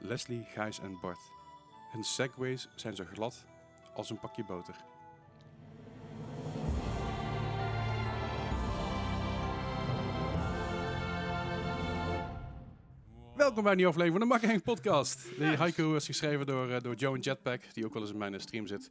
Leslie, Gijs en Bart. Hun segways zijn zo glad als een pakje boter. Welkom bij een nieuwe aflevering van de Makkeheng podcast. Die haiku is geschreven door, eh, door Joe en Jetpack, die ook wel eens in mijn eh, stream zit.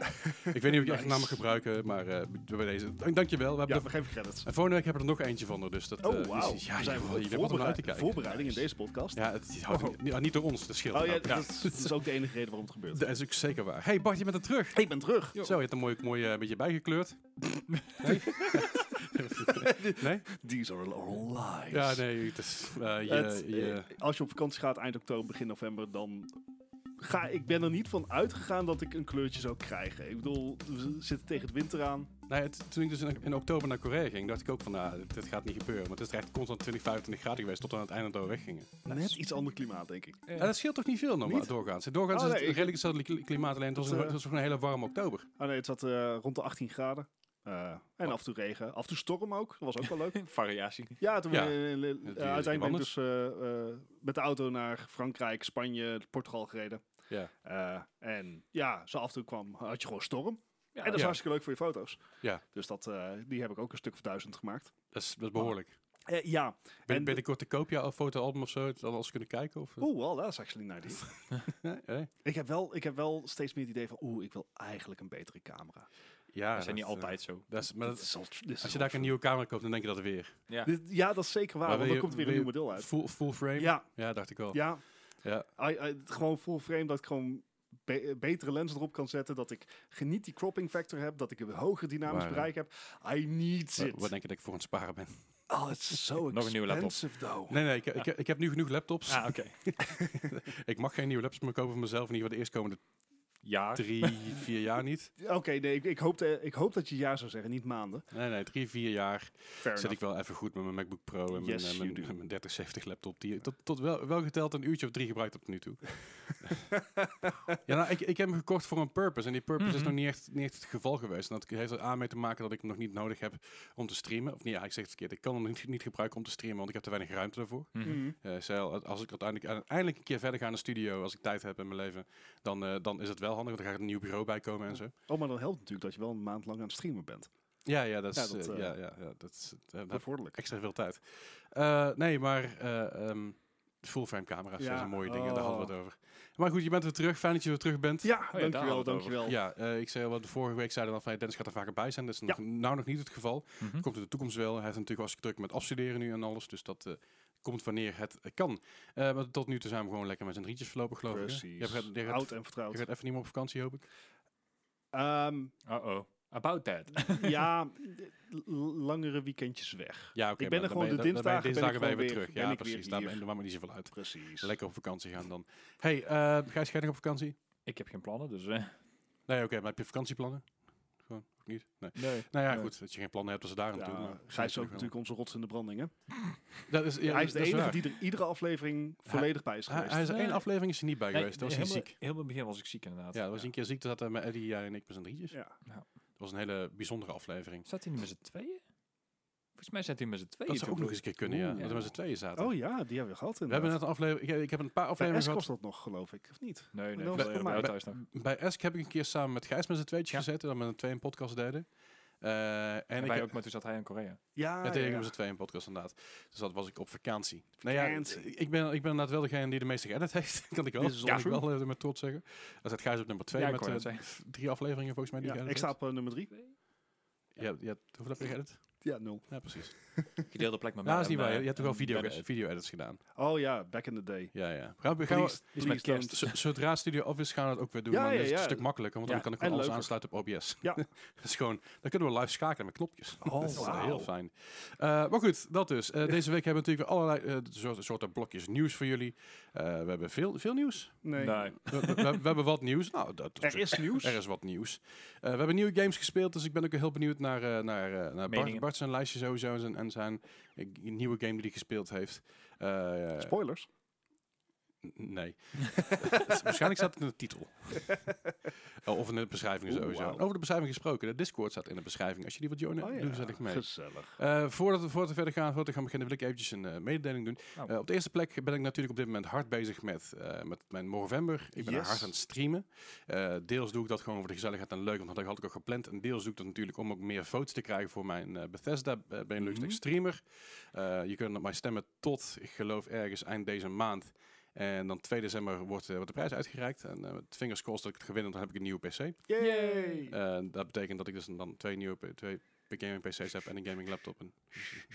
ik weet niet of ik echt naam mag gebruiken, maar eh, bij deze. Dank, dankjewel. We hebben Ja, we geven credits. en volgende week hebben we er nog eentje van, dus dat... Oh, wauw. Ja, we zijn je- je uit te kijken. voorbereiding in deze podcast. Ja, het, Oh. niet, ja, niet door ons, dat scheelt. oh ja, dat, is, dat is ook de enige reden waarom het gebeurt. Dat is ook zeker waar. Hey Bart, je bent er terug. Ik ben terug. Zo, je hebt een mooi, mooi beetje bijgekleurd. Nee? nee? These are all lies. Ja, nee, het is... eh, je, Het, je, eh, als je op vakantie gaat eind oktober, begin november, dan ga ik ben er niet van uitgegaan dat ik een kleurtje zou krijgen. Ik bedoel, we zitten tegen het winter aan. nee, het- toen ik dus in, in oktober naar Korea ging, dacht ik ook van, nou, dit, dit gaat niet gebeuren. Want het is echt constant 20, 25 graden geweest tot aan het einde dat we weggingen. Net iets ander klimaat, denk ik. Dat scheelt toch niet veel normaal Niet? doorgaans? Doorgaans Oh, is nee, het ik- redelijk hetzelfde kli- klimaat, alleen het was, eh, het was gewoon een hele warme oktober. Oh nee, het zat eh, rond de 18 graden. Eh, en af en toe regen. Af en toe storm ook. Dat was ook wel leuk. Variatie. Ja, toen Ja. we eh, uiteindelijk ben ik dus eh, eh, met de auto naar Frankrijk, Spanje, Portugal gereden. Ja. Eh, en ja, zo af en toe kwam, had je gewoon storm. Ja, en dat is ja. hartstikke leuk voor je foto's. Ja. Dus dat, eh, die heb ik ook een stuk voor duizend gemaakt. Dat is, dat is behoorlijk. Eh, ja. Ben, En- binnenkort te koop je een fotoalbum of zo, dan als kunnen kijken? Of, Oeh, well, dat is actually. Eh, eh? ik, heb wel, ik heb wel steeds meer het idee van, oeh, ik wil eigenlijk een betere camera. Ja, dat zijn niet eh, altijd zo. dat is, maar Dit dat- is al- dit is als je daar een nieuwe camera koopt, dan denk je dat weer. Ja. Dit- ja, dat is zeker waar, Maar want dan komt er weer een nieuw model uit. Full, full frame? Ja, Ja, dacht ik wel. ja. Ja. I- I- gewoon full frame, dat ik gewoon be- betere lens erop kan zetten. Dat ik geniet die cropping factor heb. Dat ik een hoger dynamisch bereik heb. I need it. wat denk je dat ik voor het sparen ben? Oh, it's so Nog een nieuwe laptop. expensive though. Nee, nee, ik, ik, ik heb nu genoeg laptops. Ah, oké. Ik mag geen nieuwe laptops meer kopen voor mezelf. In ieder geval de eerstkomende Jaar. drie, vier jaar niet. Oké, nee, ik, ik, hoop ik hoop dat je ja zou zeggen, niet maanden. Nee, nee, drie, vier jaar Fair zit ik wel even goed met mijn MacBook Pro en mijn, Yes, eh, mijn, do. mijn 3070 laptop. Die tot, tot wel, wel geteld een uurtje of drie gebruikt op nu toe. ja, nou, ik, ik heb hem gekocht voor een purpose. En die purpose is Mhm. nog niet echt, niet echt het geval geweest. En dat heeft er aan mee te maken dat ik hem nog niet nodig heb om te streamen. Of nee, ja, ik zeg het verkeerd. Ik kan hem niet, niet gebruiken om te streamen, want ik heb te weinig ruimte daarvoor. Eh, stel, als ik uiteindelijk eindelijk een keer verder ga in de studio, als ik tijd heb in mijn leven, dan, eh, dan is het wel handig. Want dan gaat er een nieuw bureau bij komen en zo. Oh, maar dan helpt natuurlijk dat je wel een maand lang aan het streamen bent. Ja, ja, dat is, Ja, dat, eh, eh, ja, ja, ja, dat is eh, Bevorderlijk. extra veel tijd. Eh, nee, maar eh ehm full frame camera's Ja, zijn mooie dingen, daar hadden we oh. het over. Maar goed, je bent weer terug. Fijn dat je weer terug bent. Ja, we dankjewel, dankjewel. Ja, eh, ik zei al, wat de vorige week zeiden dan van hey, Dennis gaat er vaker bij zijn. Dat is nog, nou nog niet het geval. Mhm. Komt in de toekomst wel. Hij heeft natuurlijk hartstikke druk met afstuderen nu en alles. Dus dat eh, komt wanneer het eh, kan. Eh, maar tot nu toe zijn we gewoon lekker met z'n drietjes voorlopig, geloof ik. hè? Precies. Je gaat, je, gaat, Oud en je vertrouwd. gaat even niet meer op vakantie, hoop ik. Ehm, Uh-oh. About that. ja, langere weekendjes weg. Ja, oké. Ik ben er gewoon je- de dan ben je dinsdagen ben ik dinsdagen ben je gewoon weer weer- terug. ben Ja, precies. Daar maakt me niet zoveel uit. Precies. Lekker op vakantie gaan dan. Hey, eh Gijs, ga je nog op vakantie? Ik heb geen plannen, dus... eh, Nee, oké, maar heb je vakantieplannen? Niet? Nee. nee. Nou ja, Nee. goed, dat je geen plannen hebt als ze daar aan toe. Maar Gijs is ook natuurlijk onze rots in de branding, hè? Dat is, ja, hij is de dat enige die er iedere aflevering volledig bij is geweest. hij is één aflevering is er niet bij Nee, geweest. Dat was hij ziek. helemaal in het begin was ik ziek inderdaad. Ja, dat was een keer ziek. Dat zaten met Eddie jij en ik met z'n drietjes. ja. Dat was een hele bijzondere aflevering. Zat hij niet met z'n tweeën? Volgens mij zat hij met z'n tweeën. Dat zou ook nog eens een keer kunnen, ja. Dat we met z'n tweeën zaten. Oh ja, die hebben we gehad we hebben inderdaad. net een aflevering... Ik, ik heb een paar Bij afleveringen gehad. kost dat nog, geloof ik, of niet? Nee, nee. Bij- bij mij. thuis nog. Bij Esk heb ik een keer samen met Gijs met z'n tweetjes Ja. gezeten. Dat we met twee een podcast deden. Eh, en En ik ook, maar toen zat hij in Korea. Ja, Ja, tegen ja. met z'n tweeën een podcast inderdaad. Dus dat was ik op vakantie. Nou ja, ik ben, ik ben inderdaad wel degene die de meeste geëdit heeft. kan ik wel, Dit is kan ik wel eh, met trots zeggen. Dat zit Gijs op nummer twee Ja, ik met f- drie afleveringen volgens mij die Ja, geëdit ik sta op nummer drie. Ja, ja, hoeveel heb je geëdit? Ja, nul. Ja, precies. Gedeelde plek met Nou, dat is mij niet waar. Je, je hebt toch wel en video, Dennis. video edits gedaan? Oh ja, back in the day. Ja, ja. Gaan we, gaan we, Please, met please don't. z- zodra Studio Office gaan we het ook weer doen. Ja, maar ja, is het een stuk makkelijker, want Ja, dan kan ik gewoon alles leuker. aansluiten op OBS. Ja. dat is gewoon, dan kunnen we live schakelen met knopjes. Oh, dat is wauw. heel fijn. Eh, maar goed, dat dus. Eh, deze week hebben we natuurlijk weer allerlei eh, soorten, soorten blokjes nieuws voor jullie. Eh, we hebben veel, veel nieuws. Nee. Nee. We, we- we- we hebben wat nieuws. Nou, dat Er is nieuws. er is wat nieuws. Eh, we hebben nieuwe games gespeeld, dus ik ben ook heel benieuwd naar, eh, naar, eh, naar Bart. Zijn lijstje sowieso en zijn, en zijn nieuwe game die hij gespeeld heeft. Eh, Spoilers. Nee. Waarschijnlijk staat het in de titel. Oh, of in de beschrijving Oeh, sowieso. wauw. Over de beschrijving gesproken. De Discord staat in de beschrijving. Als je die wilt joinen, Oh ja, doe zet ik mee. gezellig. Eh, voordat, we, voordat we verder gaan, voordat we gaan beginnen, wil ik eventjes een eh, mededeling doen. Oh. Eh, op de eerste plek ben ik natuurlijk op dit moment hard bezig met, met mijn Movember. Ik ben Yes. hard aan het streamen. Deels doe ik dat gewoon voor de gezelligheid en leuk, want dat had ik ook gepland. En deels doe ik dat natuurlijk om ook meer votes te krijgen voor mijn Bethesda Benelux Mhm. Next streamer. Je kunt op mij stemmen tot, ik geloof ergens eind deze maand. En dan 2 december wordt, eh, wordt de prijs uitgereikt. En eh met fingers crossed dat ik het gewin, dan heb ik een nieuwe PC. Yay! Eh, dat betekent dat ik dus dan twee nieuwe twee gaming PC's heb en een gaming laptop. En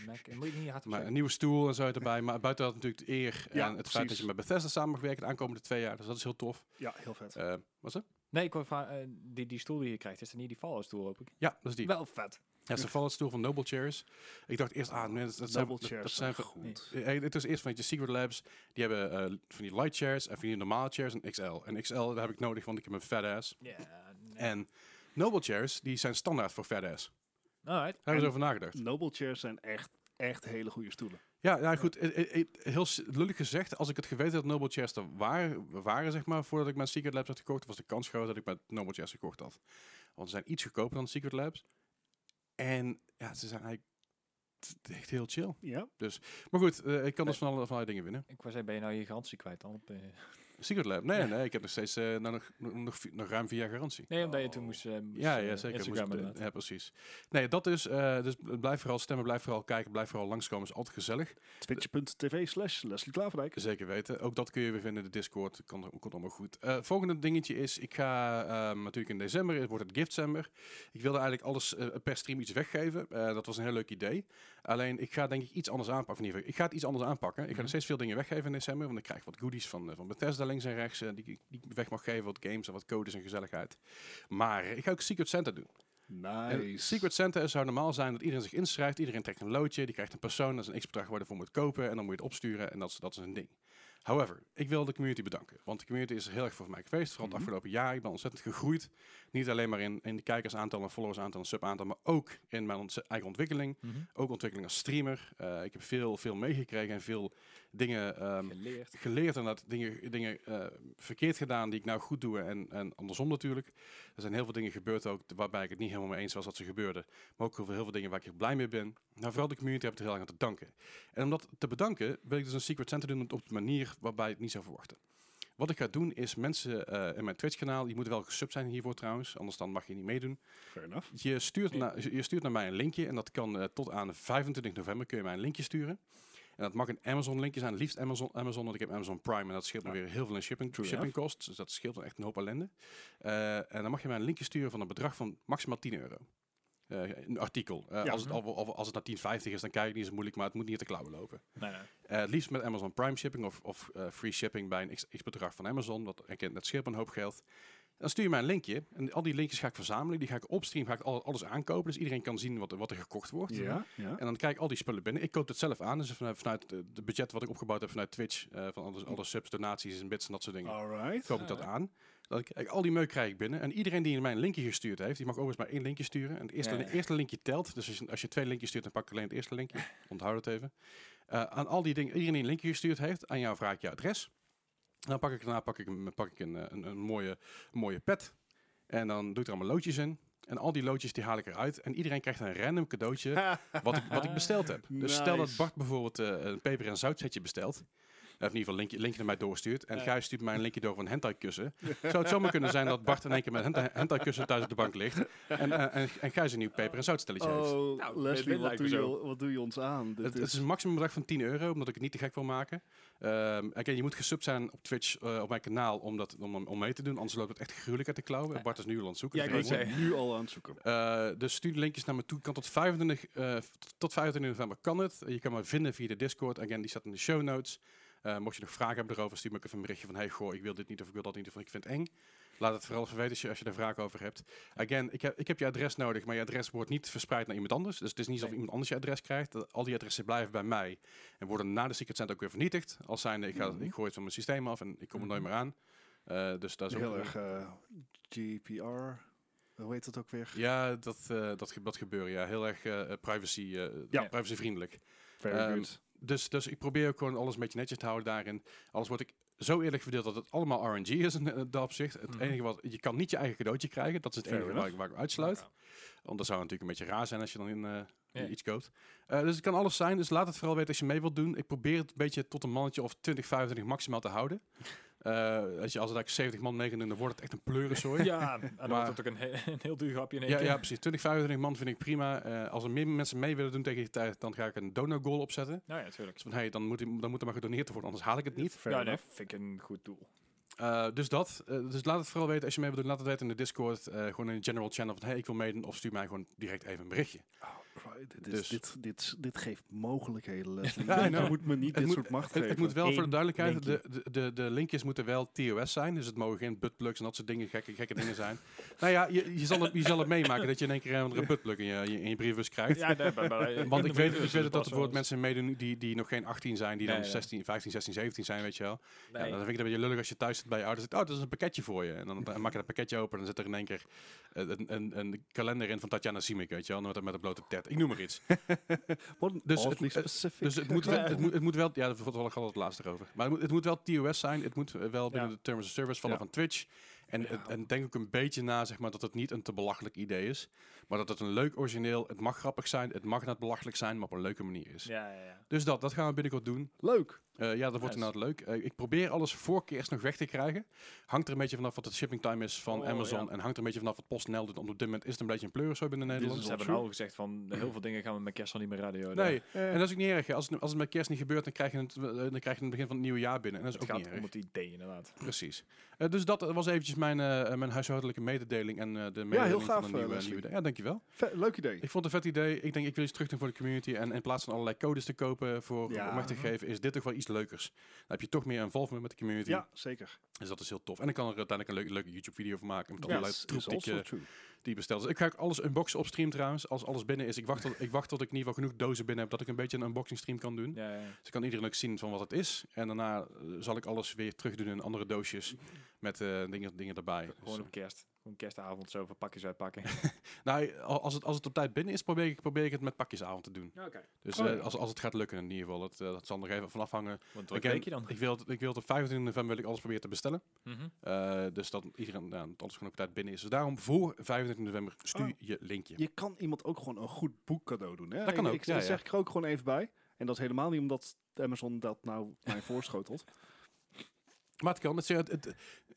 Mac, en moet je niet hard maar een nieuwe stoel en zo erbij. Maar buiten dat natuurlijk de eer Ja, en het feit dat je met Bethesda samenwerkt de aankomende twee jaar. Dus dat is heel tof. Ja, heel vet. Eh was het? Nee, ik eh, die, die stoel die je krijgt, is er niet die Fallout stoel, hoop ik? Ja, dat is die. Wel vet. Ja, een Fallout stoel van Noble Chairs. Ik dacht eerst, ah, nee, dat, dat zijn, dat, dat goed. Het is eerst van je Secret Labs. Die hebben eh, van die light chairs en van die normale chairs en XL. En XL daar heb ik nodig, want ik heb een fat ass. Ja, En Noble chairs, die zijn standaard voor fat ass. Daar Alright. hebben we En- over nagedacht. Noble chairs zijn echt, echt hele goede stoelen. Ja, ja goed. eh, eh, Heel lullig gezegd, als ik het geweten had dat Noble Chairs er waren, waren, zeg maar, voordat ik mijn Secret Labs had gekocht, was de kans groot dat ik met Noble Chairs gekocht had. Want ze zijn iets goedkoper dan Secret Labs. En ja, ze zijn eigenlijk echt heel chill. Ja? Maar goed, eh, ik kan dus van alle, van allerlei dingen winnen. Ik wou zeggen, ben je nou je garantie kwijt dan? Op, eh, Secret Lab? Nee, nee, ik heb nog steeds eh, nou, nog, nog, nog, ruim vier jaar garantie. nee, omdat je toen moest, eh, moest, Ja, eh, ja, zeker. Instagram Moest- ja, precies. Nee, dat is. eh, dus blijf vooral stemmen, blijf vooral kijken, blijf vooral langskomen. is altijd gezellig. Twitch.tv slash Leslie Klaverdijk. Zeker weten. Ook dat kun je weer vinden in de Discord. Kan, komt allemaal goed. Eh, volgende dingetje is, ik ga ehm, natuurlijk in december, het wordt het Giftzember. Ik wilde eigenlijk alles per stream iets weggeven. Eh, dat was een heel leuk idee. Alleen, ik ga denk ik iets anders aanpakken. Of in ieder geval, Ik ga het iets anders aanpakken. Ik ga Mhm. nog steeds veel dingen weggeven in december. Want ik krijg wat goodies van, van Bethesda links en rechts. eh, die, ik- die ik weg mag geven. Wat games en wat codes en gezelligheid. Maar ik ga ook Secret Santa doen. En Nice. Secret Santa zou normaal zijn dat iedereen zich inschrijft. Iedereen trekt een loodje. Die krijgt een persoon. Dat is een x-bedrag waar je voor moet kopen. En dan moet je het opsturen. En dat is, dat is een ding. However, ik wil de community bedanken. Want de community is heel erg voor mij geweest. Vooral het Mhm. afgelopen jaar. Ik ben ontzettend gegroeid. Niet alleen maar in, in de kijkersaantal en followersaantal en subaantal. Maar ook in mijn eigen ontwikkeling. Mhm. Ook ontwikkeling als streamer. Eh, ik heb veel, veel meegekregen. En veel dingen ehm, Geleerd. geleerd en dat dingen, dingen eh, verkeerd gedaan die ik nou goed doe en, en andersom natuurlijk. Er zijn heel veel dingen gebeurd ook waarbij ik het niet helemaal mee eens was dat ze gebeurden. Maar ook heel veel, heel veel dingen waar ik heel blij mee ben. Nou, vooral de community heb ik er heel erg aan te danken. En om dat te bedanken wil ik dus een Secret Center doen op de manier waarbij je het niet zou verwachten. Wat ik ga doen is mensen eh, in mijn Twitch kanaal, je moet wel gesub zijn hiervoor trouwens, anders dan mag je niet meedoen. Fair enough. Je stuurt, naar, je stuurt naar mij een linkje en dat kan eh, tot aan 25 november kun je mij een linkje sturen. En dat mag een Amazon linkje zijn, liefst Amazon, Amazon want ik heb Amazon Prime en dat scheelt me Ja. weer heel veel in shipping, True shipping costs. Dus dat scheelt me echt een hoop ellende. Eh, en dan mag je mij een linkje sturen van een bedrag van maximaal 10 euro. Eh, een artikel. Eh, Ja. als, het, al- als het naar 10,50 is, dan kijk ik niet zo moeilijk, maar het moet niet te klauwen lopen. Nee, nee. Eh, het liefst met Amazon Prime shipping of, of eh, free shipping bij een x, x bedrag van Amazon. Dat, erkent, dat scheelt me een hoop geld. Dan stuur je mij een linkje. En al die linkjes ga ik verzamelen. Die ga ik op stream, ga ik al- alles aankopen. Dus iedereen kan zien wat, er- wat er gekocht wordt. Ja, ja. En dan krijg ik al die spullen binnen. Ik koop het zelf aan. Dus vanuit, vanuit de, de budget wat ik opgebouwd heb vanuit Twitch. eh, van alle, alle subs, donaties en bits en dat soort dingen. Alright. Koop ik dat aan. Ik al die meuk krijg ik binnen. En iedereen die mij een linkje gestuurd heeft, die mag overigens maar één linkje sturen. En het eerste, Ja, eerste linkje telt. Dus als je, als je twee linkjes stuurt, dan pak ik alleen het eerste linkje. Onthoud het even. Eh, aan al die dingen, iedereen die een linkje gestuurd heeft, aan jou vraag ik je adres. Dan pak ik daarna pak ik, een- pak ik een, eh, een, een mooie, mooie pet. En dan doe ik er allemaal loodjes in. En al die loodjes die haal ik eruit. En iedereen krijgt een random cadeautje wat ik, wat ik besteld heb. Dus stel dat. Bart bijvoorbeeld eh, een peper- en zoutsetje bestelt. Of in ieder geval een linkje, linkje naar mij doorstuurt. En Ja. Gijs stuurt mij een linkje door van hentai kussen. Zou het zomaar kunnen zijn dat Bart in één keer met een hentai, hentai kussen thuis op de bank ligt. En, eh, en, en Gijs een nieuw peper- en zoutstelletje heeft. Oh, Nou, Leslie, wat doe, je, wat doe je ons aan? Dit Het, het is een maximum bedrag van 10 euro, omdat ik het niet te gek wil maken. Ehm again, je moet gesubt zijn op Twitch, eh, op mijn kanaal, om, dat, om, om mee te doen. Anders loopt het echt gruwelijk uit de klauwen. Bart is nu al aan het zoeken. Ja, ik ben nu al aan het zoeken. Eh, dus stuur de linkjes naar me toe. Kan tot 25, eh, t- tot 25 november kan het. Je kan me vinden via de Discord. Again, die staat in de show notes. Eh, mocht je nog vragen hebben erover, stuur me even een berichtje van... Hey, goh, ik wil dit niet of ik wil dat niet of ik vind het eng. Laat het vooral even weten als je, als je er vragen over hebt. Again, ik heb, ik heb je adres nodig, maar je adres wordt niet verspreid naar iemand anders. Dus het is niet alsof iemand anders je adres krijgt. Al die adressen blijven bij mij en worden na de Secret Center ook weer vernietigd. Als zijnde, ik, ga, Mhm. ik gooi het van mijn systeem af en ik kom er nooit Mhm. meer aan. Eh, dus dat is Heel ook erg eh, GPR. Hoe heet dat ook weer? Ja, dat, eh, dat, dat gebeuren. Ja, heel erg privacy, Ja. privacyvriendelijk. Very Ehm, good. Dus, dus ik probeer ook gewoon alles een beetje netjes te houden daarin. Alles wordt ik zo eerlijk verdeeld dat het allemaal RNG is in, in dat opzicht. Het Mhm. enige wat, je kan niet je eigen cadeautje krijgen. Dat is het Fair enige waar ik, enough. waar ik uitsluit. Ja. Want dat zou natuurlijk een beetje raar zijn als je dan in, eh, iets koopt. Eh, dus het kan alles zijn. Dus laat het vooral weten als je mee wilt doen. Ik probeer het een beetje tot een mannetje of 20, 25 maximaal te houden. Eh, als je als er daar 70 man meedoen, dan wordt het echt een pleurensooi. Ja, en dan Maar- wordt het ook een, he- een heel duur grapje in één Ja, keer. ja, precies. 20, 25 man vind ik prima. Eh, als er meer mensen mee willen doen tegen die tijd, dan ga ik een donor goal opzetten. Nou ja, natuurlijk. Dus van, hey, dan, moet, die- dan moet er maar gedoneerd worden, anders haal ik het niet. Ja, nee, enough. vind ik een goed doel. Eh, dus dat. Dus laat het vooral weten als je mee wilt doen. Laat het weten in de Discord. eh, gewoon in de general channel van hey, ik wil meedoen. Of stuur mij gewoon direct even een berichtje. Oh, Christ, dit, is- Dus- dit, dit, dit geeft mogelijkheden, Leslie. Ja, I je know. moet me niet dit moet- soort macht Het, geven. het moet wel voor de duidelijkheid, de, de, de, de linkjes moeten wel TOS zijn. Dus het mogen geen buttplugs en dat soort dingen, gekke, gekke dingen zijn. Nou ja, je, je, zal het, je zal het meemaken dat je in één keer een andere buttplug in je, je- in je brievenbus krijgt. Ja, nee, maar, maar, Want ik weet, ik weet dat er bijvoorbeeld mensen meedoen die, die nog geen 18 zijn, die dan Nee, nee. 16, 15, 16, 17 zijn, weet je wel. Ja, dan vind ik het een beetje lullig als je thuis zit bij je ouders. en zegt, Oh, dat is een pakketje voor je. En dan, dan maak je dat pakketje open en dan zit er in één keer een, een, een kalender in van Tatjana Simic, weet je wel. Met, met een blote Ik noem maar iets. Dus het- specific. Dus het moet, wel, het, moet, het moet wel, ja, daar we het laatst over. Maar het moet, het moet wel TOS zijn. Het moet eh, wel binnen Ja. de Terms of Service vallen Ja. van Twitch. En, en denk ook een beetje na, zeg maar, dat het niet een te belachelijk idee is. Maar dat het een leuk origineel, het mag grappig zijn, het mag net belachelijk zijn, maar op een leuke manier is. Ja, ja, ja. Dus dat, dat gaan we binnenkort doen. Leuk. Eh, ja, dat wordt Nice. inderdaad leuk. Eh, ik probeer alles voor kerst nog weg te krijgen. Hangt er een beetje vanaf wat de shipping time is van Oh, Amazon. ja. En hangt er een beetje vanaf wat PostNL doet. Want op dit moment is het een beetje een pleur zo binnen Nederland. is Ze hebben true. al gezegd van heel veel dingen gaan we met kerst al niet meer radio. Nee, Eh, en dat is ook niet erg. Als het, als het met kerst niet gebeurt, dan krijg je het, eh, dan krijg je het begin van het nieuwe jaar binnen. En dat is het ook gaat niet erg. om het idee inderdaad. Precies. Eh, dus dat was eventjes mijn, eh, mijn huishoudelijke mededeling en eh, de mededeling gaaf, van eh, een nieuwe, nieuwe Ja, dankjewel. Ve- leuk idee. Ik vond het een vet idee. Ik denk, ik wil iets terug doen voor de community. En in plaats van allerlei codes te kopen voor Ja. om weg te geven, is dit toch wel iets leukers. Dan heb je toch meer involvement met de community. Ja, zeker. Dus dat is heel tof. En ik kan er uiteindelijk een leuke, leuke YouTube-video van maken. Met allerlei is, troep die ik, eh. Dus ik ga ook alles unboxen op stream trouwens. Als alles binnen is. Ik wacht, tot, ik wacht tot ik in ieder geval genoeg dozen binnen heb. Dat ik een beetje een unboxing stream kan doen. Ja, ja. Dus ik kan iedereen ook zien van wat het is. En daarna eh, zal ik alles weer terug doen in andere doosjes. Met eh, dingen, dingen erbij. Dus, Gewoon op kerst. Gewoon kerstavond zo voor pakjes uitpakken. nou, al- als het, als het op tijd binnen is, probeer ik, probeer ik het met pakjesavond te doen. Oké. Dus Oh, eh, als, als het gaat lukken in ieder geval. Dat, eh, dat zal er even van afhangen. Wat druk Again, weekje dan? Ik wil, het- ik wil het op 25 november wil ik alles proberen te bestellen. Mhm. Eh, dus dat iedereen, dat alles gewoon op tijd binnen is. Dus daarom voor 25 november stuur Oh. je linkje. Je kan iemand ook gewoon een goed boek cadeau doen. Hè? Dat kan Ik- ook, Ik, ja, dat ja. zeg ik er ook gewoon even bij. En dat is helemaal niet omdat Amazon dat nou mij voorschotelt. Maar het kan. Het, het, het-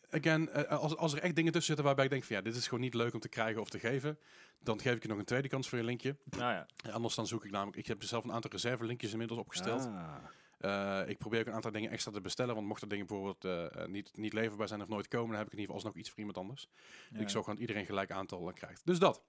again, eh, als, als er echt dingen tussen zitten waarbij ik denk van ja, dit is gewoon niet leuk om te krijgen of te geven, dan geef ik je nog een tweede kans voor je linkje. Nou ja. En anders dan zoek ik namelijk, ik heb zelf een aantal reserve linkjes inmiddels opgesteld. Ah. Eh, ik probeer ook een aantal dingen extra te bestellen, want mochten dingen bijvoorbeeld eh, eh, niet, niet leverbaar zijn of nooit komen, dan heb ik in ieder geval alsnog iets voor iemand anders. ja. Ik zorg gewoon dat iedereen gelijk aantal krijgt. Dus dat.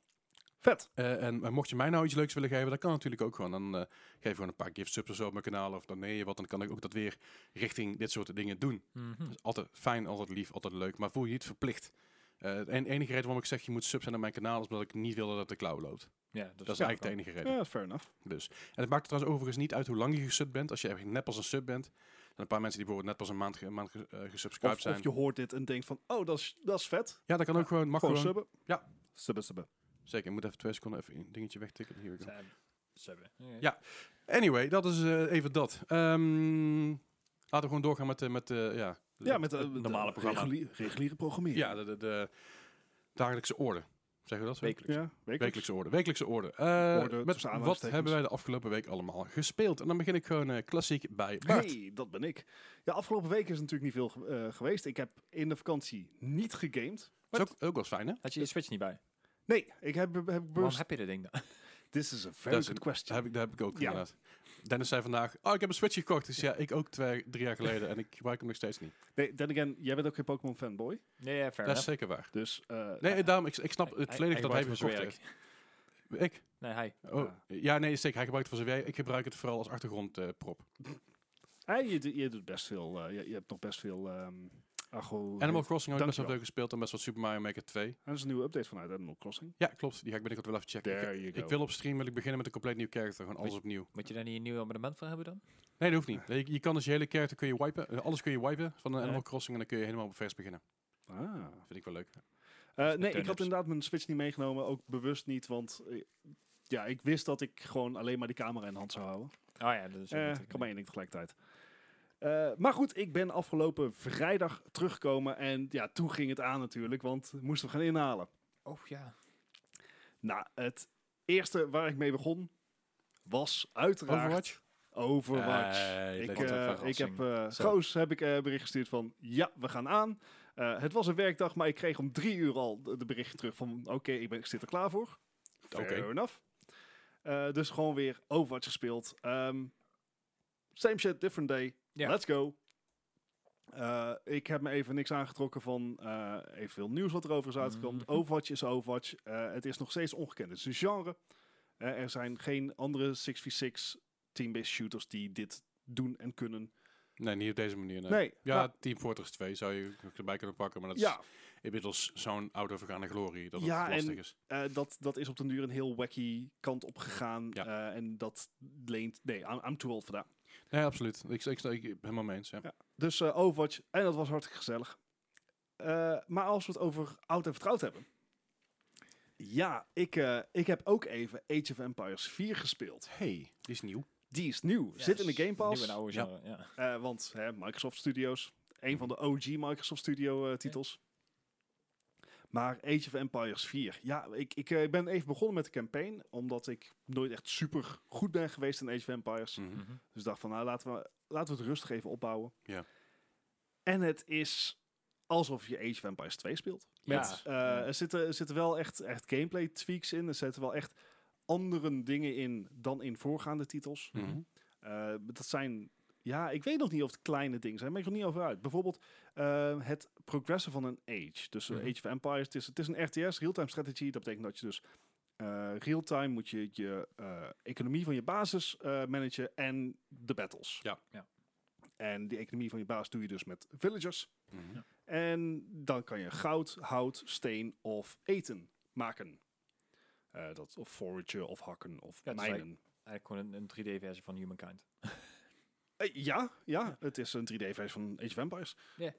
Vet. En mocht je mij nou iets leuks willen geven, dat kan natuurlijk ook gewoon. Dan eh, geef gewoon een paar gift subs of zo op mijn kanaal of dan nee je wat, dan kan ik ook dat weer richting dit soort dingen doen. Is altijd fijn, altijd lief, altijd leuk, maar voel je niet verplicht. De en- enige reden waarom ik zeg je moet sub zijn op mijn kanaal is omdat ik niet wil dat de klauw loopt. Ja, Dat is ja, eigenlijk de enige reden. Ja, fair enough. Dus. En het maakt er trouwens overigens niet uit hoe lang je gesub bent. Als je echt net pas een sub bent. Zijn een paar mensen die bijvoorbeeld net pas een maand, ge- maand ge- eh, gesubscribed Of, zijn. of je hoort dit en denkt van, oh, dat is, dat is vet. Ja, dat kan ook gewoon. Mag Gewoon gewoon. subben. Ja. Subben, subben. Zeker, ik moet even twee seconden even een dingetje wegtikken. Hier we. Ja. Anyway, dat is eh, even dat. Ehm, laten we gewoon doorgaan met, de met ja, Ja, met de, het normale programma. reguliere, reguliere programmering. ja, de, de, de dagelijkse orde. Zeggen we dat zo? Wekelijks. Ja, wekelijks. Wekelijkse orde. Wekelijkse orde. Eh, Orde met wat hebben wij de afgelopen week allemaal gespeeld? En dan begin ik gewoon eh, klassiek bij Bart. Hey, dat ben ik. Ja, afgelopen week is natuurlijk niet veel eh, geweest. Ik heb in de vakantie niet gegamed. Dat is ook, ook wel fijn, hè? Had je je Switch niet bij? Nee, ik heb, heb Waarom heb je dat ding dan? This is a very good een- question. Dat heb ik, dat heb ik ook Ja. inderdaad. Dennis zei vandaag, oh, ik heb een Switch gekocht. Dus ja, ik ook twee, drie jaar geleden. En ik gebruik hem nog steeds niet. Nee, then again, jij bent ook geen Pokémon fanboy. Nee, ja, fair dat is zeker waar. Dus, eh, Nee, daarom, ik, ik snap het volledig dat hij hem gekocht het heeft. Ik? Nee, hij. Oh, ja, nee, zeker. Hij gebruikt het voor zijn werk. Ik gebruik het vooral als achtergrondprop. eh, je, doet- je doet best veel... eh, je, je hebt nog best veel... ehm Animal Crossing heb ik best wel veel gespeeld. En best wel Super Mario Maker 2. Er is een nieuwe update vanuit Animal Crossing. Ja, klopt. Die ga ik binnenkort wel even checken. There Ik, you ik go. wil op stream wil ik beginnen met een compleet nieuw character. Gewoon alles opnieuw. Moet je daar niet een nieuw abonnement voor hebben dan? Nee, dat hoeft niet. Je, je kan dus je hele character kun je wipen. Eh, alles kun je wipen van een. Animal Crossing. En dan kun je helemaal op vers beginnen. Ah. Vind ik wel leuk. Eh, nee, ik had inderdaad mijn Switch niet meegenomen. Ook bewust niet, want... eh, ja, ik wist dat ik gewoon alleen maar die camera in de hand zou houden. Oh ja, dat is Eh, kan maar één ding tegelijkertijd. Eh, maar goed, ik ben afgelopen vrijdag teruggekomen en ja, toen ging het aan natuurlijk, want we moesten we gaan inhalen. Oh ja. Nou, het eerste waar ik mee begon was uiteraard Overwatch? Overwatch. Hey, ik, eh, ik heb eh Zo. Goos heb ik eh, bericht gestuurd van ja, we gaan aan. Eh, het was een werkdag, maar ik kreeg om drie uur al de, de berichtje terug van oké, ik, ben ik zit er klaar voor. Fair Oké. enough. Eh, dus gewoon weer Overwatch gespeeld. Ehm, same shit, different day. Ja. Let's go. Eh, ik heb me even niks aangetrokken van eh evenveel nieuws wat erover is uitgekomen. Mhm. Overwatch is Overwatch. Eh, het is nog steeds ongekend. Het is een genre. Eh, er zijn geen andere 6v6 team-based shooters die dit doen en kunnen. Nee, niet op deze manier. Nee. Nee, Ja, maar- Team Fortress 2 zou je erbij kunnen pakken, maar dat ja, is inmiddels zo'n oude vergaande glorie dat Ja, het lastig en- is. eh, dat, dat is op den duur een heel wacky kant op gegaan. Ja. eh, en dat leent... Nee, I'm, I'm too old for that. Nee, absoluut. Ik, ik, ik, ik ben helemaal mee eens. Ja. Ja. Dus eh, Overwatch, en dat was hartstikke gezellig. Eh, maar als we het over oud en vertrouwd hebben. Ja, ik, eh, ik heb ook even Age of Empires 4 gespeeld. Hey, die is nieuw. Die is nieuw, zit in de Game Pass. Nieuwe en oude Ja. genre, ja. Eh, want hè, Microsoft Studios, een van de OG Microsoft Studio eh, titels. Maar Age of Empires 4. Ja, ik, ik eh, ben even begonnen met de campaign. Omdat ik nooit echt super goed ben geweest in Age of Empires. Mhm. Mhm. Dus ik dacht van, nou laten we, laten we het rustig even opbouwen. Ja. En het is alsof je Age of Empires 2 speelt. Met, Ja. eh, Ja. Er, zitten, er zitten wel echt, echt gameplay tweaks in. Er zitten wel echt andere dingen in dan in voorgaande titels. Mhm. Eh, dat zijn, ja, ik weet nog niet of het kleine dingen zijn, maar ik ben er niet over uit. Bijvoorbeeld eh, het progressen van een age. Dus Mhm. Age of Empires, het is, het is een RTS, real-time strategy. Dat betekent dat je dus eh real-time moet je je eh, economie van je basis eh, managen en de battles. Ja. Ja. En die economie van je basis doe je dus met villagers. Mhm. Ja. En dan kan je goud, hout, steen of eten maken. Eh, dat, of foragen, of hakken, of Ja, mijnen. Eigenlijk gewoon een, een 3D-versie van Humankind. Eh, ja, ja, het is een 3D-versie van Age of Empires. Ja.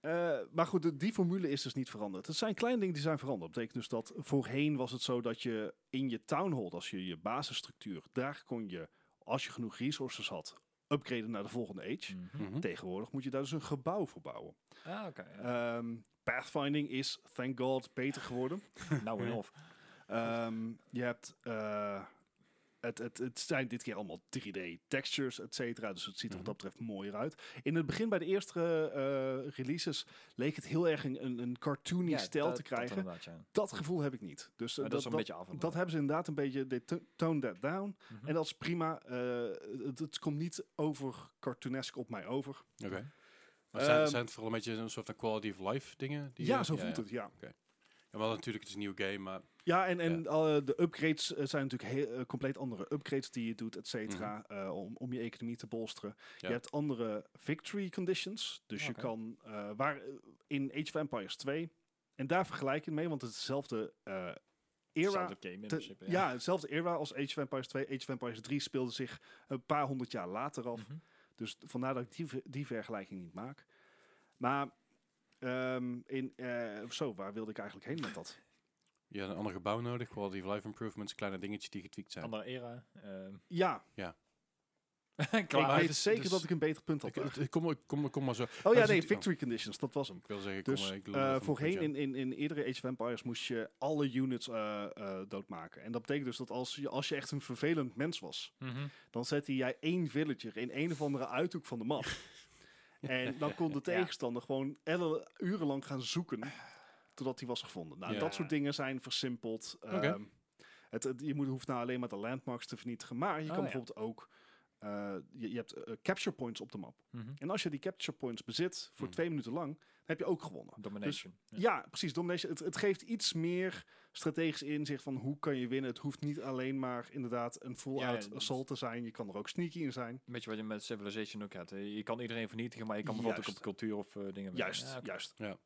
Eh, maar goed, de- die formule is dus niet veranderd. Het zijn kleine dingen die zijn veranderd. Dat betekent dus dat voorheen was het zo dat je in je town hall, als je je basisstructuur, daar kon je, als je genoeg resources had, upgraden naar de volgende age. Mhm. Mhm. Tegenwoordig moet je daar dus een gebouw voor bouwen. Ah, ja. Ehm, pathfinding is, thank god, beter geworden. nou en of. Ehm, je hebt. eh, het, het, het zijn dit keer allemaal 3D textures, et cetera. Dus het ziet er wat dat betreft mooier uit. In het begin bij de eerste eh, releases leek het heel erg een, een, een cartoony Ja, stijl dat- te krijgen. ja. Dat, gevoel heb ik niet. Dus eh, dat, dat is een dat, beetje af. dat hebben ze inderdaad een beetje. They to- tone that down. Mhm. En dat is prima. Eh, het, het komt niet over cartoonesk op mij over. Oké. Maar zijn, Ehm, zijn het vooral een beetje een soort van quality of life dingen? Die ja, je- zo voelt het, ja. Ja, wel natuurlijk, het is een nieuw game, maar Ja, en, en eh, de upgrades eh, zijn natuurlijk heel, eh, compleet andere upgrades die je doet, et cetera, eh, om, om je economie te bolsteren. Ja. Je hebt andere victory conditions, dus je Oké. kan, eh, waar in Age of Empires 2, en daar vergelijk je het mee, want het is dezelfde eh, era, Hetzelfde game in te- principe, ja. hetzelfde era als Age of Empires 2. Age of Empires 3 speelde zich een paar honderd jaar later af. Mhm. Dus vandaar dat ik die, die vergelijking niet maak. Maar, ehm, in, eh, zo, waar wilde ik eigenlijk heen met dat? je hebt een ander gebouw nodig, quality of life improvements, kleine dingetjes die getweakt zijn. Andere era. ehm. Ja, Klaar. ik Maar weet zeker dus- dat ik een beter punt had. Ik, ik, ik kom, ik, kom, kom maar zo. oh maar ja, nee, is- victory conditions, dat was hem. Ik wil zeggen, ik Dus kom, ik eh, even voorheen een in, in, in eerdere Age of Empires moest je alle units eh, eh, doodmaken. En dat betekent dus dat als je, als je echt een vervelend mens was, Mhm. dan zette jij één villager in een of andere uithoek van de map. en dan kon de tegenstander gewoon elle, urenlang gaan zoeken totdat hij was gevonden. Nou, dat soort dingen zijn versimpeld. Ehm, het, het- je moet, hoeft nou alleen maar de landmarks te vernietigen. Maar je Oh, kan ja. bijvoorbeeld ook... eh, je, je hebt eh, capture points op de map. Mhm. En als je die capture points bezit voor Hmm. twee minuten lang, dan heb je ook gewonnen. Domination. Dus Ja, precies. Domination. Het, het geeft iets meer strategisch inzicht van hoe kan je winnen. Het hoeft niet alleen maar inderdaad een full-out Ja, ja, assault te zijn. Je kan er ook sneaky in zijn. Weet je wat je met Civilization ook hebt? hè? Je kan iedereen vernietigen, maar je kan bijvoorbeeld ook op cultuur of eh, dingen winnen. Juist, juist. Ja.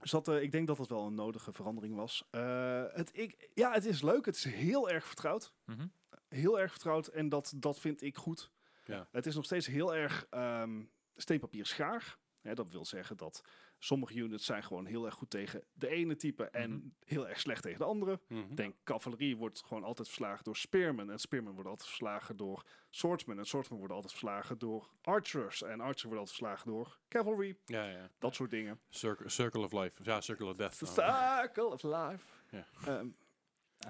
Dus dat, eh, ik denk dat dat wel een nodige verandering was. Eh, het, ik, ja, het is leuk. Het is heel erg vertrouwd. Mhm. Heel erg vertrouwd. En dat, dat vind ik goed. Ja. Het is nog steeds heel erg ehm steenpapier schaar. Hè, dat wil zeggen dat sommige units zijn gewoon heel erg goed tegen de ene type en Mhm. heel erg slecht tegen de andere. Mhm. Denk, cavalerie wordt gewoon altijd verslagen door spearmen. En spearmen worden altijd verslagen door swordsmen. En swordsmen worden altijd verslagen door archers. En archers worden altijd verslagen door cavalry. Ja, ja. Dat soort dingen. Circle, circle of life. Ja, circle of death. Circle of life. Ja. Ehm,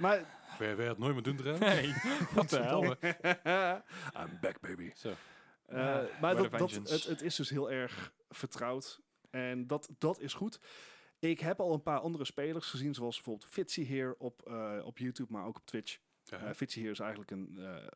maar... Wil je het nooit meer doen, Dre? Nee, wat de hel. I'm back, baby. Zo. Eh, Ja, maar Word dat, of dat, Vengeance. het, het is dus heel erg vertrouwd. En dat, dat is goed. Ik heb al een paar andere spelers gezien, zoals bijvoorbeeld Fitzy hier op, eh, op YouTube, maar ook op Twitch. Ja. Eh Fitzy hier is eigenlijk een... eh,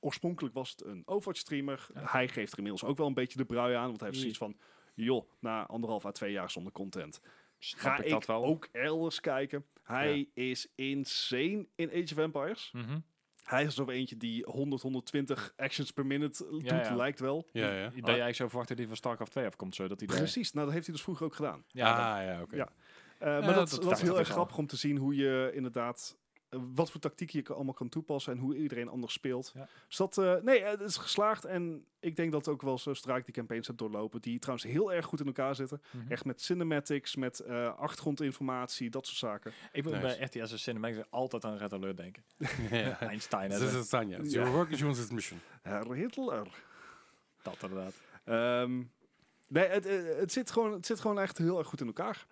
oorspronkelijk was het een Overwatch-streamer. Ja. Hij geeft er inmiddels ook wel een beetje de brui aan, want hij heeft zoiets van... joh, na anderhalf à twee jaar zonder content, Snap ga ik ik, dat wel. ook elders kijken. Hij is insane in Age of Empires. Mhm. Hij is zo eentje die 100, 120 actions per minute doet, Ja, ja. lijkt wel. Ja, ja. Dat je eigenlijk zo verwacht dat hij van StarCraft 2 afkomt, zo dat hij daar- Precies, nou dat heeft hij dus vroeger ook gedaan. Ja, dat- ah, ja, oké. Ja. Eh, maar dat, dat- dat, dat is heel erg grappig om te zien hoe je inderdaad... wat voor tactiek je allemaal kan toepassen en hoe iedereen anders speelt. Ja. Dus dat, eh, nee, eh, het is geslaagd en ik denk dat ook wel zo ik die campaigns heb doorlopen, die trouwens heel erg goed in elkaar zitten. Mhm. Echt met cinematics, met eh, achtergrondinformatie, dat soort zaken. Ik moet Nice. bij RTS en Cinemax altijd aan Red Alert denken. ja. Einstein, hè, is het Tanja. Ja. Your work is yours mission. Herr Hitler. dat inderdaad. Ehm, nee, het, het, zit gewoon, het zit gewoon echt heel erg goed in elkaar.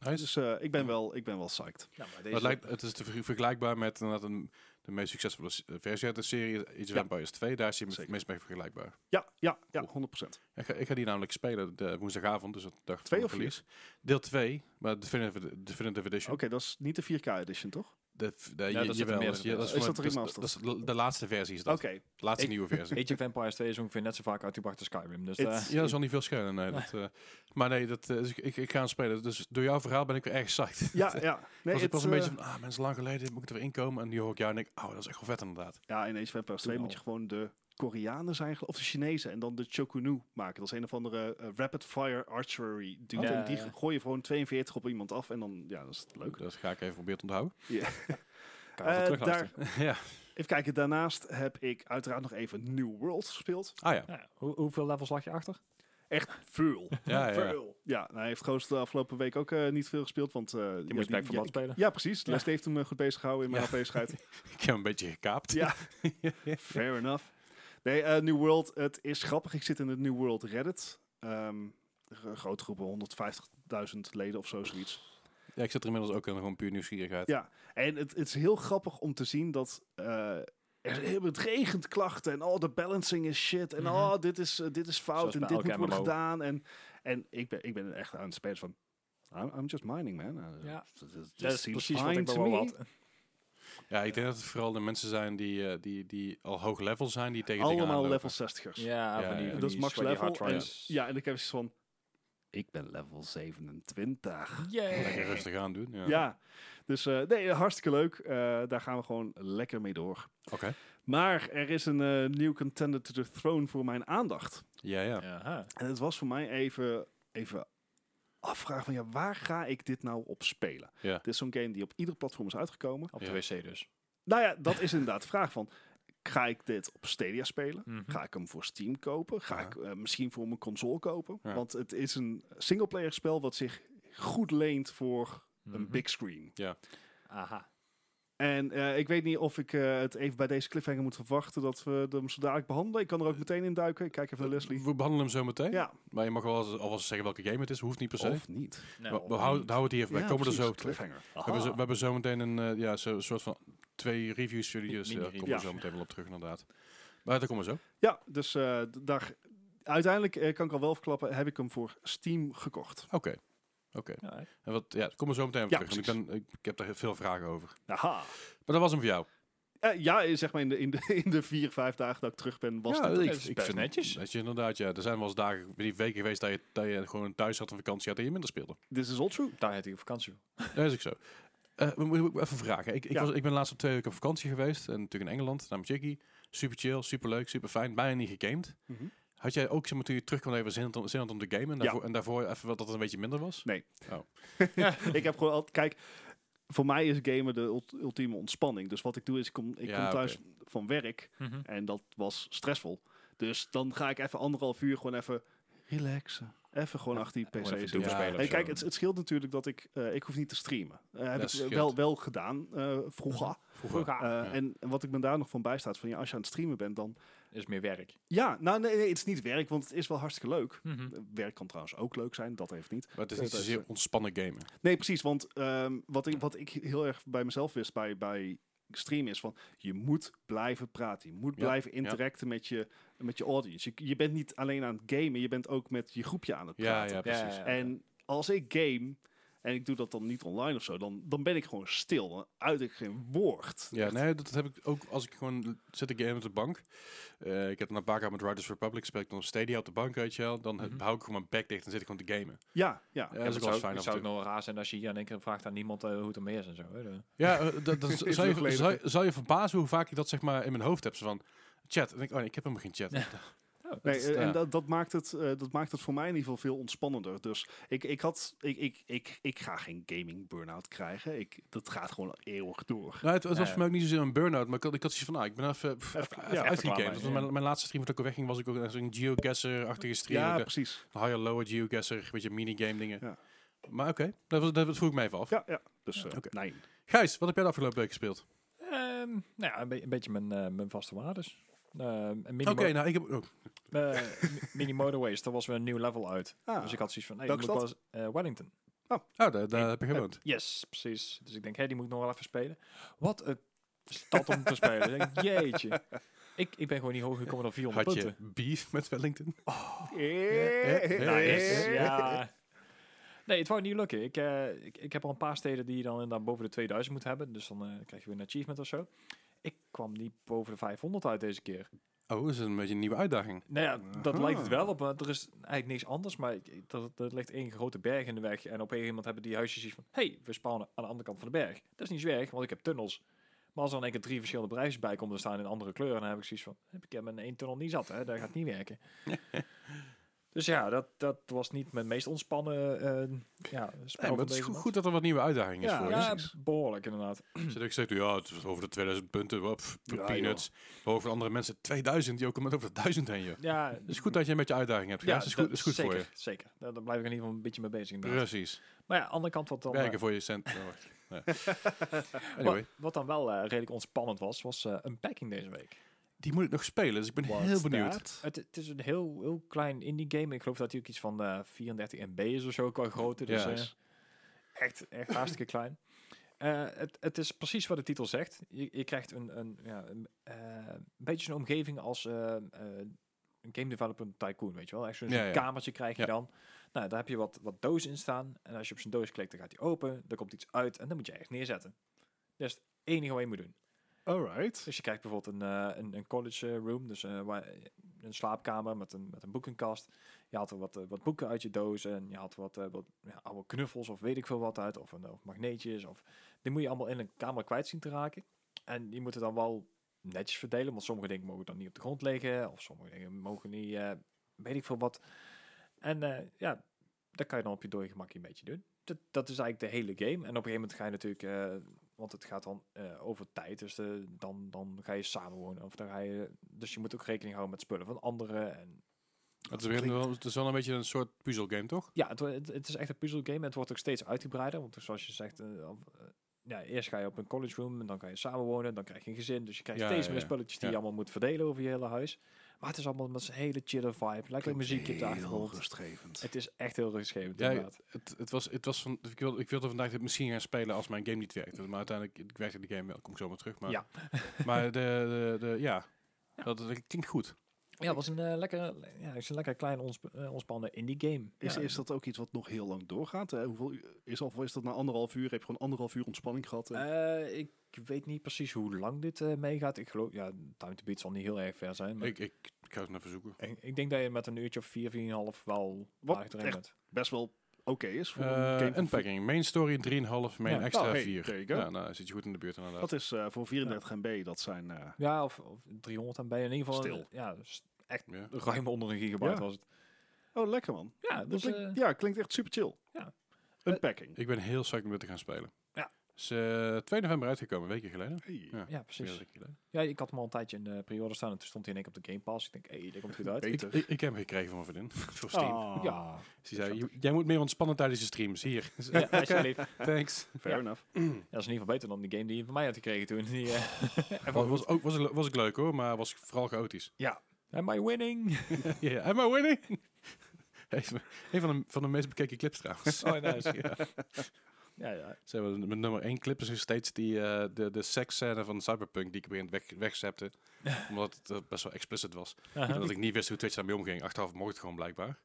Nice. Dus eh, ik, ben wel, ik ben wel psyched. Nou, maar Maar deze, het, lijkt, het is te ver- vergelijkbaar met inderdaad een, de meest succesvolle s- versie uit de serie, Age of Ja. Empires 2. Daar is Zeker. het meest mee vergelijkbaar. Ja, ja, ja, Cool. 100%. Ik ga, ik ga die namelijk spelen de woensdagavond, dus dat dag Twee van of release. Deel 2, maar Definitive, Definitive Edition. Oké, dat is niet de 4K edition, toch? De, Ja, je- jawel, dat is- ja, dat is dat er dat de- laatste versie is dat. Oké, De laatste Ik- nieuwe versie. Age of Empires 2 is ongeveer net zo vaak uitgebracht als Skyrim. Dus eh, Ja, dat is al niet veel schelen. Nee, dat, eh, maar nee, dat, eh, dus ik, ik, ik ga hem spelen. Dus door jouw verhaal ben ik weer erg psyched. ja, ja. Nee, was ik was een beetje van, ah, mensen lang geleden moet ik er weer inkomen. En die hoor ik jou en denk, oh, dat is echt wel vet inderdaad. Ja, in Age of Empires 2 Toen moet je gewoon de Koreanen zijn, of de Chinezen, en dan de Chokunu maken. Dat is een of andere eh, rapid fire archery dude. Ja, en die ja. gooi je gewoon 42 op iemand af en dan, ja, dat is leuk. Dat ga ik even proberen te onthouden. je Eh, even terugluisteren. ja. Even kijken, daarnaast heb ik uiteraard nog even New World gespeeld. Ah ja. Ja, hoe, hoeveel levels lag je achter? Echt veel. Ja, ja. Veel. Ja, nou, hij heeft Ghost de afgelopen week ook eh, niet veel gespeeld, want... eh, Die ja, moest for ja, spelen. Ja, precies. Ja. Leslie heeft hem eh, goed bezig gehouden in mijn Ja. afwezigheid. Ik heb hem een beetje gekaapt. Ja. Fair enough. Nee, eh, New World, het is grappig. Ik zit in het New World Reddit. Ehm, een grote groepen, 150.000 leden of zo, zoiets. Ja, ik zit er inmiddels ook in gewoon puur nieuwsgierigheid. Ja, en het, het is heel grappig om te zien dat... eh, er, het regent klachten en oh, de balancing is shit. En Mhm. oh, dit is, eh, dit is fout en dit moet worden gedaan. En, en ik, ben, ik ben echt aan het spelen van... I'm, I'm just mining, man. Uh, Ja. Dat is seems precies wat ik me. had. Ja, ik denk dat het vooral de mensen zijn die, eh, die, die al hoog level zijn, die tegen Allemaal level 60ers. Ja, Ja, van die, ja. van dat is max level. hard En, ja, en ik heb zoiets van... Ik ben level 27. Lekker rustig aan doen. Ja. Ja, dus eh, nee, hartstikke leuk. Eh, daar gaan we gewoon lekker mee door. Oké. Maar er is een eh, nieuw contender to the throne voor mijn aandacht. Ja, ja. Aha. En het was voor mij even, even afvragen van ja, waar ga ik dit nou op spelen? Ja. Dit is zo'n game die op ieder platform is uitgekomen. Op Ja. de wc dus. Nou ja, dat is inderdaad de vraag van, ga ik dit op Stadia spelen? Mhm. Ga ik hem voor Steam kopen? Ga Ja. ik eh, misschien voor mijn console kopen? Ja. Want het is een singleplayer spel wat zich goed leent voor een Mhm. big screen. Aha. En eh, ik weet niet of ik eh, het even bij deze cliffhanger moet verwachten dat we hem zo dadelijk behandelen. Ik kan er ook meteen in duiken. Ik kijk even naar Leslie. We behandelen hem zo meteen. Ja, Maar je mag wel alvast zeggen welke game het is. Hoeft niet per se. of niet. We, houden, niet. we houden het hier even bij. Ja, komen er zo. Cliffhanger. We hebben, zo, we hebben zo meteen een eh, ja, zo, soort van twee review studios. Daar komen we zo meteen wel op terug inderdaad. Maar daar komen we zo. Ja, dus eh, daar, uiteindelijk eh, kan ik al wel verklappen, heb ik hem voor Steam gekocht. Oké. Oké. En wat, ja, komen we zo meteen op Ja, terug. Want ik, ben, ik, ik heb daar heel veel vragen over. Aha. Maar dat was hem voor jou. Eh, ja, zeg maar in de, in, de, in de vier, vijf dagen dat ik terug ben, was ja, het ik, ik best vind netjes. Dat je inderdaad, ja, er zijn wel eens dagen, die weken geweest dat je, dat je gewoon thuis had en vakantie had en je minder speelde. This is all true. Daar had ik op vakantie. Dat is ook zo. Eh, we moeten even vragen. Ik, ik, Ja. was, ik ben laatst op twee weken op vakantie geweest. En natuurlijk in Engeland, naar Jiggy. Super chill, super leuk, super fijn. Bijna niet gegamed. Mhm. Had jij ook, zeg maar, toen je terug kwam, even zin, om- zin om te gamen? En Ja. daarvoor, en daarvoor even wat dat het een beetje minder was? ik heb gewoon altijd, kijk, voor mij is gamen de ult- ultieme ontspanning. Dus wat ik doe is, ik kom, ik Ja, kom thuis van werk Mhm. en dat was stressvol. Dus dan ga ik even anderhalf uur gewoon even relaxen. Even gewoon achter die PC zitten. doen spelen Hey, zo. kijk, het, het scheelt natuurlijk dat ik, eh, ik hoef niet te streamen. Eh heb Dat ik scheelt. wel, wel gedaan eh, vroeger. Vroeger. Eh, Ja. en, en wat ik me daar nog van bijstaat, van ja, als je aan het streamen bent, dan... is meer werk. Ja, nou nee, nee, het is niet werk, want het is wel hartstikke leuk. Mhm. Eh, Werk kan trouwens ook leuk zijn, dat heeft niet. Maar het is niet zozeer eh, ontspannen gamen. Nee, precies, want ehm, wat, ik, wat ik heel erg bij mezelf wist bij, bij streamen is van, je moet blijven praten. Je moet Ja, blijven ja. interacten met, je, met je audience. Je, je bent niet alleen aan het gamen, je bent ook met je groepje aan het Ja, praten. ja, precies. ja. En als ik game en ik doe dat dan niet online of zo, dan, dan ben ik gewoon stil. Dan uit ik geen woord. Ja, Echt. nee, dat heb ik ook als ik gewoon zit ik gamen op de bank. Eh, ik heb dan een paar keer met Riders Republic speel ik dan op Stadia op de bank, weet je wel. Dan Mhm. hou ik gewoon mijn bek dicht en zit ik gewoon te gamen. Ja, ja. Ja, Ja, dat is ook wel eens fijn het zou nog raar zijn als je hier in één keer vraagt aan niemand eh, hoe het ermee is en zo. Hè? Ja, dat, zou, je, zou, je- zou je verbazen hoe vaak ik dat zeg maar in mijn hoofd heb. Zo van, chat. En denk ik, oh nee, ik heb helemaal geen chat. Nee, is- eh, ja. en dat, dat, maakt het, eh, dat maakt het voor mij in ieder geval veel ontspannender. Dus ik, ik, had, ik, ik, ik, ik ga geen gaming burn-out krijgen. Ik, dat gaat gewoon eeuwig door. Nou, het, het was Ja, voor mij ook niet zozeer een burn-out, maar ik had, ik had zoiets van, nou, ik ben even, pff, Even- even, ja, even mijn, mijn laatste stream dat ik ook wegging, was ik ook zo'n geoguesser-achtige stream. Ja, ook, eh, precies. een higher, lower geoguesser, een beetje minigame dingen. Ja. Maar oké, dat, was- dat vroeg ik me even af. Ja, ja. Dus eh, nee. Gijs, wat heb jij de afgelopen week gespeeld? Ehm, nou ja, een, be- een beetje mijn, eh, mijn vaste waardes. Eh, mini, Oké, nou, ik heb ook. eh, mi- mini motorways, daar was weer een nieuw level uit. Ah, Dus ik had zoiets van, nee, moet wel eens, eh, Wellington. Oh, daar, daar heb je gewoond. Yes, precies. Dus ik denk, hé, die moet ik nog wel even spelen. Wat een stad om te spelen. Ik denk, jeetje. Ik, ik ben gewoon niet hoger gekomen dan 400 Had je punten. beef met Wellington? Eh, Nice, ja. Nee, het wou niet lukken. Ik, eh, ik, ik heb al een paar steden die je dan inderdaad boven de 2000 moet hebben. Dus dan eh, krijg je weer een achievement of zo. Ik kwam niet boven de 500 uit deze keer. Oh, dat is een beetje een nieuwe uitdaging. Nou ja, dat Aha. lijkt het wel op. Maar er is eigenlijk niks anders. Maar er, er ligt één grote berg in de weg. En op een gegeven moment hebben die huisjes iets van... hey, we spawnen aan de andere kant van de berg. Dat is niet zo erg, want ik heb tunnels. Maar als er dan een keer drie verschillende bedrijven bij komen te staan in andere kleuren... dan heb ik zoiets van... Heb ik heb mijn één tunnel niet zat, hè? Dat gaat niet werken. dus ja, dat, dat was niet mijn meest ontspannen eh ja, spel Nee, het is goed, dat er wat nieuwe uitdaging is Ja, voor. Ja, behoorlijk inderdaad. Zit ik zeg, ja, het is over de 2000 punten, Ja, peanuts. Maar over andere mensen 2000, die ook met over de 1000 heen, joh. Ja, Het is goed dat je een beetje uitdaging hebt, ja. Dat is goed, dat is goed zeker, voor je. Zeker, daar, daar blijf ik in ieder geval een beetje mee bezig. inderdaad. Precies. Maar ja, aan de andere kant wat dan... eh, Werken voor je cent. Anyway, Wat, wat dan wel eh, redelijk ontspannend was, was eh Unpacking deze week. Die moet ik nog spelen, dus ik ben heel benieuwd. Het, het is een heel, heel klein indie game. Ik geloof dat hij ook iets van eh 34 MB is of zo qua grootte. Dus Ja. eh, echt, echt hartstikke klein. Eh, het, het is precies wat de titel zegt. Je, je krijgt een, een, ja, een, eh, een beetje een omgeving als eh, eh, een game development tycoon, weet je wel. Echt zo'n Ja, ja. kamertje krijg je Ja. dan. Nou, daar heb je wat, wat dozen in staan. En als je op zijn doos klikt, dan gaat hij open. Er komt iets uit en dan moet je echt neerzetten. Dat is het enige wat je moet doen. Alright. Dus je krijgt bijvoorbeeld een, eh, een, een college room, dus eh, een slaapkamer met een, met een boekenkast. Je haalt er wat, eh, wat boeken uit je doos en je haalt wat, wat ja, oude knuffels of weet ik veel wat uit, of, een, of magneetjes. Of, die moet je allemaal in een kamer kwijt zien te raken. En die moeten dan wel netjes verdelen, want sommige dingen mogen dan niet op de grond liggen, of sommige dingen mogen niet, weet ik veel wat. En ja, dat kan je dan op je dode gemakje een beetje doen. Dat, dat is eigenlijk de hele game. En op een gegeven moment ga je natuurlijk, want het gaat dan eh, over tijd, dus de, dan, dan ga je samenwonen. Of dan ga je, dus je moet ook rekening houden met spullen van anderen. En Het is, weer wel, het is wel een beetje een soort puzzelgame, toch? ja, het, het, het is echt een puzzelgame en het wordt ook steeds uitgebreider. Want zoals je zegt, eh, eh, ja, eerst ga je op een college room en dan ga je samenwonen. Dan krijg je een gezin, dus je krijgt Ja, steeds ja, meer spulletjes die je allemaal moet verdelen over je hele huis. Maar het is allemaal met een hele chille vibe. Lekker muziekje op de Heel achtergrond. rustgevend. Het is echt heel rustgevend Ja, inderdaad. het, het was, het was van, ik, wilde, ik wilde vandaag dit misschien gaan spelen als mijn game niet werkte. Maar uiteindelijk ik werkte de game wel. Kom ik zo maar terug. Maar, Ja. maar de, de, de, ja, Dat, dat klinkt goed. Ja, het was een eh, lekker, ja, het is een lekker klein ons, eh, ontspannen indie game. Is, ja, is dat ook iets wat nog heel lang doorgaat? Hè? Hoeveel is, of is dat na anderhalf uur? Heb je gewoon anderhalf uur ontspanning gehad? Eh, ik weet niet precies hoe lang dit eh, meegaat. Ik geloof, ja, Time to Beat zal niet heel erg ver zijn. Maar Ik, ik, ik ga het even zoeken. ik, ik denk dat je met een uurtje of vier, vier en een half wel Wat echt bent. best wel oké is voor een Uh, game unpacking. Main story 3,5, main Ja. extra Oh, hey, 4. there you go. Ja, nou zit je goed in de buurt inderdaad. Dat is eh, voor 34 MB, dat zijn... eh, Ja, of, of 300 MB in ieder geval. Stil. eh, Ja, dus echt Ja. ruim onder een gigabyte Ja. was het. oh, lekker man. Ja, Dat dus, klinkt, eh, ja, klinkt echt super chill. ja. Unpacking. Ik ben heel psyched om dit te gaan spelen. Is eh 2 november uitgekomen, een weekje geleden. Hey. Ja, precies. dan een week geleden. Ja, ik had hem al een tijdje in de periode staan en toen stond hij in één keer op de Game Pass. Ik denk, hé, hey, dit komt goed uit. Ik, ik, ik heb hem gekregen van mijn vriendin. voor Steam. Ah, Ja, Dus zei, "J- jij moet meer ontspannen tijdens je streams. Hier. ja alsjeblieft. Thanks. Fair Ja. enough. Ja, dat is in ieder geval beter dan die game die je van mij had gekregen toen. Die, eh, Was, was, ook, was, was ook leuk hoor, maar was vooral chaotisch. ja. Am I winning? Ja. Am I winning? Even- Een van de, van de meest bekeken clips trouwens. Oh, nice. Ja. Ja, ja. Ze hebben mijn nummer één clip is nog steeds die, eh, de, de seksscène van Cyberpunk die ik moment weg, wegzepte. omdat het eh, best wel explicit was. En dat ik niet wist hoe Twitch daarmee omging. Achteraf mocht het gewoon blijkbaar.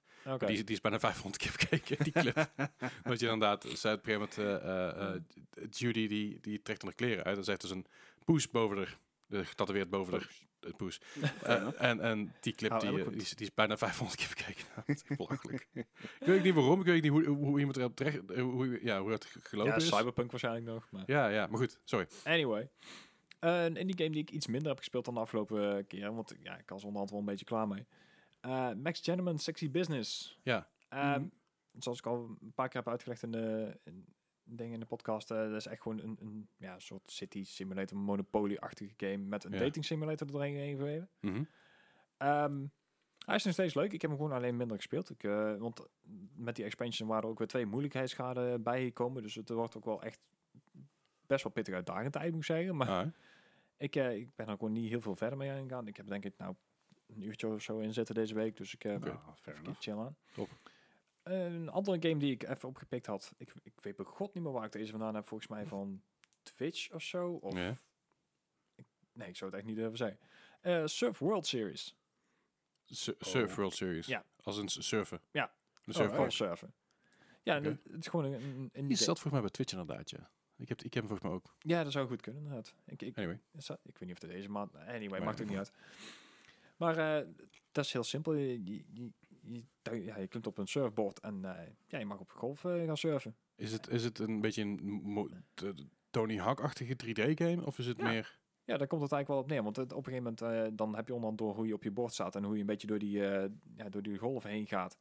Die, is- die is bijna 500 keer bekeken, die clip. Want je inderdaad, zei op een gegeven moment, eh, Judy die, die trekt de kleren uit. En ze heeft dus een poes boven haar, getatoeëerd boven haar het poes. Eh, en, en die clip Oh, die, eh, die, is, die is bijna 500 keer bekeken. Dat is echt belachelijk. ik weet niet waarom, ik weet niet hoe, hoe iemand erop terecht, eh, hoe, ja, hoe het gelopen Ja, is. Cyberpunk waarschijnlijk nog. Maar. Ja, ja, maar goed, sorry. Anyway. Uh, een indie game die ik iets minder heb gespeeld dan de afgelopen keer. Want ja, ik was onderhand wel een beetje klaar mee. Eh, Max Gentleman Sexy Business. Ja. Ehm, Mhm. Zoals ik al een paar keer heb uitgelegd in de in, dingen in de podcast. eh, dat is echt gewoon een, een ja, soort city simulator, Monopoly-achtige game. Met een Ja. dating simulator er doorheen gegeven. Mhm. Ehm, hij is nog steeds leuk. Ik heb hem gewoon alleen minder gespeeld. Ik, eh, want met die expansion waren er ook weer twee moeilijkheidsgraden bijgekomen. Dus het wordt ook wel echt best wel pittig uitdagend tijd, moet ik zeggen. Maar Ah, ik, eh, ik ben er gewoon niet heel veel verder mee aangegaan. Ik heb denk ik nou een uurtje of zo in zitten deze week. Dus ik heb even enough. chill aan. Top. Een andere game die ik even opgepikt had. Ik, ik weet bij god niet meer waar ik deze vandaan heb. Volgens mij van Twitch of zo. Of, Ja. ik, nee, ik zou het echt niet durven zeggen. Eh, Surf World Series. Su- Surf Oh. World Series. Ja. Als een s- surfen. Ja. Een Oh, surfpark. Vol surfen. Ja, Oké. het, het is gewoon een, een, Die zat volgens mij bij Twitch inderdaad, ja. Ik heb, ik heb hem volgens mij ook. Ja, dat zou goed kunnen, inderdaad. Ik, ik, Anyway. is dat- ik weet niet of het deze maand... Anyway, Maar- maakt ook niet uit. Maar eh, dat is heel simpel. Je, je, je, ja, je klimt op een surfboard en eh, ja, je mag op golf eh, gaan surfen. Is het, is het een beetje een Tony Hawk-achtige 3D-game? Of is het Ja. meer... Ja, daar komt het eigenlijk wel op neer. Want het, op een gegeven moment eh, dan heb je onderhand door hoe je op je bord staat en hoe je een beetje door die, ja, door die golven heen gaat.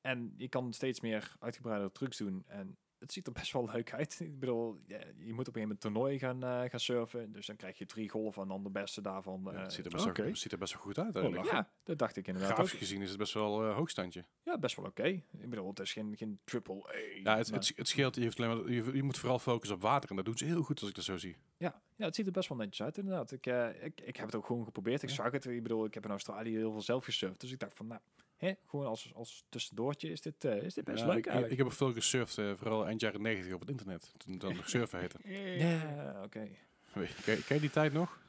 En je kan steeds meer uitgebreide trucs doen. En het ziet er best wel leuk uit. Ik bedoel, ja, je moet op een gegeven moment toernooi gaan, eh, gaan surfen. Dus dan krijg je drie golven en dan de beste daarvan. Ja, eh, het, ziet er best wel, oké. het ziet er best wel goed uit eigenlijk. ja, dat dacht ik inderdaad. Grafisch gezien is het best wel eh, hoogstandje. Ja, best wel oké. Ik bedoel, het is geen, geen triple A. Ja, het, maar- het, het scheelt. Je, hoeft alleen maar, je, je moet vooral focussen op water. En dat doen ze heel goed als ik dat zo zie. ja, ja, het ziet er best wel netjes uit inderdaad. Ik, eh, ik, ik heb het ook gewoon geprobeerd. Ik Ja. zag het. Ik bedoel, ik heb in Australië heel veel zelf gesurfd. Dus ik dacht van, nou, hè, gewoon als, als tussendoortje is dit, eh, is dit best Ja, leuk ik, eigenlijk. ik heb ook veel gesurfd, eh, vooral eind jaren 90 op het internet. Toen dan nog surfen heette. ja, oké. Ken, ken je die tijd nog?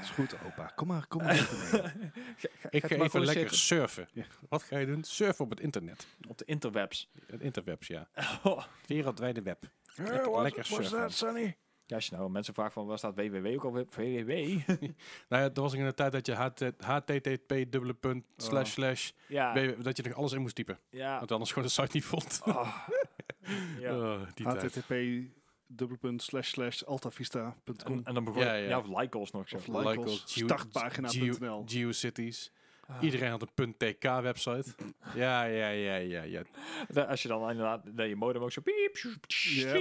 Is goed, opa. Kom maar, kom maar. Ik ga even lekker zitten. surfen. Ja. Wat ga je doen? Surfen op het internet. Op de interwebs. Het interwebs, ja. Oh. Het wereldwijde web. Lekker, what- lekker what's surfen. that, Sonny? Ja, als je nou mensen vraagt van, waar staat www ook alweer? www? Nou ja, dat was in de tijd dat je HT http dubbele punt slash Oh. slash ja, www, dat je nog alles in moest typen. ja. Want anders gewoon de site niet vond. Oh. ja. Oh, die http dubbelpunt slash slash altavista.com En, en dan bijvoorbeeld, Ja, ja, ja. of Lycos nog zo. Of Lycos. Startpagina.nl. Geo- GeoCities. Ah. Iedereen had een .tk website. ja, ja, ja, ja, ja. Als je dan inderdaad dat je modem ook zo piep, Ja.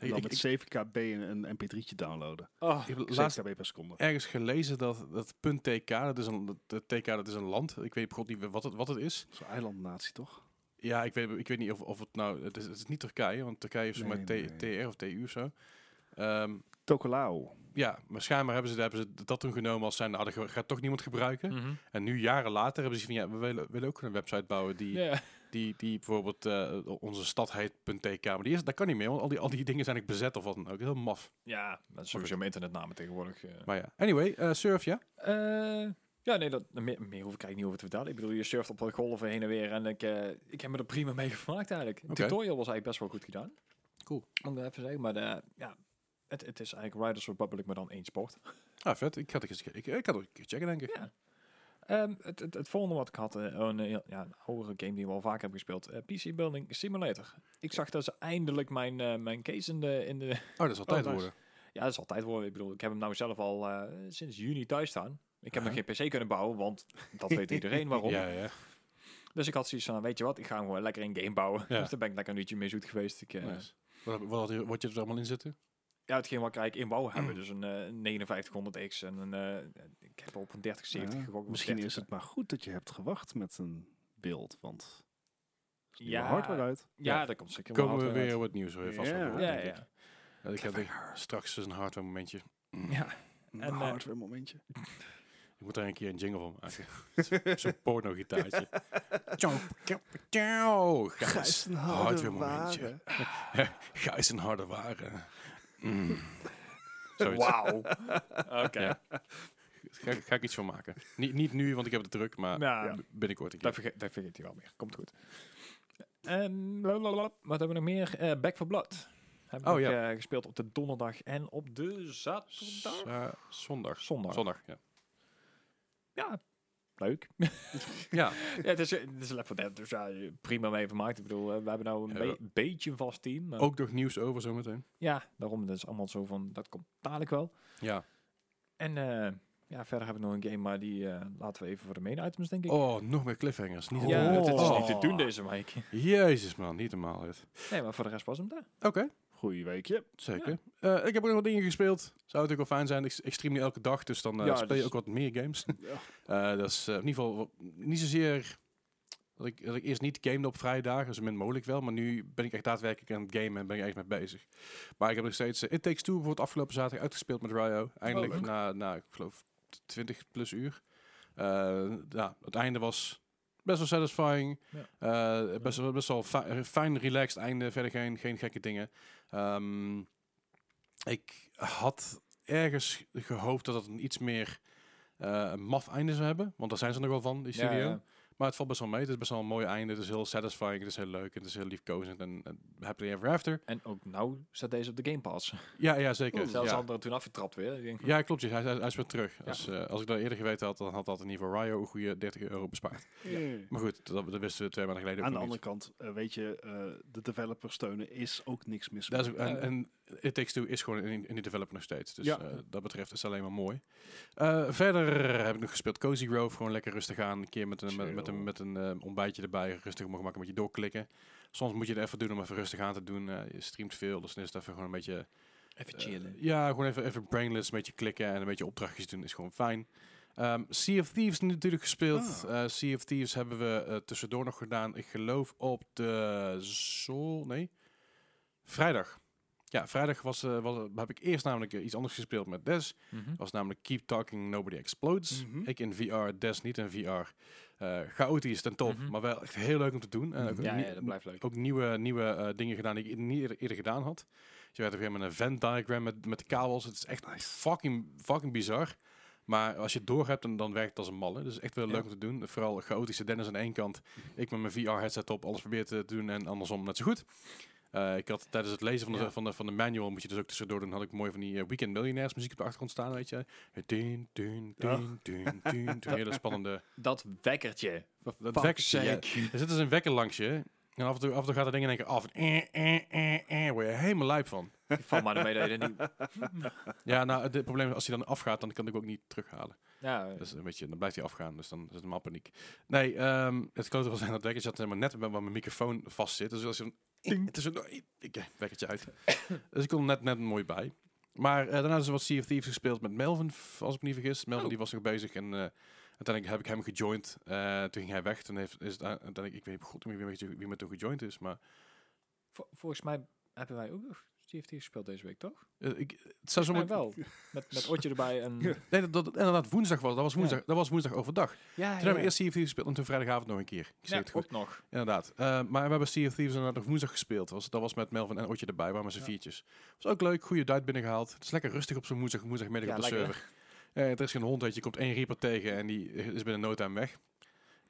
Ik, dan ik, met ik, 7kb een, een mp3'tje downloaden. Oh, ik heb 7 laatst kb per seconde. ergens gelezen dat dat .tk, dat is een, dat TK dat is een land. Ik weet god niet wat het, wat het is. Zo'n eilandnatie, toch? Ja, ik weet, ik weet niet of, of het nou... Het is, het is niet Turkije, want Turkije is voor Nee, T-. TR of TU of zo. Ehm, Tokolao. ja, maar schijnbaar hebben ze, hebben ze dat toen genomen als zijn, nou, dat gaat toch niemand gebruiken. Mhm. En nu, jaren later, hebben ze van, ja, we willen, willen ook een website bouwen die, Ja. Die, die bijvoorbeeld, eh, onze stad heet .tk, maar die is, dat kan niet meer, want al die, al die dingen zijn ik bezet of wat dan ook. Heel maf. Ja, dat is sowieso mijn internetnamen tegenwoordig. eh. Maar ja, anyway, eh, surf, ja? Eh, ja, nee, dat, meer, meer hoef ik eigenlijk niet over te vertellen. Ik bedoel, je surft op de golven heen en weer en ik, eh, ik heb me er prima mee gemaakt eigenlijk. De tutorial was eigenlijk best wel goed gedaan. Cool. Om dat even te zeggen, maar de, ja, het, het is eigenlijk Riders Republic, maar dan één sport. Ah, vet. Ik had het eens, ik, ik had het een keer checken, denk ik. Ja. Ehm, het, het, het volgende wat ik had, eh, een, heel- ja, een oudere game die we al vaak hebben gespeeld, eh, PC Building Simulator. Ik zag dat ze eindelijk mijn, eh, mijn case in de, in de... Oh, dat is altijd nice. worden. Ja, dat is altijd worden. Ik bedoel, ik heb hem nou zelf al sinds juni thuis staan. Ik heb nog Aha. geen PC kunnen bouwen, want dat weet iedereen waarom. Ja, ja. Dus ik had zoiets van, weet je wat, ik ga hem gewoon lekker in game bouwen. Ja. Dus daar ben ik lekker een uurtje mee zoet geweest. Ik, Nice. Wat, wat, je- wat je er allemaal in zitten? Ja, hetgeen wat ik eigenlijk in wou hebben. Mm. Dus een eh 5900X en een... eh, ik heb op een 3070 Ja, gegokt. Misschien 30. is het maar goed dat je hebt gewacht met een beeld, want Ja, hardware uit. Ja, Ja. daar komt zeker Komen we weer uit. wat nieuws weer vast Ja. wel voor, Ja, denk ik. ja. Ja, ik heb straks dus een hardware momentje. Mm. Ja, Een En, eh, hardware momentje. Ik moet daar een keer een jingle van maken. Zo'n ciao, ciao. Gijs, een hardware momentje. Gijs een harde waren. Mm. Wauw. Oké. Ga, ga ik iets van maken. Niet, niet nu, want ik heb het druk, maar Ja, binnenkort een keer. vergeet, hij wel meer. Komt goed. En blablabla. wat hebben we nog meer? Eh, Back for Blood. Heb ik Oh, ook, ja. eh, gespeeld op de donderdag en op de zaterdag. Za- zondag. Zondag. Zondag, ja. Ja, leuk. Ja, ja, het is, het is Left 4 Dead, dus ja, prima mee vermaakt. Ik bedoel, eh, we hebben nou een be- beetje een vast team. maar- ook nog nieuws over zometeen. Ja, daarom. Dat is allemaal zo van, dat komt dadelijk wel. Ja. En eh, ja, verder hebben we nog een game, maar die eh, laten we even voor de main items, denk ik. Oh, nog meer cliffhangers. Niet ja, het, het is Oh. niet te doen deze week. Jezus man, niet normaal dit. Nee, maar voor de rest was hem daar. Oké, Goeie weekje. zeker. Eh, ik heb ook nog wat dingen gespeeld. Zou natuurlijk wel fijn zijn. Ik, ik stream nu elke dag, dus dan eh, Ja, speel je dus- ook wat meer games. Ja. Eh, dat is in ieder geval niet zozeer dat ik, dat ik eerst niet gamede op vrijdagen, zo min mogelijk wel. Maar nu ben ik echt daadwerkelijk aan het gamen en ben ik echt mee bezig. Maar ik heb nog steeds It Takes Two voor het afgelopen zaterdag uitgespeeld met Ryo. Eindelijk leuk. na, na, ik geloof, 20 plus uur. Ja, het einde was best wel satisfying. Eh, best, wel- best wel fi- fijn, relaxed einde. Verder geen, geen gekke dingen. Ehm, ik had ergens gehoopt dat het een iets meer een maf einde zou hebben. Want daar zijn ze nog wel van, die studio. Ja, ja. Maar het valt best wel mee. Het is best wel een mooi einde. Het is heel satisfying. Het is heel leuk. Het is heel liefkozend. En, en happily ever after. En ook nou staat deze op de Game Pass. Ja, ja zeker. Zelfs ja. hadden er toen afgetrapt weer. Ik denk, Ja, klopt. ja. Hij, hij, hij is weer terug. Als, eh, als ik dat eerder geweten had, dan had dat in ieder geval Ryo een goede 30 euro bespaard. Maar goed, dat, dat wisten we twee maanden geleden Aan de andere niet. kant, eh, weet je, eh, de developer steunen is ook niks mis Dat is en, Ja. en It Takes Two is gewoon in, in die developer nog steeds. Dus Ja. eh, dat betreft is het alleen maar mooi. Eh, verder heb ik nog gespeeld Cozy Grove. Gewoon lekker rustig aan. Een keer met een, met, met een, met een eh, ontbijtje erbij. Rustig op gemak een beetje doorklikken. Soms moet je het even doen om even rustig aan te doen. Je streamt veel, dus dan is het even gewoon een beetje... Even chillen. ja, gewoon even, even brainless, een beetje klikken en een beetje opdrachtjes doen is gewoon fijn. Ehm sea of Thieves natuurlijk gespeeld. Eh, sea of Thieves hebben we tussendoor nog gedaan. Ik geloof op de zo nee vrijdag. Ja, vrijdag was, eh, was, heb ik eerst namelijk eh, iets anders gespeeld met Des. Mhm. Was namelijk Keep Talking Nobody Explodes. Mhm. Ik in VR, Des niet in VR. Eh chaotisch ten top, Mhm. maar wel echt heel leuk om te doen. En ook, Ja, ja, dat blijft leuk. ook nieuwe, nieuwe eh, dingen gedaan die ik niet eerder, eerder gedaan had. Je werd op een gegeven moment een Venn diagram met, met de kabels. Het is echt fucking, fucking bizar. Maar als je het door hebt, dan, dan werkt het als een malle. Dus echt wel Ja. leuk om te doen. Vooral chaotische Dennis aan één kant. Ik met mijn VR-headset op, alles probeer te doen en andersom net zo goed. Eh, ik had tijdens het lezen van de, Ja. van, de, van de manual, moet je dus ook tussendoor doen, had ik mooi van die eh, Weekend Millionaires muziek op de achtergrond staan, weet je. Dun, dun, dun, dun, dun, dun. Hele spannende... Dat wekkertje. Dat wekkertje, ja. Er zit dus een wekker langs je. En af en toe, af en toe gaat dat ding in één keer af. En eh, eh, eh, word je helemaal lijp van. Val maar je er niet... Ja, nou, het probleem is, als hij dan afgaat, dan kan ik ook niet terughalen. Ja, Dus een beetje, dan blijft hij afgaan, dus dan is het helemaal paniek. Nee, ehm, het klote was aan dat wekkertje zat helemaal net waar mijn microfoon vast zit. Dus als je dan... Het is een... Ik, eh, wekkertje uit. dus ik kon er net, net mooi bij. Maar eh, daarna hebben ze wat Sea of Thieves gespeeld met Melvin, als ik me niet vergis. Melvin Oh. die was nog bezig en eh, uiteindelijk heb ik hem gejoind. Eh, toen ging hij weg. Toen heeft, is het, uiteindelijk, ik weet god niet meer wie, wie me toen gejoind is, maar... Vol- volgens mij hebben wij ook nog CFT gespeeld deze week, toch? eh, ik, het zou zomaar... wel. Met, met Otje erbij en... Ja. Nee, dat, dat inderdaad woensdag was. Dat was woensdag, dat was woensdag overdag. Ja, Toen hebben we eerst Sea of Thieves gespeeld en toen vrijdagavond nog een keer. Ik het goed. ook nog. Inderdaad. Eh, maar we hebben Sea of Thieves inderdaad nog woensdag gespeeld. Dat was, dat was met Melvin en Otje erbij, waar met z'n viertjes. was ook leuk, goede duit binnengehaald. Het is lekker rustig op zo'n woensdag, woensdagmiddag Ja, op de lekker. server. Eh, er is geen hond. Je komt één reaper tegen en die is binnen no time weg.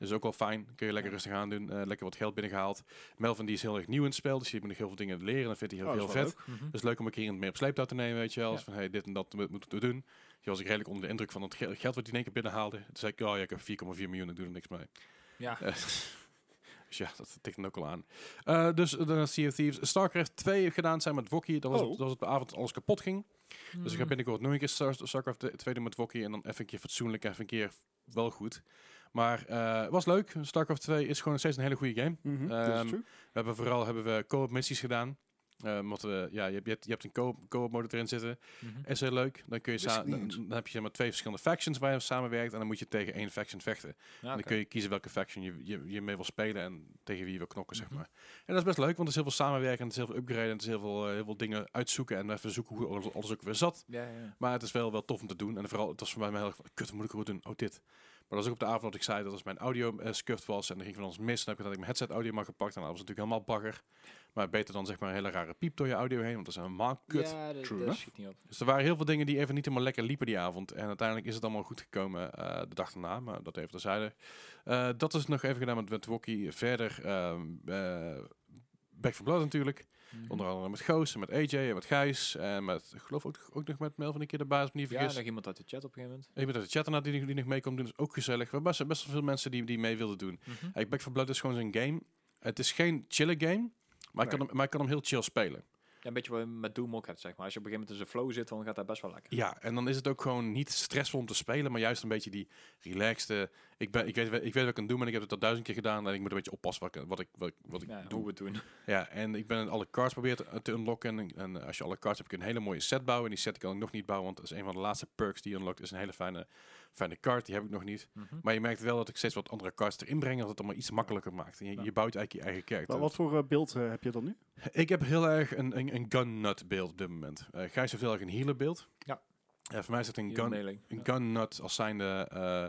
Is ook wel fijn. Kun je lekker rustig aan doen. eh, lekker wat geld binnengehaald. Melvin die is heel erg nieuw in het spel, dus die moet nog heel veel dingen leren. Dat vindt hij heel, Oh, heel vet. leuk. Mhm. Dus leuk om een keer iemand mee op sleeptouw te nemen, weet je wel. Ja. Van, hey, dit en dat moet- moeten we doen. Je was ik redelijk onder de indruk van het ge- geld wat hij in één keer binnenhaalde. Toen zei ik, oh ja, ik heb 4,4 miljoen, ik doe er niks mee. Ja. Eh, dus ja, dat tikt dan ook al aan. Eh, dus dan Sea of Thieves. StarCraft 2 gedaan zijn met Wokkie. Dat was, Oh. het, dat was het de avond dat alles kapot ging. Dus ik ga Mm. binnenkort nog een keer Star- StarCraft 2 doen met Wokkie. En dan even een keer fatsoenlijk, even een keer wel goed. Maar eh, het was leuk. StarCraft 2 is gewoon nog steeds een hele goede game. Dat is Ehm, true. We hebben vooral hebben we co-op missies gedaan. Eh, we, ja, je, hebt- je hebt, je hebt een co- co-op mode erin zitten. Mhm. Is heel leuk. Dan, kun je dan, heb je zeg maar, twee verschillende factions waar je samenwerkt. En dan moet je tegen één faction vechten. Ja, En dan kun je kiezen welke faction je, je, je mee wil spelen en tegen wie je wil knokken, zeg Mhm. maar. En dat is best leuk, want er is heel veel samenwerken, en het is heel veel upgraden, en het is heel veel, eh, heel veel dingen uitzoeken en even zoeken hoe alles, alles ook weer zat. Ja, ja. Maar het is wel, wel tof om te doen. En vooral, het was voor mij heel erg kut, moet ik goed doen? Oh, dit. Maar dat was ook op de avond dat ik zei dat als mijn audio eh, scuffed was en er ging van ons mis, dan heb ik dat ik mijn headset audio maar gepakt en dat was natuurlijk helemaal bagger. Maar beter dan zeg maar een hele rare piep door je audio heen, want dat is helemaal kut. Ja, dat, True dat enough. schiet niet op. Dus er waren heel veel dingen die even niet helemaal lekker liepen die avond. En uiteindelijk is het allemaal goed gekomen eh, de dag daarna, maar dat even terzijde. Eh dat is nog even gedaan met, met. Verder ehm eh, Back for Blood natuurlijk. Mhm. Onder andere met Goos en met AJ en met Gijs. En met, ik geloof ook, ook nog met Melvin een keer ik me niet Ja, nog iemand uit de chat op een gegeven moment. En iemand uit de chat daarna die, die nog mee komt doen, is ook gezellig. We hebben best, best wel veel mensen die, die mee wilden doen. Mhm. Hey, Back for Blood is gewoon zo'n game. Het is geen chille game, maar, ik kan hem, maar ik kan hem heel chill spelen. Ja, een beetje wat je met Doom ook hebt, zeg maar. Als je op een gegeven moment in zijn flow zit, dan gaat dat best wel lekker. Ja, en dan is het ook gewoon niet stressvol om te spelen, maar juist een beetje die relaxed. Ik, ben, ik, weet, ik weet wat ik kan doen, en ik heb het al duizend keer gedaan. En ik moet een beetje oppassen wat ik, wat ik, wat ik, wat ik Ja, doe. hoe we doen. Ja, en ik ben alle cards proberen te, unlocken. En, en als je alle cards hebt, kun je een hele mooie set bouwen. En die set kan ik nog niet bouwen, want dat is een van de laatste perks die je unlockt. is een hele fijne, fijne card, die heb ik nog niet. Mhm. Maar je merkt wel dat ik steeds wat andere cards erin breng, dat het allemaal iets makkelijker maakt. En je, Ja. je bouwt eigenlijk je eigen Wat, character. wat voor eh, beeld eh, heb je dan nu? Ik heb heel erg een, een, een gun nut beeld op dit moment. Eh Gijs heeft heel erg een healer beeld. Ja. Ja, voor mij is het een gun, mailing. een Ja. gun nut als zijnde eh,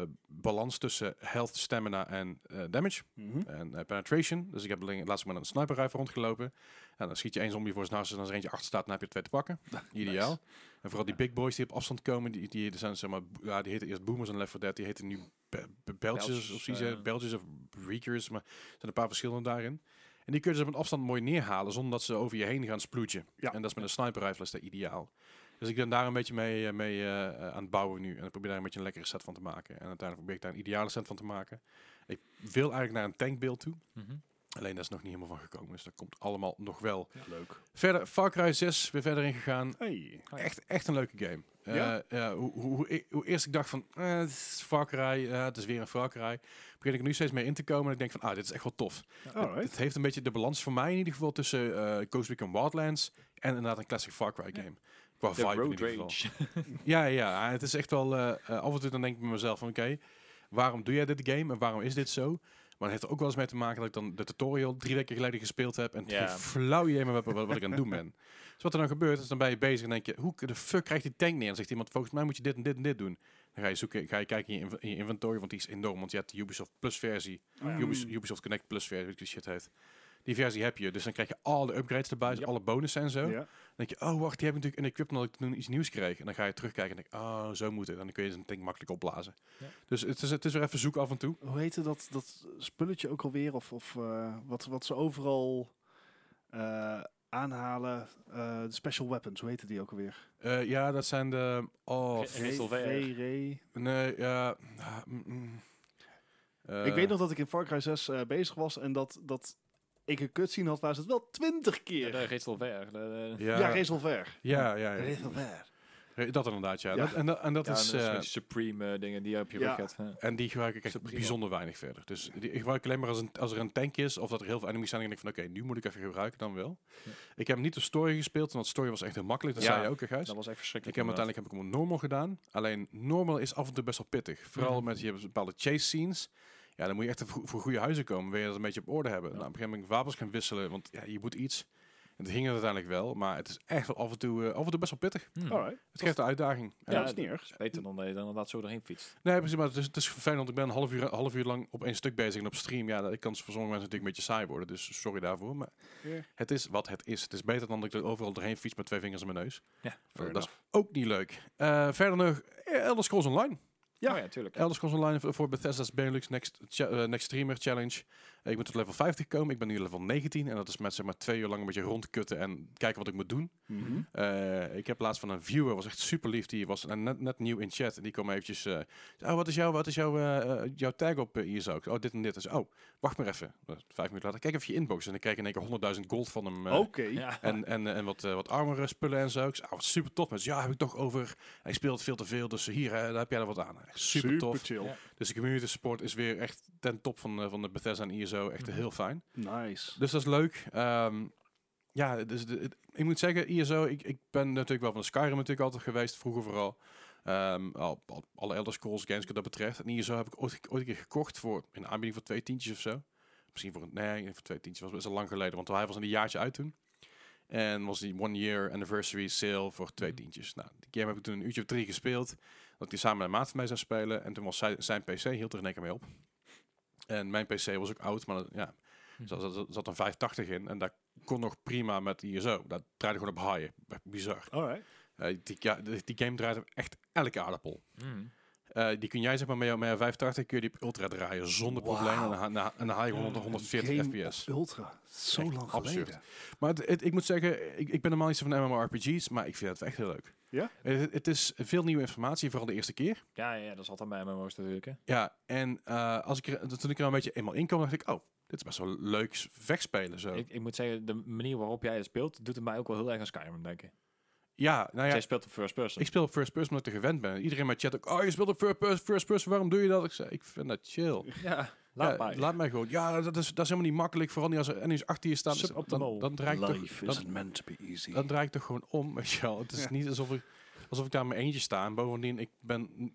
eh, balans tussen health, stamina en eh, damage. En eh, penetration. Dus ik heb laatst met een sniper rifle rondgelopen. En dan schiet je één zombie voor zijn naast en als er eentje achter staat, dan heb je twee te pakken. Ideaal. En vooral die big boys die op afstand komen, die, die er zijn zeg maar, ja, die heten eerst boomers en Left 4 Dead, die heten nu Be- Be- Belgians Belgisch, of zoiets, Belgians of Reekers, maar er zijn een paar verschillen daarin. En die kun je dus op een afstand mooi neerhalen zonder dat ze over je heen gaan sploetje. Ja. En dat is met een sniper rifle is dat ideaal. Dus ik ben daar een beetje mee, eh, mee eh, eh, aan het bouwen nu. En ik probeer daar een beetje een lekkere set van te maken. En uiteindelijk probeer ik daar een ideale set van te maken. Ik wil eigenlijk naar een tankbeeld toe. Mhm. Alleen dat is nog niet helemaal van gekomen. Dus dat komt allemaal nog wel. Leuk. Verder, Far Cry 6 weer verder ingegaan. Hey. Echt, echt een leuke game. Eh, Ja? hoe, hoe, hoe, eerst ik dacht van, eh, het is Far Cry, het is weer een Far Cry. Begin ik er nu steeds meer in te komen en ik denk van, ah, dit is echt wel tof. Het, het heeft een beetje de balans voor mij in ieder geval tussen eh Ghost Recon Wildlands en inderdaad een classic Far Cry game. Qua De vibe in road ieder geval. rage. Ja, ja, het is echt wel, eh, eh, af en toe dan denk ik bij mezelf van, oké, waarom doe jij dit game en waarom is dit zo? Maar het heeft er ook wel eens mee te maken dat ik dan de tutorial drie weken geleden gespeeld heb en Ja. geen flauw idee meer heb wat, wat ik aan het doen ben. Dus wat er dan gebeurt, is dan ben je bezig en denk je, hoe de fuck krijgt die tank neer? En zegt iemand, volgens mij moet je dit en dit en dit doen. Dan ga je zoeken, ga je kijken in je, inv- in je inventory, want die is enorm, want je hebt de Ubisoft Plus versie, Ah, ja. Ubis- Ubisoft Connect Plus versie, weet ik hoe die shit heet. Die versie heb je, dus dan krijg je alle upgrades erbij, dus Yep. alle bonussen en zo. Ja. Dan denk je, oh wacht, die heb ik natuurlijk in equipment dat ik toen iets nieuws kreeg. En dan ga je terugkijken en denk oh, zo moet het. En dan kun je zo'n tank makkelijk opblazen. Ja. Dus het is, het is weer even zoeken af en toe. Hoe heette dat, dat spulletje ook alweer? Of, of eh, wat, wat ze overal eh, aanhalen? eh, de special weapons, hoe heette die ook alweer? Eh, ja, dat zijn de... Oh, nee, ja... ah, mm, mm. Ik weet nog dat ik in Far Cry 6 eh, bezig was en dat, dat ik een cutscene had ze het wel twintig Ja, keer... Rachel Ver. Ja, ja, Rezelver. ja, ja, ja. Eh, Dat inderdaad, ja. Ja. Dat, en, dat, en dat ja, is... en eh, Supreme eh, dingen die je op je Ja. rug hebt. Ja. en die gebruik ik echt Supreme. bijzonder weinig verder. Dus die ik gebruik alleen maar als, een, als er een tank is of dat er heel veel enemies zijn. En ik denk van, oké, nu moet ik even gebruiken, dan wel. Ja. Ik heb niet de story gespeeld, want de story was echt heel makkelijk. Dat Ja, zei je ook, Gijs. Dat was echt Ik verschrikkelijk. heb hem uiteindelijk heb ik hem op normal gedaan. Alleen normal is af en toe best wel pittig. Vooral Mhm. met je hebt bepaalde chase scenes. Ja, dan moet je echt voor, voor goede huizen komen. Wil je dat een beetje op orde hebben. Nou, op een gegeven moment wapens gaan wisselen. Want ja, je moet iets. En dat ging het uiteindelijk wel. Maar het is echt wel af en toe, eh, af en toe best wel pittig. Hmm. Alright. Het geeft de uitdaging. Ja, Ja. dat is niet erg. Beter dan dat je dan inderdaad zo doorheen fietst. Nee, precies. Maar het is, het is vervelend. want Ik ben een half uur, half uur lang op één stuk bezig. En op stream, ja, dat kan voor sommige mensen natuurlijk een beetje saai worden. Dus sorry daarvoor. Maar Ja. het is wat het is. Het is beter dan dat ik er overal doorheen fiets met twee vingers in mijn neus. Ja, dat is ook niet leuk. Eh, verder nog eh, Elder Scrolls Online. Ja. Ja, oh, ja tuurlijk. Elder Scrolls Online voor- Bethesda's Benelux Next, eh, Next Streamer Challenge. Ik ben tot level 50 gekomen. Ik ben nu level 19. En dat is met zeg maar twee uur lang een beetje rondkutten en kijken wat ik moet doen. Mhm. Eh, ik heb laatst van een viewer, was echt super lief. Die was net, net nieuw in chat. En die kwam eventjes. eh, oh, wat is, jouw, wat is jouw, eh, jouw tag op uh, ISO? Oh, dit en dit. Dus, oh, wacht maar even. Vijf minuten later. Kijk even je inbox. En dan krijg je in één keer 100.000 gold van hem. Oké. Ja. en, en, en wat, eh, wat armor spullen en zo. Ik zei, oh, wat super tof. Maar ja, heb ik toch over. Hij speelt veel te veel. Dus hier, hè, daar heb jij er wat aan. Echt super, tof. chill. Ja. Dus de community support is weer echt ten top van, van de Bethesda en ISO. Echt Mhm. heel fijn. Nice. Dus dat is leuk. Ehm, ja, dus de, het- ik moet zeggen, ISO, ik, ik ben natuurlijk wel van Skyrim natuurlijk altijd geweest, vroeger vooral. Ehm, al, al- alle Elder Scrolls games wat dat betreft. En ISO heb ik ooit, ooit een keer gekocht voor een aanbieding voor twee tientjes of zo. Misschien voor een, nee, voor twee tientjes was best wel lang geleden, want hij was een jaartje uit toen. En was die one year anniversary sale voor twee Mhm. tientjes. Nou, die game heb ik toen een uurtje of drie gespeeld. Dat die samen met een maat van mij zou spelen. En toen was zijn, zijn PC, hield er in één keer mee op. En mijn PC was ook oud, maar dat- ja, Mhm. er zat, zat, een 580 in. En dat kon nog prima met ISO. Dat draaide gewoon op high. Bizar. Alright. Eh, die, ja, die, game draait op echt elke aardappel. Mm. Eh, die kun jij zeg maar met, jou- met jouw 580 kun je die op ultra draaien zonder Wauw. probleem. En dan, haal je 100, 140 Game fps. Ultra. Zo Echt lang absurd. geleden. Maar het, het- ik moet zeggen, ik, ik ben normaal niet zo van MMORPG's, maar ik vind het echt heel leuk. Ja? Het, het is veel nieuwe informatie, vooral de eerste keer. Ja, ja, dat is altijd bij MMO's natuurlijk. Hè. Ja, en eh, als ik er, toen ik er een beetje eenmaal in kwam, dacht ik, oh, dit is best wel leuk vechtspelen zo. Ik, ik moet zeggen, de manier waarop jij het speelt, doet het mij ook wel heel erg aan Skyrim denken. ja, nou ja, Jij speelt op first person. ik speel op first person omdat ik er gewend ben. Iedereen in mijn chat ook, oh, je speelt op first person, first person, waarom doe je dat? Ik zei, ik vind dat chill. ja, laat Ja, mij. Laat mij gewoon. Ja, dat is, dat is helemaal niet makkelijk. Vooral niet als er enemies achter je staan. Dus. Dan, dan, draai ik toch, Life dan, isn't meant to be easy. dan draai ik toch gewoon om. Weet je wel. Het is Ja. niet alsof ik, alsof ik daar mijn eentje sta. En bovendien, ik ben...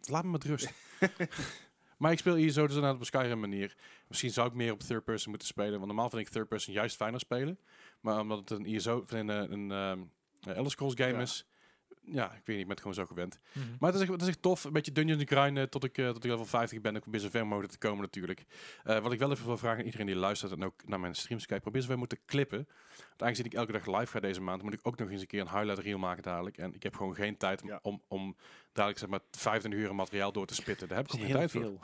Laat me met rust. maar ik speel hier zo dus inderdaad op een Skyrim manier. Misschien zou ik meer op third person moeten spelen. Want normaal vind ik third person juist fijner spelen. Maar omdat het een ISO, een, een, een ehm, Elder Scrolls game Ja. is... Ja, ik weet niet, ik ben het gewoon zo gewend. Mhm. Maar het is, echt, het is echt tof. Een beetje dungeons grinden tot ik, eh, tot ik level 50 ben. Ik probeer zo ver mogelijk te komen natuurlijk. Eh, wat ik wel even wil vragen aan iedereen die luistert en ook naar mijn streams kijkt. Probeer zo ver moeten klippen. Want aangezien ik elke dag live ga deze maand, moet ik ook nog eens een keer een highlight reel maken dadelijk. En ik heb gewoon geen tijd om, Ja. om, om dadelijk zeg maar 25 uur materiaal door te spitten. Daar heb ik gewoon geen tijd voor.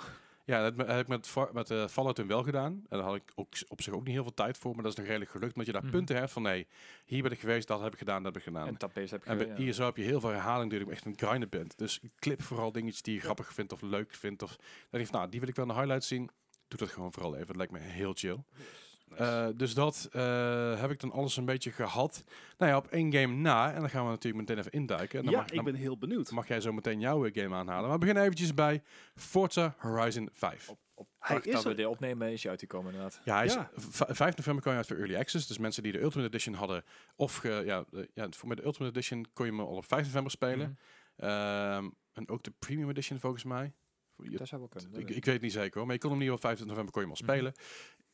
Ja, dat heb ik met, met eh, Fallout toen wel gedaan. En daar had ik ook op zich ook niet heel veel tijd voor. Maar dat is nog redelijk gelukt. Omdat je daar Mhm. punten hebt van nee, hier ben ik geweest, dat heb ik gedaan, dat heb ik gedaan. En heb je. En bij ja. ISO heb je heel veel herhaling die je echt een grinder bent. Dus clip vooral dingetjes die je grappig vindt of leuk vindt. Of dat je van, nou, die wil ik wel in de highlights zien. Doe dat gewoon vooral even. Dat lijkt me heel chill. Eh, dus dat eh, heb ik dan alles een beetje gehad. Nou ja, op één game na. En dan gaan we natuurlijk meteen even induiken. En dan ja, mag, ik dan ben heel benieuwd. mag jij zo meteen jouw eh, game aanhalen. Maar we beginnen eventjes bij Forza Horizon 5. Op, op Hij is dat we er- dit opnemen is hij uitgekomen inderdaad. Ja, hij is, Ja. v- 5 november kwam je uit voor Early Access. Dus mensen die de Ultimate Edition hadden. Of ge- ja, de- ja, voor met de Ultimate Edition kon je hem al op 5 november spelen. Mhm. Ehm, en ook de Premium Edition volgens mij. Je- Dat zou wel kunnen. ik, weet ik weet het niet zeker hoor, maar je kon hem niet op 25 november kon je hem al Mhm. spelen.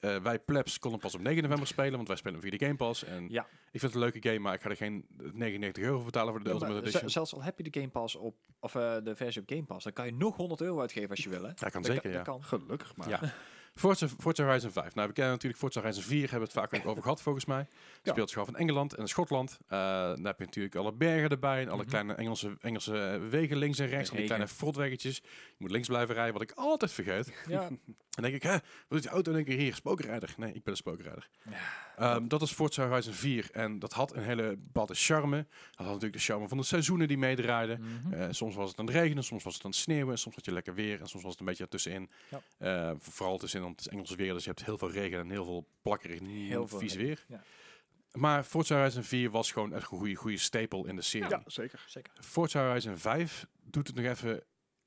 Eh, wij plebs konden pas op 9 november spelen, want wij spelen via de Game Pass. En Ja. ik vind het een leuke game, maar ik ga er geen 99 euro voor betalen voor de Ja, Ultimate Edition. zelfs al heb je de Game Pass op, of eh, de versie op Game Pass, dan kan je nog 100 euro uitgeven als je wil. Hè? Ja, kan Dat zeker, ja. Dat kan. Gelukkig maar. Ja. Forza, Forza Horizon 5. Nou, we kennen natuurlijk Forza Horizon 4, hebben we het vaak over gehad volgens mij. Ja. Speelt zich af in Engeland en Schotland. Eh dan heb je natuurlijk alle bergen erbij en alle Mhm. kleine Engelse, Engelse wegen links en rechts. Van die kleine frotweggetjes. Je moet links blijven rijden, wat ik altijd vergeet. Ja. Dan denk ik, hè, wat doet die auto? En dan denk ik, hier, spookrijder. Nee, ik ben een spookrijder. Ja. Ehm, dat is Forza Horizon 4 en dat had een hele bepaalde charme. Dat had natuurlijk de charme van de seizoenen die meedraaiden. Mhm. Eh, soms was het aan het regenen, soms was het aan het sneeuwen, soms had je lekker weer en soms was het een beetje ertussenin. Ja. Eh, vooral tussenin, want het is Engels weer, dus je hebt heel veel regen en heel veel plakkerig, Heel vies regen, weer. ja. Maar Forza Horizon 4 was gewoon echt een goede, goede stapel in de serie. Ja, zeker. Zeker. Forza Horizon 5 doet het nog even,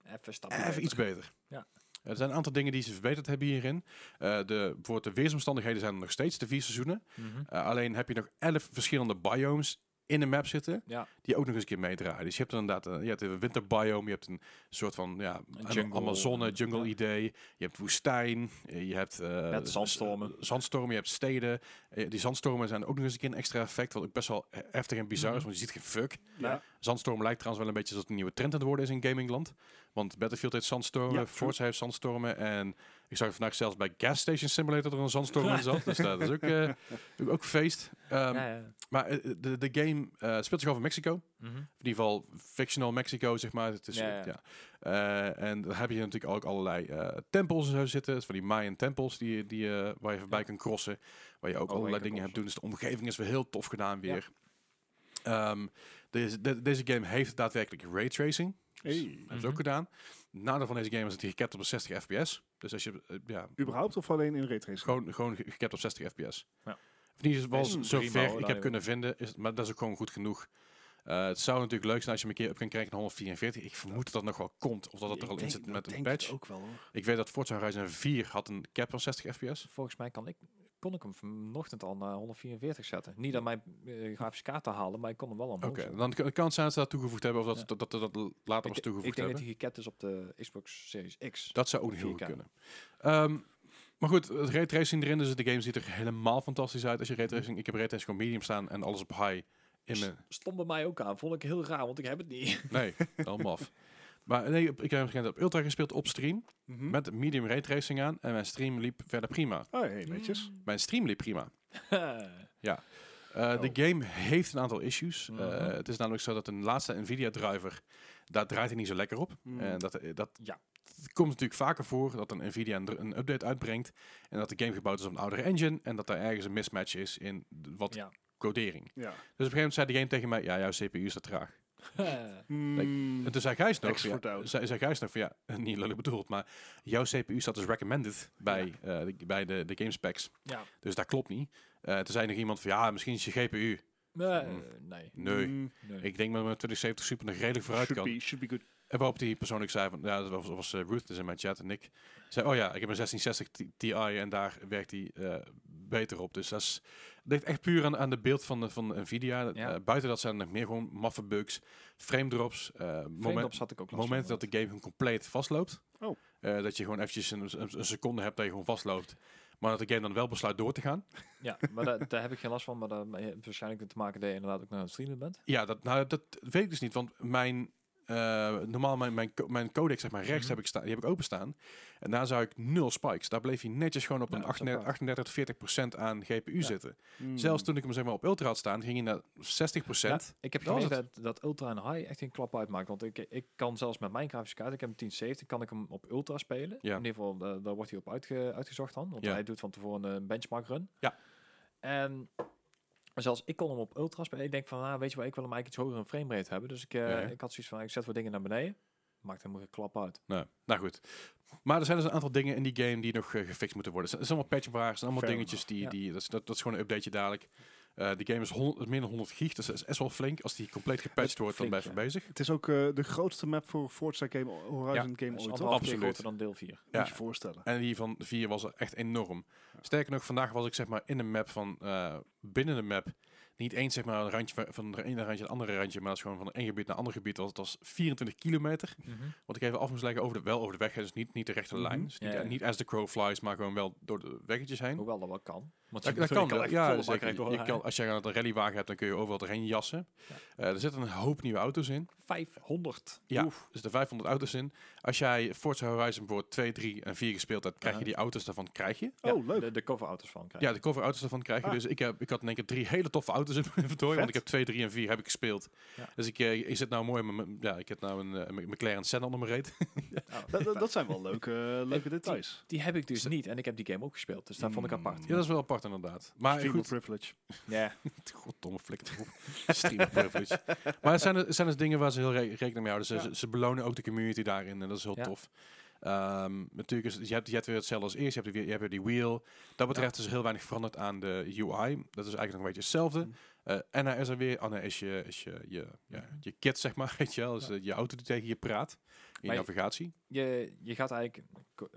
Even even iets beter. Ja. Er zijn een aantal dingen die ze verbeterd hebben hierin. Eh, de, bijvoorbeeld de weersomstandigheden zijn er nog steeds, de vier seizoenen. Mhm. Eh, alleen heb je nog elf verschillende biomes in de map zitten, Ja. die ook nog eens een keer meedraaien. Dus je hebt inderdaad eh, je hebt een winterbiome, je hebt een soort van ja, Een jungle, Amazone eh, jungle ja. idee. Je hebt woestijn, eh, je hebt Met zandstormen. zandstormen, je hebt steden. Die zandstormen zijn ook nog eens een keer een extra effect, wat ook best wel heftig en bizar is, Mhm. want je ziet geen fuck. Ja. Zandstorm lijkt trouwens wel een beetje dat een nieuwe trend aan het worden is in gamingland. Want Battlefield heeft zandstormen, Forza heeft zandstormen en ik zag vandaag zelfs bij Gas Station Simulator dat er een zandstorm in zat. Dus dat is ook, eh, ook, ook feest. Ehm, ja, ja. Maar eh, de, de game eh, speelt zich af in Mexico. Mhm. In ieder geval fictional Mexico, zeg maar. Het is, Ja, ja, ja. Eh, en dan heb je natuurlijk ook allerlei eh, tempels en zo zitten. Dus van die Mayan tempels die, die, eh, waar je voorbij Ja. kan crossen. Waar je ook Overheen allerlei dingen hebt doen. Dus de omgeving is weer heel tof gedaan weer. Ehm, deze, de- deze game heeft daadwerkelijk raytracing. Dus Hey. hebben ze Mhm. ook gedaan. Het nadeel van deze game is dat hij gekapt op een 60 fps. Dus als je, eh, ja, Überhaupt of alleen in raytracing? gewoon, gewoon ge- gekapt op 60 fps. Ja. Of niet Is prima, zover ik heb kunnen vinden, is, maar dat is ook gewoon goed genoeg. Eh, het zou natuurlijk leuk zijn als je hem een keer op kan krijgen naar 144. Ik vermoed dat dat nog wel komt, of dat het er al in zit met een patch. ook wel hoor. Ik weet dat Forza Horizon 4 had een cap van 60 fps. Volgens mij kan ik, kon ik hem vanochtend al naar 144 zetten. Niet aan mijn eh, grafische kaart te halen, maar ik kon hem wel omhoog Oké, dan kan het zijn dat ze dat toegevoegd hebben of dat, Ja. dat, dat, dat, dat later was toegevoegd ik denk dat hebben. hij geket is op de Xbox Series X. Dat zou ook heel 4K. goed kunnen. Ehm, maar goed, het raytracing erin, dus de game ziet er helemaal fantastisch uit. Als je raytracing, ik heb raytracing gewoon medium staan en alles op high in mijn... Stond bij mij ook aan. Vond ik heel raar, want ik heb het niet. Nee, allemaal af. Maar nee, ik heb op op Ultra gespeeld op stream Mhm. met medium raytracing aan en mijn stream liep verder prima. Oh, hey, netjes. Mijn stream liep prima. Eh, Oh. De game heeft een aantal issues. Eh, Mhm. het is namelijk zo dat een laatste Nvidia driver, daar draait hij niet zo lekker op. Mm. En dat, dat Ja. komt natuurlijk vaker voor dat een Nvidia een, een update uitbrengt en dat de game gebouwd is op een oudere engine en dat er ergens een mismatch is in wat ja. codering. Dus op Ja. een gegeven moment zei de game tegen mij, ja, jouw CPU is te traag. En toen zei Gijs nog, ja, zei, zei Gijs nog van, ja, niet lullig bedoeld, maar jouw CPU staat dus recommended bij, eh, de, bij de, de game specs. ja. Dus dat klopt niet. Eh toen zei nog iemand van, ja, misschien is je GPU. Nee, Mm. nee. Nee. Mm. nee. Ik denk dat mijn 2070 Super nog redelijk vooruit should, kan. be, should be good. En waarop die persoonlijk zei van, ja, dat was, was eh, Ruth dus in mijn chat en ik zei, oh ja, ik heb een 1660 Ti- en daar werkt hij eh, beter op. Dus dat is, ligt echt puur aan, aan de beeld van, de, van Nvidia. Ja. Eh, buiten dat zijn er nog meer gewoon maffe bugs, frame drops, eh moment, Frame-drops had ik ook momenten dat de game gewoon compleet vastloopt. Oh. Eh, dat je gewoon eventjes een, een, een seconde hebt dat je gewoon vastloopt. Maar dat de game dan wel besluit door te gaan. Ja, maar daar, daar heb ik geen last van. Maar hebt waarschijnlijk te maken dat je inderdaad ook naar het streamen bent. Ja, dat, nou, dat weet ik dus niet. Want mijn, eh, normaal mijn, mijn, mijn codec zeg maar, rechts Mhm. heb ik staan, die heb ik openstaan. En daar zou ik nul spikes. Daar bleef hij netjes gewoon op Ja, een dat is ook 38, 38 tot 40 procent aan GPU Ja. zitten. Mm. Zelfs toen ik hem zeg maar, op ultra had staan, ging hij naar 60 procent. Ik heb Dat dat, dat ultra en high echt een klap uitmaakt. Want ik, ik kan zelfs met mijn grafische kaart, ik heb een 1070, kan ik hem op ultra spelen. Ja. In ieder geval, da- daar wordt hij op uitge, uitgezocht dan. Want Ja. hij doet van tevoren een benchmark run. Ja. En zelfs ik kon hem op ultra spelen. Ik denk van, ah, weet je wat, ik wil hem eigenlijk iets hoger een framerate hebben. Dus ik, eh, Ja, ik had zoiets van, ik zet wat dingen naar beneden. Maakt helemaal geen klap uit. Nou, nou goed. Maar er zijn dus een aantal dingen in die game die nog eh, gefixt moeten worden. Het zijn allemaal patchwaars, het zijn allemaal Fair dingetjes die, die dat, is, dat, dat is gewoon een updateje dadelijk. Eh de game is 100, meer dan 100 gig, dus dat is best wel flink. Als die compleet gepatcht wordt, dan ben je bezig. Het is ook eh, de grootste map voor Forza Game Horizon Ja, Game Dat is ooit. Absoluut. groter dan deel 4. Ja. Moet je voorstellen. En die van 4 was er echt enorm. Sterker nog, vandaag was ik zeg maar in een map van eh, binnen de map. Niet eens zeg maar een randje van- het ene randje naar het andere randje, maar dat is gewoon van een gebied naar een ander gebied. Dat was 24 kilometer. Wat ik even af moest leggen over de, wel over de weg, hè, dus niet, niet de rechte Mhm. lijn. Dus niet, Ja, ja. niet as the crow flies, maar gewoon wel door de weggetjes heen. Hoewel dat wel kan. Want Dat, je dat je kan, ja, zeker. Je, doorrijden. kan, als je een rallywagen hebt, dan kun je overal doorheen jassen. Ja. Eh, er zitten een hoop nieuwe auto's in. 500. Ja, Oef. dus er 500 auto's in. Als jij Forza Horizon voor 2, 3 en 4 gespeeld hebt, krijg je die auto's daarvan krijg je. Ja, Oh, leuk. De, de coverauto's van. Ja, de coverauto's daarvan krijg je. Ah. Dus ik, heb, ik had in één keer drie hele toffe auto's in mijn inventory. Want ik heb 2, 3 en 4 heb ik gespeeld. Ja. Dus ik, eh, ik zit nou mooi met mijn... Ja, ik heb nou een eh, McLaren Senna onder mijn reet. Dat, dat, dat zijn wel leuke, leuke details. Die heb ik dus niet en ik heb die game ook gespeeld. Dus dat vond ik apart. Ja, dat is wel apart inderdaad. Maar Streamer goed, privilege. Ja. Goddomme flikker. Streamer privilege. Maar het zijn, het zijn dus dingen waar ze heel re- rekening mee houden. Ze, Ja. ze, ze belonen ook de community daarin en dat is heel Ja. tof. Ehm, natuurlijk is je hebt, je hebt weer hetzelfde als eerst. Je hebt, weer, je hebt weer die wheel. Dat betreft is er heel weinig veranderd aan de UI. Dat is eigenlijk nog een beetje hetzelfde. Mm. Eh, en hij is er weer. Anna is je, is je, je, ja, je kit, zeg maar. Weet je wel. Dus Ja. eh, je auto die tegen je praat. Maar je- navigatie. Je, je gaat eigenlijk,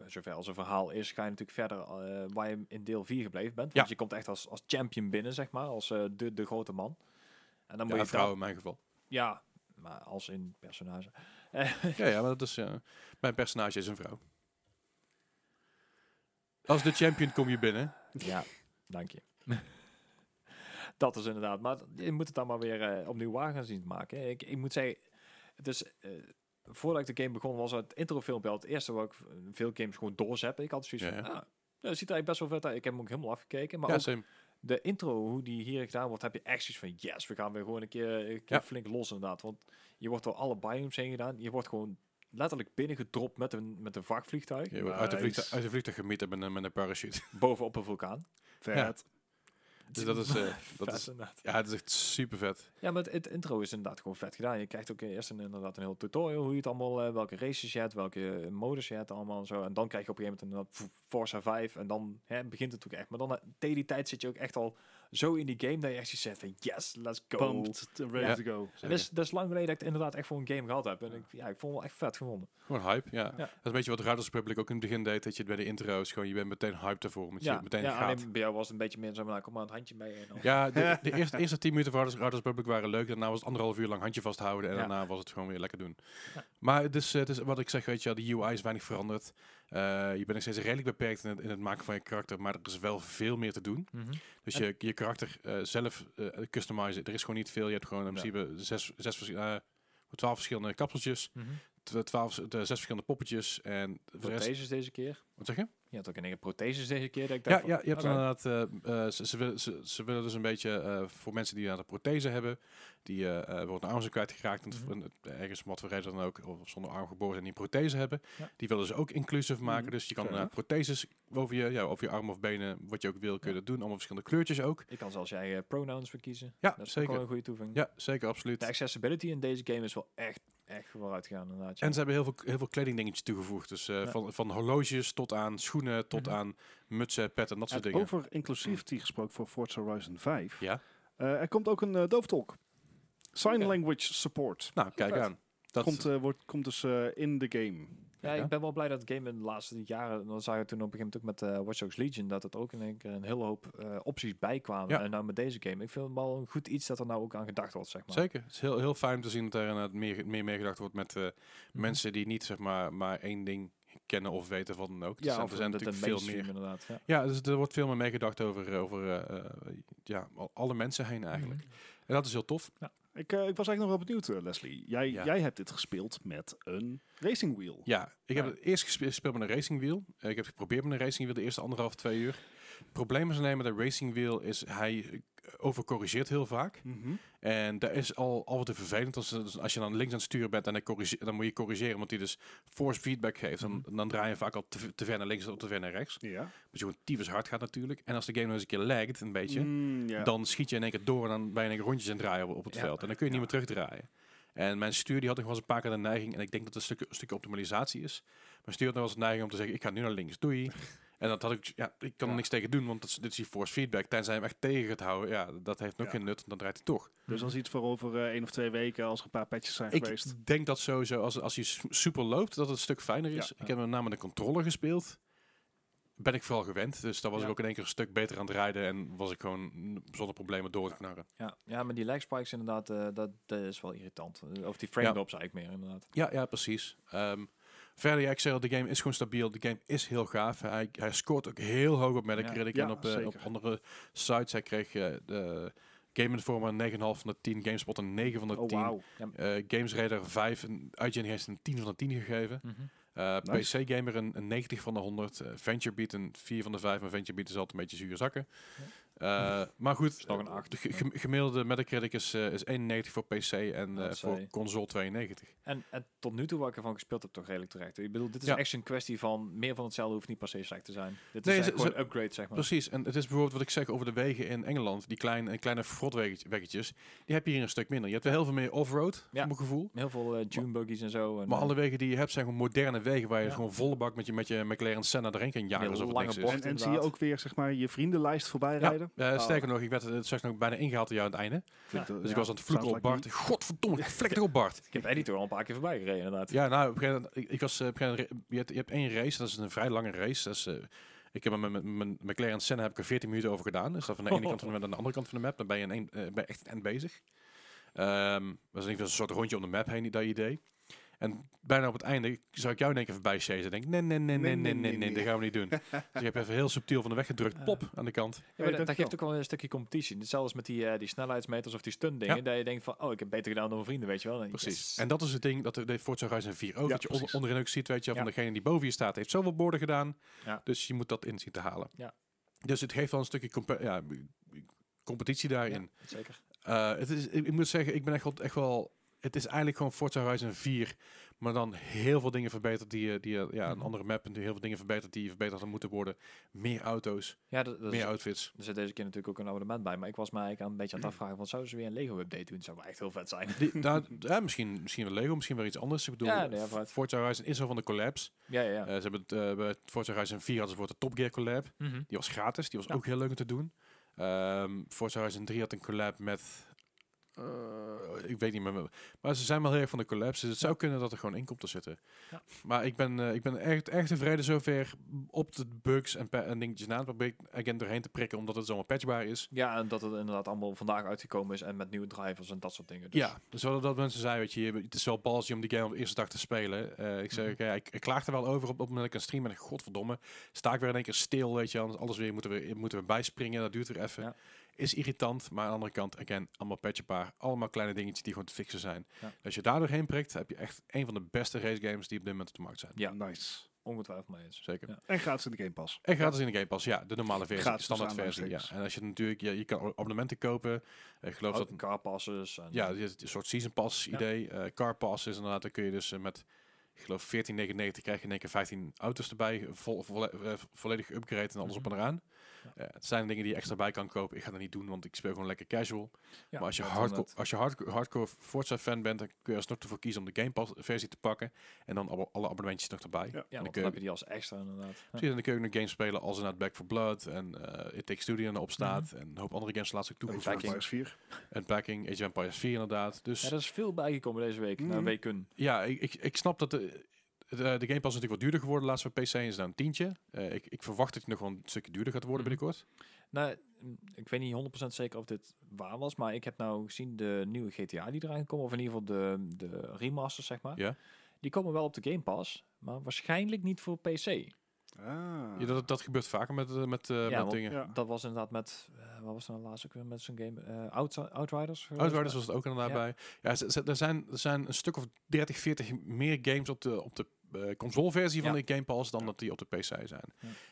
zover als een verhaal is, ga je natuurlijk verder eh, waar je in deel 4 gebleven bent. Want Ja. je komt echt als, als champion binnen, zeg maar. Als de, de grote man. En dan moet je vrouw vrouw. in mijn geval. Ja, maar als in personage. Ja, ja, maar dat is... eh, mijn personage is een vrouw. Als de champion kom je binnen. Ja, dank je. dat is inderdaad. Maar je moet het dan maar weer eh, opnieuw waar gaan zien te maken. Ik, ik moet zeggen, het is, eh, voordat ik de game begon, was het introfilmpje al het eerste wat ik veel games gewoon doorzeppen. Ik had zoiets Ja, van, ja. ah, dat ziet er eigenlijk best wel vet uit. Ik heb hem ook helemaal afgekeken. Maar ja, ook. De intro, hoe die hier gedaan wordt, heb je echt zoiets van, yes, we gaan weer gewoon een keer, een keer Ja. flink los inderdaad. Want je wordt door alle biomes heen gedaan. Je wordt gewoon letterlijk binnengedropt met een, met een vakvliegtuig. Je wordt uit de vliegtuig, uit de vliegtuig gemieten met een, met een parachute. bovenop een vulkaan. Vet. Dus dat is... eh, dat is ja, het is echt super vet. Ja, maar het, het intro is inderdaad gewoon vet gedaan. Je krijgt ook eerst een, inderdaad een heel tutorial hoe je het allemaal, eh, welke races je hebt, welke eh, modus je hebt allemaal en zo. En dan krijg je op een gegeven moment een Forza 5 en dan hè, begint het ook echt. Maar dan tegen die tijd zit je ook echt al zo in die game dat je echt zegt van yes, let's go. Pumped, ready Ja. to go. En dat is, dat is lang geleden dat ik het inderdaad echt voor een game gehad heb. En ik, ja, ik vond het wel echt vet gevonden. Gewoon hype, ja. Ja. Dat is een beetje wat Riders Republic ook in het begin deed, dat je het bij de intro's gewoon, je bent meteen hyped ervoor, omdat je Ja, meteen ja gaat. alleen bij jou was het een beetje meer zo nou, kom maar een handje mee. En dan. Ja, de, de eerste, eerste 10 minuten van Riders, Riders Republic waren leuk. Daarna was het anderhalf uur lang handje vasthouden. En Ja. daarna was het gewoon weer lekker doen. Ja. Maar het is, eh, het is wat ik zeg, weet je, wel, de UI is weinig veranderd. Eh, je bent nog steeds redelijk beperkt in het, in het maken van je karakter. Maar er is wel veel meer te doen. Mhm. Dus je, je karakter eh, zelf eh customizen. Er is gewoon niet veel. Je hebt gewoon in Ja. principe zes, zes, vers- eh, twaalf verschillende kapseltjes. Mhm. tw- Twaalf, de zes verschillende poppetjes. En voor de rest, deze keer. wat zeg je? Je had ook één keer protheses deze keer. Dat ik Ja, ja, je hebt inderdaad, eh, eh, ze, ze, willen, ze, ze willen dus een beetje eh, voor mensen die de prothese hebben, die eh bijvoorbeeld een arm zijn kwijtgeraakt Mhm. en, eh, ergens wat voor reden dan ook, of zonder arm geboren zijn, die een prothese hebben, Ja. die willen ze ook inclusief maken. Mhm. Dus je kan inderdaad protheses over je, ja, over je arm of benen, wat je ook wil, kun je Ja. dat doen. Allemaal verschillende kleurtjes ook. Ik kan zelfs jij pronouns verkiezen. Ja, dat is ook zeker. wel een goede toevoeging. Ja, zeker, absoluut. De accessibility in deze game is wel echt, echt vooruit gegaan inderdaad. ja. En ze hebben heel veel, heel veel kledingdingetjes toegevoegd. Dus eh, Ja. van, van horloges tot aan schoenen, tot Mhm. aan mutsen, pet en dat soort En dingen. over inclusivity gesproken voor Forza Horizon 5. Ja, Eh, er komt ook een uh, dooftolk. Sign language support. nou, kijk aan. Dat, Komt, eh, wordt, komt dus eh, in de game. Ja, Ja. ik ben wel blij dat het game in de laatste jaren, dan zag je toen op een gegeven moment ook met eh Watch Dogs Legion, dat het ook in keer een hele hoop eh, opties bijkwamen. Ja. En nou met deze game, ik vind het wel een goed iets dat er nou ook aan gedacht wordt, zeg maar. Zeker. Het is heel, heel fijn te zien dat er inderdaad meer, meer meegedacht wordt met eh, Mhm. mensen die niet zeg maar, maar één ding kennen of weten van dan ook. Ja, zijn, of er zijn natuurlijk veel meer. inderdaad. Ja. Ja, dus er wordt veel meer meegedacht over, over ja, al- alle mensen heen eigenlijk. Mhm. En dat is heel tof. Ik, eh, ik was eigenlijk nog wel benieuwd, eh, Leslie. Jij, Ja. jij hebt dit gespeeld met een racing wheel. Ja, ik heb het eerst gespe- gespeeld met een racing wheel. Eh, ik heb geprobeerd met een racing wheel de eerste anderhalf, twee uur. Het probleem is alleen met een racing wheel is hij overcorrigeert heel vaak. Mhm. En dat is al altijd vervelend. Als, als- als je dan links aan het sturen bent en dan, dan moet je corrigeren, omdat hij dus force feedback geeft. Dan, Mhm. dan draai je vaak al te, ver naar links of te ver naar rechts. Ja. Dus je gewoon tyfus hard gaat natuurlijk. En als de game nog eens een keer laggt, een beetje, Mm, dan schiet je in één keer door en dan ben je keer rondjes aan draaien op, op het Ja. veld. En dan kun je niet meer terugdraaien. En mijn stuur die had nog wel eens een paar keer de neiging, en ik denk dat het een stuk, een stukje optimalisatie is. Mijn stuur had nog wel eens de neiging om te zeggen, ik ga nu naar links, doei. En dat had ik, ja, ik kan er niks tegen doen, want dat is, dit is die force feedback. Tenzij je hem echt tegen gaat houden, ja, dat heeft ook Ja. geen nut, dan draait hij toch. Dus als iets voor over eh, één of twee weken, als er een paar patches zijn Ik geweest. denk dat sowieso, als, als je s- super loopt, dat het een stuk fijner is. Ja. Ik heb met name de controller gespeeld. Ben ik vooral gewend. Dus daar was Ja. ik ook in één keer een stuk beter aan het rijden. En was ik gewoon zonder problemen door te knarren. Ja, ja, maar die lag spikes inderdaad, eh, dat, dat is wel irritant. Of die frame Ja. drops eigenlijk meer inderdaad. Ja, ja, precies. Ehm, verder, ja, ik zei al, de game is gewoon stabiel. De game is heel gaaf. Hij, hij scoort ook heel hoog op Metacritic Ja, en op, eh, op andere sites. Hij kreeg eh, de Game Informer een 9,5 van de 10. GameSpot een 9 van de Oh, 10. wauw. Eh, Games Radar 5. En IGN heeft een 10 van de 10 gegeven. Eh, Nice. PC Gamer een, een 90 van de 100. eh, Venture Beat een 4 van de 5. Maar Venture Beat is altijd een beetje zure zakken. Eh, maar goed, nog een eh, acht. de ge- gem- gemiddelde Metacritic is, eh, is 91 voor PC en eh, voor console 92. En, en tot nu toe wat ik ervan gespeeld heb, toch redelijk terecht. Ik bedoel, dit is Ja. echt een kwestie van meer van hetzelfde hoeft niet per se slecht te zijn. Dit Nee, is gewoon een upgrade, zeg maar. Precies, en het is bijvoorbeeld wat ik zeg over de wegen in Engeland. Die kleine, kleine frotweggetjes, die heb je hier een stuk minder. Je hebt wel heel veel meer off-road, Ja. mijn gevoel. Heel veel eh dune buggies en zo. En, Maar eh, alle wegen die je hebt zijn gewoon moderne wegen waar je Ja. gewoon volle bak met je, met je McLaren Senna erin kan jagen. Alsof het lange bochten. En, en zie je ook weer zeg maar, je vriendenlijst voorbij Ja, rijden? Eh, Oh. sterker nog, ik werd het straks nog bijna ingehaald door jou aan het einde. Klinkt, eh, Dus ik was aan het vloeken op Bart. like Godverdomme, flikker op Bart. ik heb Eddie toch al een paar keer voorbij gereden, inderdaad. Ja, nou, op een gegeven moment- ik, ik was, eh, op een gegeven moment- je, hebt, je hebt één race, dat is een vrij lange race. Dat is, eh, ik heb met mijn- mijn McLaren Senna heb ik er 14 minuten over gedaan. Dus dat van de ene kant van de map naar de andere kant van de map. Dan ben je, eh, ben je echt een bezig. Ehm dat is in ieder geval een soort rondje om de map heen, dat idee. En bijna op het einde zou ik jou in één keer voorbij chasen. En denk, nee, nee, nee, nee, nee, nee, nee, dat gaan we niet doen. dus ik heb even heel subtiel van de weg gedrukt. Pop, aan de kant. Ja, maar Hey, dat, geeft ook wel een stukje competitie. Hetzelfde als met die, eh, die snelheidsmeters of die stunt dingen. Dat je denkt van, oh, ik heb beter gedaan dan mijn vrienden, weet je wel. En Precies. En dat is het ding, dat de, Forza Horizon 4 ook. Dat je onderin ook ziet, weet je, wel, van degene die boven je staat, heeft zoveel borden gedaan. Dus je moet dat in zien te halen. Ja. Dus het geeft wel een stukje competitie daarin. Zeker. Eh, het is, ik, moet zeggen, ik ben echt wel. Het is eigenlijk gewoon Forza Horizon 4, maar dan heel veel dingen verbeterd die, je- die je- ja, een Mhm. andere map en heel veel dingen verbeterd die verbeterd hadden moeten worden. Meer auto's, Ja, dat, dat is, meer outfits. er zit deze keer natuurlijk ook een abonnement bij. Maar ik was mij eigenlijk aan een beetje aan het afvragen van, zouden ze weer een Lego-update doen? Dat zou wel echt heel vet zijn. Die, daar, ja, misschien, misschien wel Lego, misschien wel iets anders. Ik bedoel, Ja, nee. Forza Horizon is al van de collabs. ja, ja, ja. Eh, ze hebben het, eh, bij Forza Horizon 4 hadden ze voor de Top Gear collab. Mhm. Die was gratis, die was Ja. ook heel leuk om te doen. Ehm Forza Horizon 3 had een collab met... eh, ik weet niet meer. Maar ze zijn wel heel erg van de collabs. Dus het zou kunnen dat er gewoon in komt te zitten. Ja. Maar ik ben, eh, ik ben echt, echt tevreden zover op de bugs en, en dingetjes na. Probeer ik again doorheen te prikken, omdat het zomaar patchbaar is. Ja, en dat het inderdaad allemaal vandaag uitgekomen is en met nieuwe drivers en dat soort dingen. Dus Ja, dus wat dat mensen zeiden, weet je, het is wel ballsy om die game op de eerste dag te spelen. Eh, ik zeg, oké, ik, ik klaag er wel over op, op het moment dat ik een stream en godverdomme, sta ik weer in één keer stil, weet je, anders alles weer moeten we, moeten we bijspringen, dat duurt weer even. Ja. Is irritant, maar aan de andere kant, again, allemaal patchbaar, allemaal kleine dingetjes die gewoon te fixen zijn. Ja. Als je daar doorheen prikt, heb je echt een van de beste race games die op dit moment op de markt zijn. Ja. Nice. ongetwijfeld mee eens. Zeker. Ja. En gratis in de Game Pass. En gratis in de Game Pass, ja, de normale versie, Gratis standaard tussen versie. Ja. En als je natuurlijk, ja, je kan abonnementen kopen. Ik geloof dat car passes. En, Ja, een soort season pass Ja. idee. Eh, car pass is inderdaad, dan kun je dus eh, met, ik geloof 14,99 krijg je in één keer 15 auto's erbij, vol, volle- eh, volledig upgrade en alles Mhm. op en eraan. Ja. Eh, het zijn dingen die je extra bij kan kopen. Ik ga dat niet doen, want ik speel gewoon lekker casual. Ja, maar als je, hardcore, inderdaad. als je hardcore, hardcore Forza fan bent, dan kun je alsnog ervoor kiezen om de Game Pass versie te pakken. En dan alle, alle abonnementjes nog erbij. Ja. Dan kun dan je- heb je die als extra inderdaad. Precies, en dan kun je ook nog games spelen als inderdaad Back for Blood en eh It Takes Two die erop staat. En een hoop andere games laatst ook toegevoegd. Packing. Empires 4. En Packing, Age of Empires 4 inderdaad. Dus Ja, er is veel bijgekomen deze week. Mhm. Nou, weken. Ja, ik, ik, ik snap dat de, de, de Game Pass is natuurlijk wat duurder geworden. Laatst voor PC is daar een tientje. Eh, ik, ik verwacht dat het nog wel een stukje duurder gaat worden Mhm. binnenkort. Nou, mm, ik weet niet 100% zeker of dit waar was, maar ik heb nou gezien de nieuwe GTA die eraan komen, of in ieder geval de, de remasters, zeg maar. Ja. Die komen wel op de Game Pass, maar waarschijnlijk niet voor PC. Ah. Ja, dat, dat gebeurt vaker met, eh, met, eh, Ja, met dingen. Ja. Dat was inderdaad met, wat was nou laatst ook weer met zo'n game? Out, Outriders? Outriders was het ook inderdaad Ja. bij. Ja, er, zijn, er zijn een stuk of 30, 40 meer games op de, op de eh, console-versie van Ja. de Game Pass dan Ja. dat die op de PC zijn. Ja.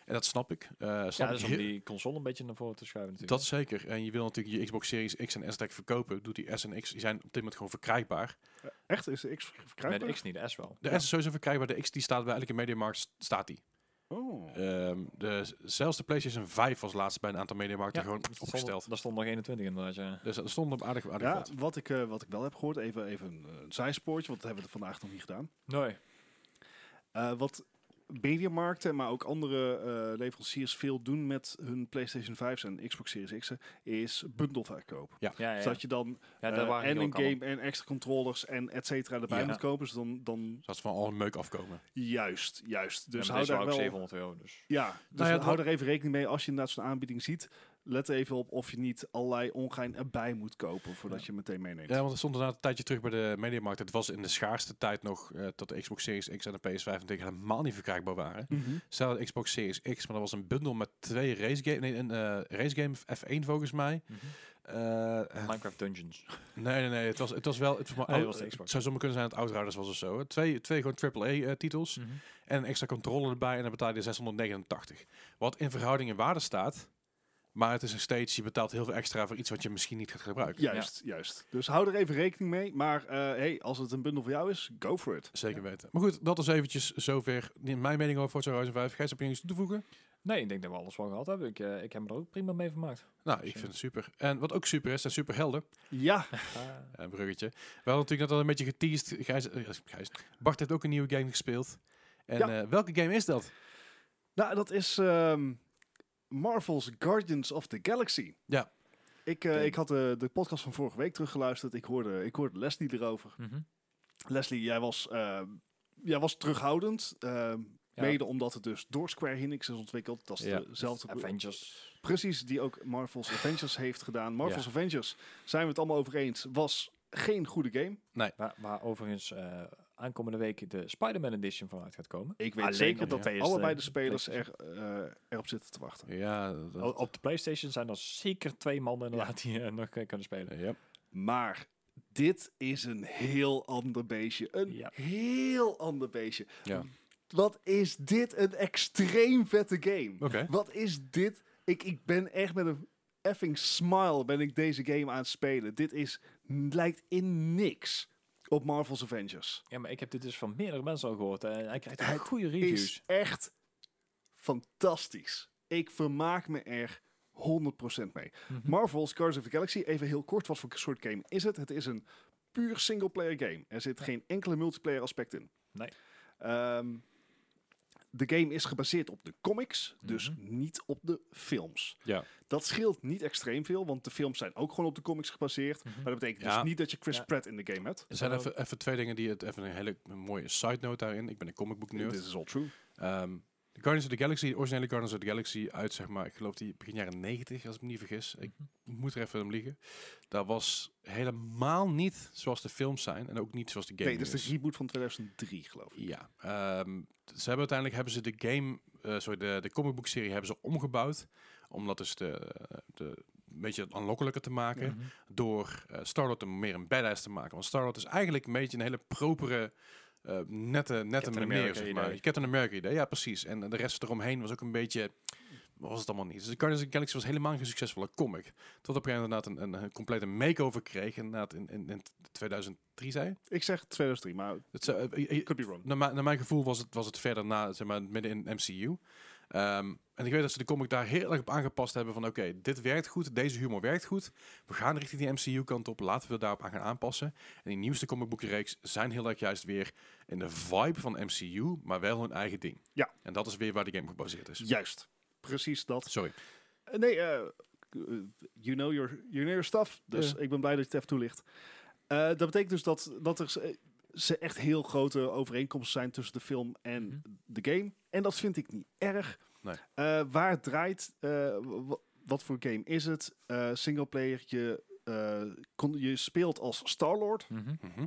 En dat snap ik. Eh Ja, snap dus ik om die console een beetje naar voren te schuiven dat natuurlijk. zeker. En je wil natuurlijk je Xbox Series X en S deck verkopen. Doet die S en X, die zijn op dit moment gewoon verkrijgbaar. Echt? Is de X verkrijgbaar? de X niet, de S wel. De Ja. S is sowieso verkrijgbaar. De X die staat bij elke Mediamarkt staat die. Oh. Ehm, de, zelfs de PlayStation 5 was laatst bij een aantal mediamarkten gewoon daar stond- opgesteld. Daar stond nog 21 inderdaad, ja. Dus er stond op aardig, aardig Ja, wat. wat ik, eh, wat ik wel heb gehoord, even, even een eh, zijspoortje, want dat hebben we vandaag nog niet gedaan. Nee. Eh, wat mediamarkten, maar ook andere eh, leveranciers veel doen met hun PlayStation 5's en Xbox Series X'en, is bundelverkoop. Ja, ja, ja. Zodat je dan ja eh, daar waren en een game en extra controllers en et cetera erbij Ja. moet kopen. Dus dan, dan Zodat ze van al een meuk afkomen. juist, juist. Dus hou deze daar wel... 700 euro, dus... Ja, dus Nou ja, hou er even rekening mee als je inderdaad zo'n aanbieding ziet. Let even op of je niet allerlei ongein erbij moet kopen voordat je meteen meeneemt. Ja, want er stond inderdaad een tijdje terug bij de mediamarkt. Het was in de schaarste tijd nog eh dat de Xbox Series X en de PS5 natuurlijk helemaal niet verkrijgbaar waren. Mhm. Stel de Xbox Series X, maar dat was een bundel met twee race game, nee, een eh, race game F1 volgens mij. Mhm. Eh, eh, Minecraft Dungeons. nee, nee, nee. Het was, het was wel. Het, was, Nee, dat was de Xbox. het zou zomaar kunnen zijn dat Outriders was of zo. Twee, twee gewoon AAA eh, titels. Mhm. En een extra controller erbij en dan betaal je 689. Wat in verhouding in waarde staat. Maar het is nog steeds, je betaalt heel veel extra voor iets wat je misschien niet gaat gebruiken. Juist, juist. Dus hou er even rekening mee. Maar eh, hey, als het een bundel voor jou is, go for it. Zeker weten. Maar goed, dat is eventjes zover in mijn mening over Forza Horizon 5. Gijs, heb je iets toe te voegen? Nee, ik denk dat we alles wel gehad hebben. Ik, eh, ik heb me er ook prima mee vermaakt. Nou, ik vind het super. En wat ook super is, zijn superhelden. Ja, Een bruggetje. We hadden natuurlijk net al een beetje geteased. Gijs, eh, Gijs. Bart heeft ook een nieuwe game gespeeld. En Ja. eh, welke game is dat? nou dat is ehm, Marvel's Guardians of the Galaxy. Ja. Ik, eh, ik had de, de podcast van vorige week teruggeluisterd. Ik hoorde, ik hoorde Leslie erover. Mhm. Leslie, jij was, ehm, jij was terughoudend. ehm, Ja. Mede omdat het dus door Square Enix is ontwikkeld. Dat is Ja. dezelfde Avengers. Precies, die ook Marvel's Avengers heeft gedaan. Marvel's Ja. Avengers, zijn we het allemaal over eens, was geen goede game. Waar, waar overigens eh, aankomende week de Spider-Man Edition van uit gaat komen. Ik weet Alleen zeker dat PS, allebei de spelers er, eh, erop zitten te wachten. Ja, dat, Op de PlayStation zijn er zeker twee mannen inderdaad die eh, nog eh, kunnen spelen. ja. Maar dit is een heel ander beestje. Een Ja. heel ander beestje. Ja. Wat is dit een extreem vette game. Oké. Wat is dit? Ik, ik ben echt met een effing smile ben ik deze game aan het spelen. Dit is, lijkt in niks op Marvel's Avengers. Ja, maar ik heb dit dus van meerdere mensen al gehoord. En hij krijgt Het goede reviews. is echt fantastisch. Ik vermaak me er 100% mee. Mhm. Marvel's Guardians of the Galaxy, even heel kort, wat voor soort game is het? Het is een puur single-player game. Er zit geen enkele multiplayer aspect in. Nee. Ehm, de game is gebaseerd op de comics, dus Mhm. niet op de films. Ja. Dat scheelt niet extreem veel, want de films zijn ook gewoon op de comics gebaseerd. Mhm. Maar dat betekent Ja. dus niet dat je Chris Ja. Pratt in de game hebt. Er zijn even, even twee dingen die het even een hele mooie side note daarin. Ik ben een comic book nerd. This is all true. Ehm, de Guardians of the Galaxy, de originele Guardians of the Galaxy uit zeg maar, ik geloof die begin jaren 90 als ik me niet vergis. Ik Mhm. moet er even om liegen. Dat was helemaal niet zoals de films zijn en ook niet zoals de game Nee, dat is de reboot van 2003, geloof ik. Ja, ehm, ze hebben uiteindelijk hebben ze de game, eh sorry, de, de comic book serie hebben ze omgebouwd. Om dat dus de, de, een beetje aanlokkelijker te maken. Mhm. Door eh Star-Lord er meer een badass te maken. Want Star-Lord is eigenlijk een beetje een hele propere, eh, nette, nette Captain meneer, America zeg maar. idee. Captain America idee, ja precies. En de rest eromheen was ook een beetje... was het allemaal niet. Dus de Guardians of the Galaxy was helemaal geen succesvolle comic. Tot op een gegeven moment een, een, een complete makeover kreeg. Inderdaad in, in, in 2003 zei? Ik zeg 2003, maar Het, zou- eh, could be wrong. naar, mijn- naar mijn gevoel was het, was het verder na, zeg maar, midden in MCU. Ehm, en ik weet dat ze de comic daar heel erg op aangepast hebben van oké, dit werkt goed, deze humor werkt goed. We gaan richting die MCU kant op, laten we daarop aan gaan aanpassen. En die nieuwste comicboekenreeks zijn heel erg juist weer in de vibe van MCU, maar wel hun eigen ding. Ja. En dat is weer waar de game gebaseerd is. Juist. Precies dat. Sorry. Eh, nee, eh, you, know your, you know your stuff. Dus ik ben blij dat je het even toelicht. Dat betekent dus dat, dat er ze- echt heel grote overeenkomsten zijn tussen de film en Mhm. de game. En dat vind ik niet erg. Nee. Eh, waar het draait, eh, wat voor game is het? Eh single player, je, eh, kon, je speelt als Star-Lord. Mhm. Mhm.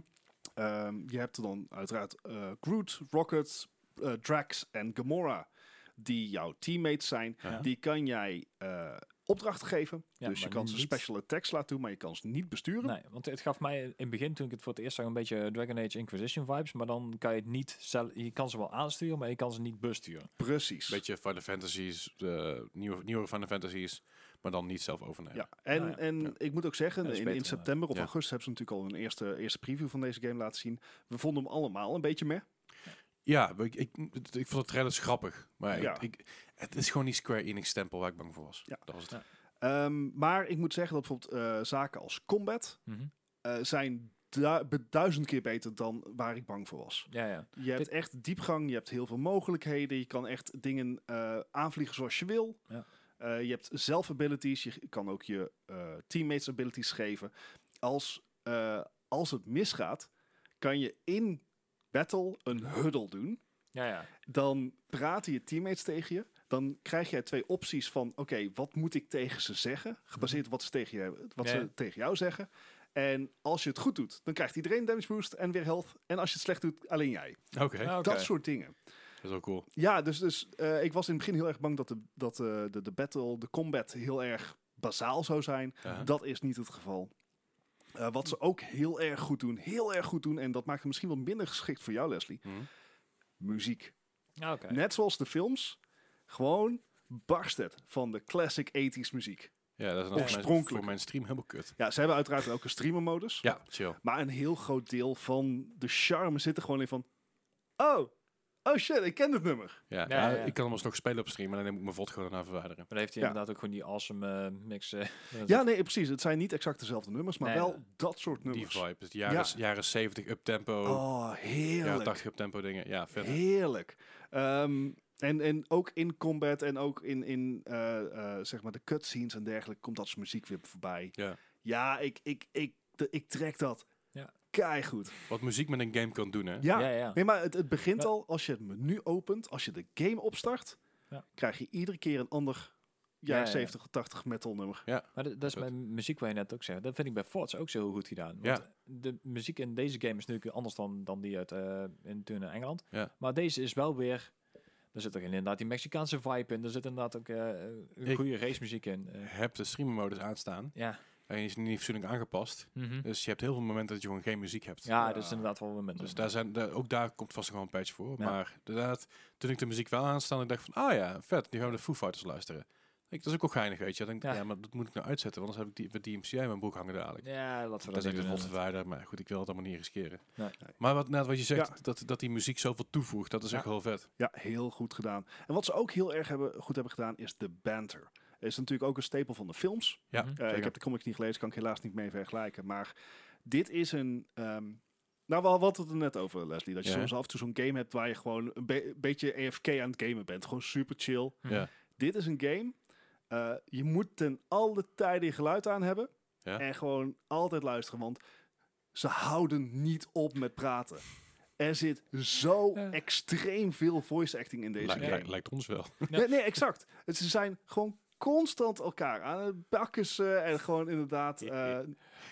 Ehm, je hebt dan uiteraard eh, Groot, Rocket, eh, Drax en Gamora, die jouw teammates zijn. Ja. Die kan jij eh, opdrachten geven. Ja, dus je kan ze niet- special attacks laten doen, maar je kan ze niet besturen. Nee, want het gaf mij in het begin, toen ik het voor het eerst zag, een beetje Dragon Age Inquisition vibes. Maar dan kan je het niet zelf... Je kan ze wel aansturen, maar je kan ze niet besturen. Precies. Beetje Final Fantasies, de nieuwe, nieuwe Final Fantasies, maar dan niet zelf overnemen. Ja, en, Nou ja, en ja. ik moet ook zeggen, in, in beter, september of Ja. augustus hebben ze natuurlijk al een eerste, eerste preview van deze game laten zien. We vonden hem allemaal een beetje meh. Ja, ik, ik, ik vond de trailers grappig. Maar Ja. ik, ik, het is gewoon die Square Enix stempel waar ik bang voor was. Ja. Dat was het. Ja. Ehm, maar ik moet zeggen dat bijvoorbeeld eh, zaken als combat Mhm. eh, zijn duizend keer beter dan waar ik bang voor was. Ja, ja. Je hebt Dit- echt diepgang, je hebt heel veel mogelijkheden. Je kan echt dingen eh, aanvliegen zoals je wil. Ja. Eh, je hebt zelf abilities, je kan ook je eh, teammates abilities geven. Als, eh, als het misgaat, kan je in battle een huddle doen. Ja, ja. Dan praten je teammates tegen je. Dan krijg jij twee opties van, oké, wat moet ik tegen ze zeggen? Gebaseerd op wat ze tegen, je, wat Ja. ze tegen jou zeggen. En als je het goed doet, dan krijgt iedereen damage boost en weer health. En als je het slecht doet, alleen jij. Oké, Ja, oké. Dat soort dingen. dat is wel cool. Ja, dus, dus eh, ik was in het begin heel erg bang dat de, dat, eh, de, de battle, de combat heel erg bazaal zou zijn. Dat is niet het geval. Eh, wat ze ook heel erg goed doen, heel erg goed doen, en dat maakt het misschien wel minder geschikt voor jou, Leslie. Mhm. Muziek. Ja, oké. Net zoals de films, gewoon barst het van de classic 80s muziek. Ja, dat is Oorspronkelijk. voor mijn stream helemaal kut. Ja, ze hebben uiteraard ook een streamer-modus. Ja, chill. Maar een heel groot deel van de charme zit er gewoon in van... Oh, oh shit, ik ken dit nummer. Ja, Ja, ja. Ik kan hem alsnog spelen op stream, maar dan neem ik mijn VOD gewoon daarna verwijderen. Maar dan heeft hij Ja. inderdaad ook gewoon die awesome eh, mix. eh, Ja, nee, precies. Het zijn niet exact dezelfde nummers, maar Nee, wel dat soort Die nummers. vibe. Dus de jaren, Ja. jaren 70 up-tempo, Oh, jaren heerlijk. 80 up-tempo dingen. Ja, vet. Heerlijk. Ehm, en, en ook in combat en ook in, in eh, eh, zeg maar de cutscenes en dergelijke komt dat soort muziek weer voorbij. Ja. Ja, ik, ik, ik, de- ik trek dat. Ja. Keigoed. Wat muziek met een game kan doen, hè? Ja. ja, ja. Nee, maar het, het begint Ja. al als je het menu opent, als je de game opstart, Ja. krijg je iedere keer een ander Ja, jaren ja. 70 of 80 metal nummer. Maar dat, dat is bij muziek waar je net ook zegt. Dat vind ik bij Forza ook zo heel goed gedaan. Ja. Want de muziek in deze game is natuurlijk anders dan, dan die uit eh, in, toen in Engeland. Ja. Maar deze is wel weer... Er zit toch inderdaad die Mexicaanse vibe in. Er zit inderdaad ook eh, een Ik- goede racemuziek in. eh, Heb de streammodus aanstaan. ja. En die is niet fatsoenlijk aangepast. Mhm. Dus je hebt heel veel momenten dat je gewoon geen muziek hebt. Ja, Ja. dat is inderdaad wel minder. Dus daar zijn, daar- ook daar komt vast nog wel een patch voor. Ja. Maar inderdaad, toen ik de muziek wel aanstaan, ik dacht van, ah ja, vet, nu gaan we de Foo Fighters luisteren. Ik, dat is ook wel geinig, weet je. Dan denk ik, Ja. ja. maar dat moet ik nou uitzetten, want anders heb ik die, die DMCA in mijn broek hangen dadelijk. Ja, laten we Dat dat doen. inderdaad. verwijderen, maar goed, ik wil het allemaal niet riskeren. Nee. Maar wat, net wat je zegt, Ja. dat, dat die muziek zoveel toevoegt, dat is Ja. echt wel vet. Ja, heel goed gedaan. En wat ze ook heel erg hebben, goed hebben gedaan, is de banter. Is natuurlijk ook een stapel van de films. Ja. Eh, ik heb de comics niet gelezen, kan ik helaas niet mee vergelijken. Maar dit is een, ehm, Nou, we hadden het er net over, Leslie. Dat je Ja. soms af en toe zo'n game hebt waar je gewoon een be- beetje AFK aan het gamen bent. Gewoon super chill. Ja. Dit is een game. eh, je moet ten alle tijde je geluid aan hebben. Ja. En gewoon altijd luisteren. Want ze houden niet op met praten. Er zit zo Ja. extreem veel voice acting in deze Lijkt- game. lijkt- ons wel. Nee, nee, exact. Het, ze zijn gewoon constant elkaar aan het bakken en gewoon inderdaad... eh,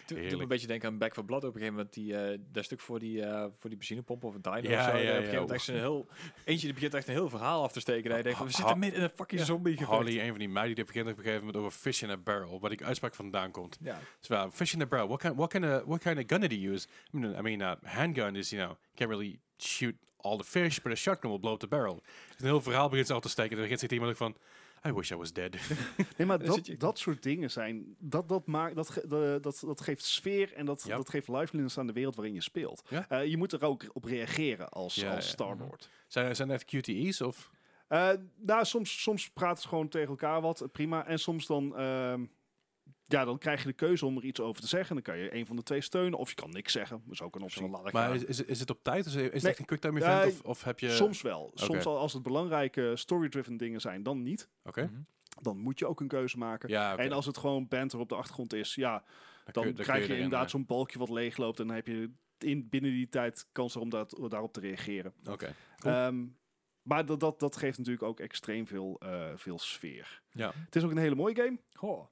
toen Heerlijk. een beetje denken aan Back for Blood op een gegeven moment. Die, eh dat stuk voor die, eh, voor die benzinepomp of een diner Ja, of zo. ja, op een ja, gegeven moment echt zo'n heel... Eentje die begint echt een heel verhaal af te steken. En je denkt van, we zitten midden in een fucking zombie gevecht. Harley, een van die meiden, die begint op een gegeven moment over fish in a barrel. Waar die uitspraak vandaan komt. Ja, So, uh, fish in a barrel. What kind? What kind of? What kind of gun did he use? I mean, I mean, uh, handgun is you know can't really shoot all the fish, but a shotgun will blow up the barrel. Dus een heel verhaal begint ze al te steken. En dan begint zit iemand van, I wish I was dead. Nee, maar dat, dat soort dingen zijn. Dat, dat, maakt, dat, ge- de- dat, dat geeft sfeer en dat, Ja. dat geeft liveliness aan de wereld waarin je speelt. Ja. Eh, je moet er ook op reageren als, Ja, als. Star-Lord. zijn, zijn dat QTE's of? Eh, nou, soms, soms praten ze gewoon tegen elkaar wat, prima. En soms dan, ehm, ja, dan krijg je de keuze om er iets over te zeggen. Dan kan je een van de twee steunen of je kan niks zeggen. Dat is ook een optie. Maar is, is, is het op tijd? Is, is het Nee. echt een quicktime Ja, event? of, of heb je? Soms wel. Soms al als het belangrijke story-driven dingen zijn, dan niet. Oké. Mhm. Dan moet je ook een keuze maken. Ja. En als het gewoon banter op de achtergrond is, ja, dan, kun krijg je, inderdaad zo'n balkje wat leegloopt. En dan heb je in, binnen die tijd kans om dat, daarop te reageren. Oké. Cool. Ehm, maar dat, dat, dat geeft natuurlijk ook extreem veel, eh, veel sfeer. Ja. Het is ook een hele mooie game. Goh,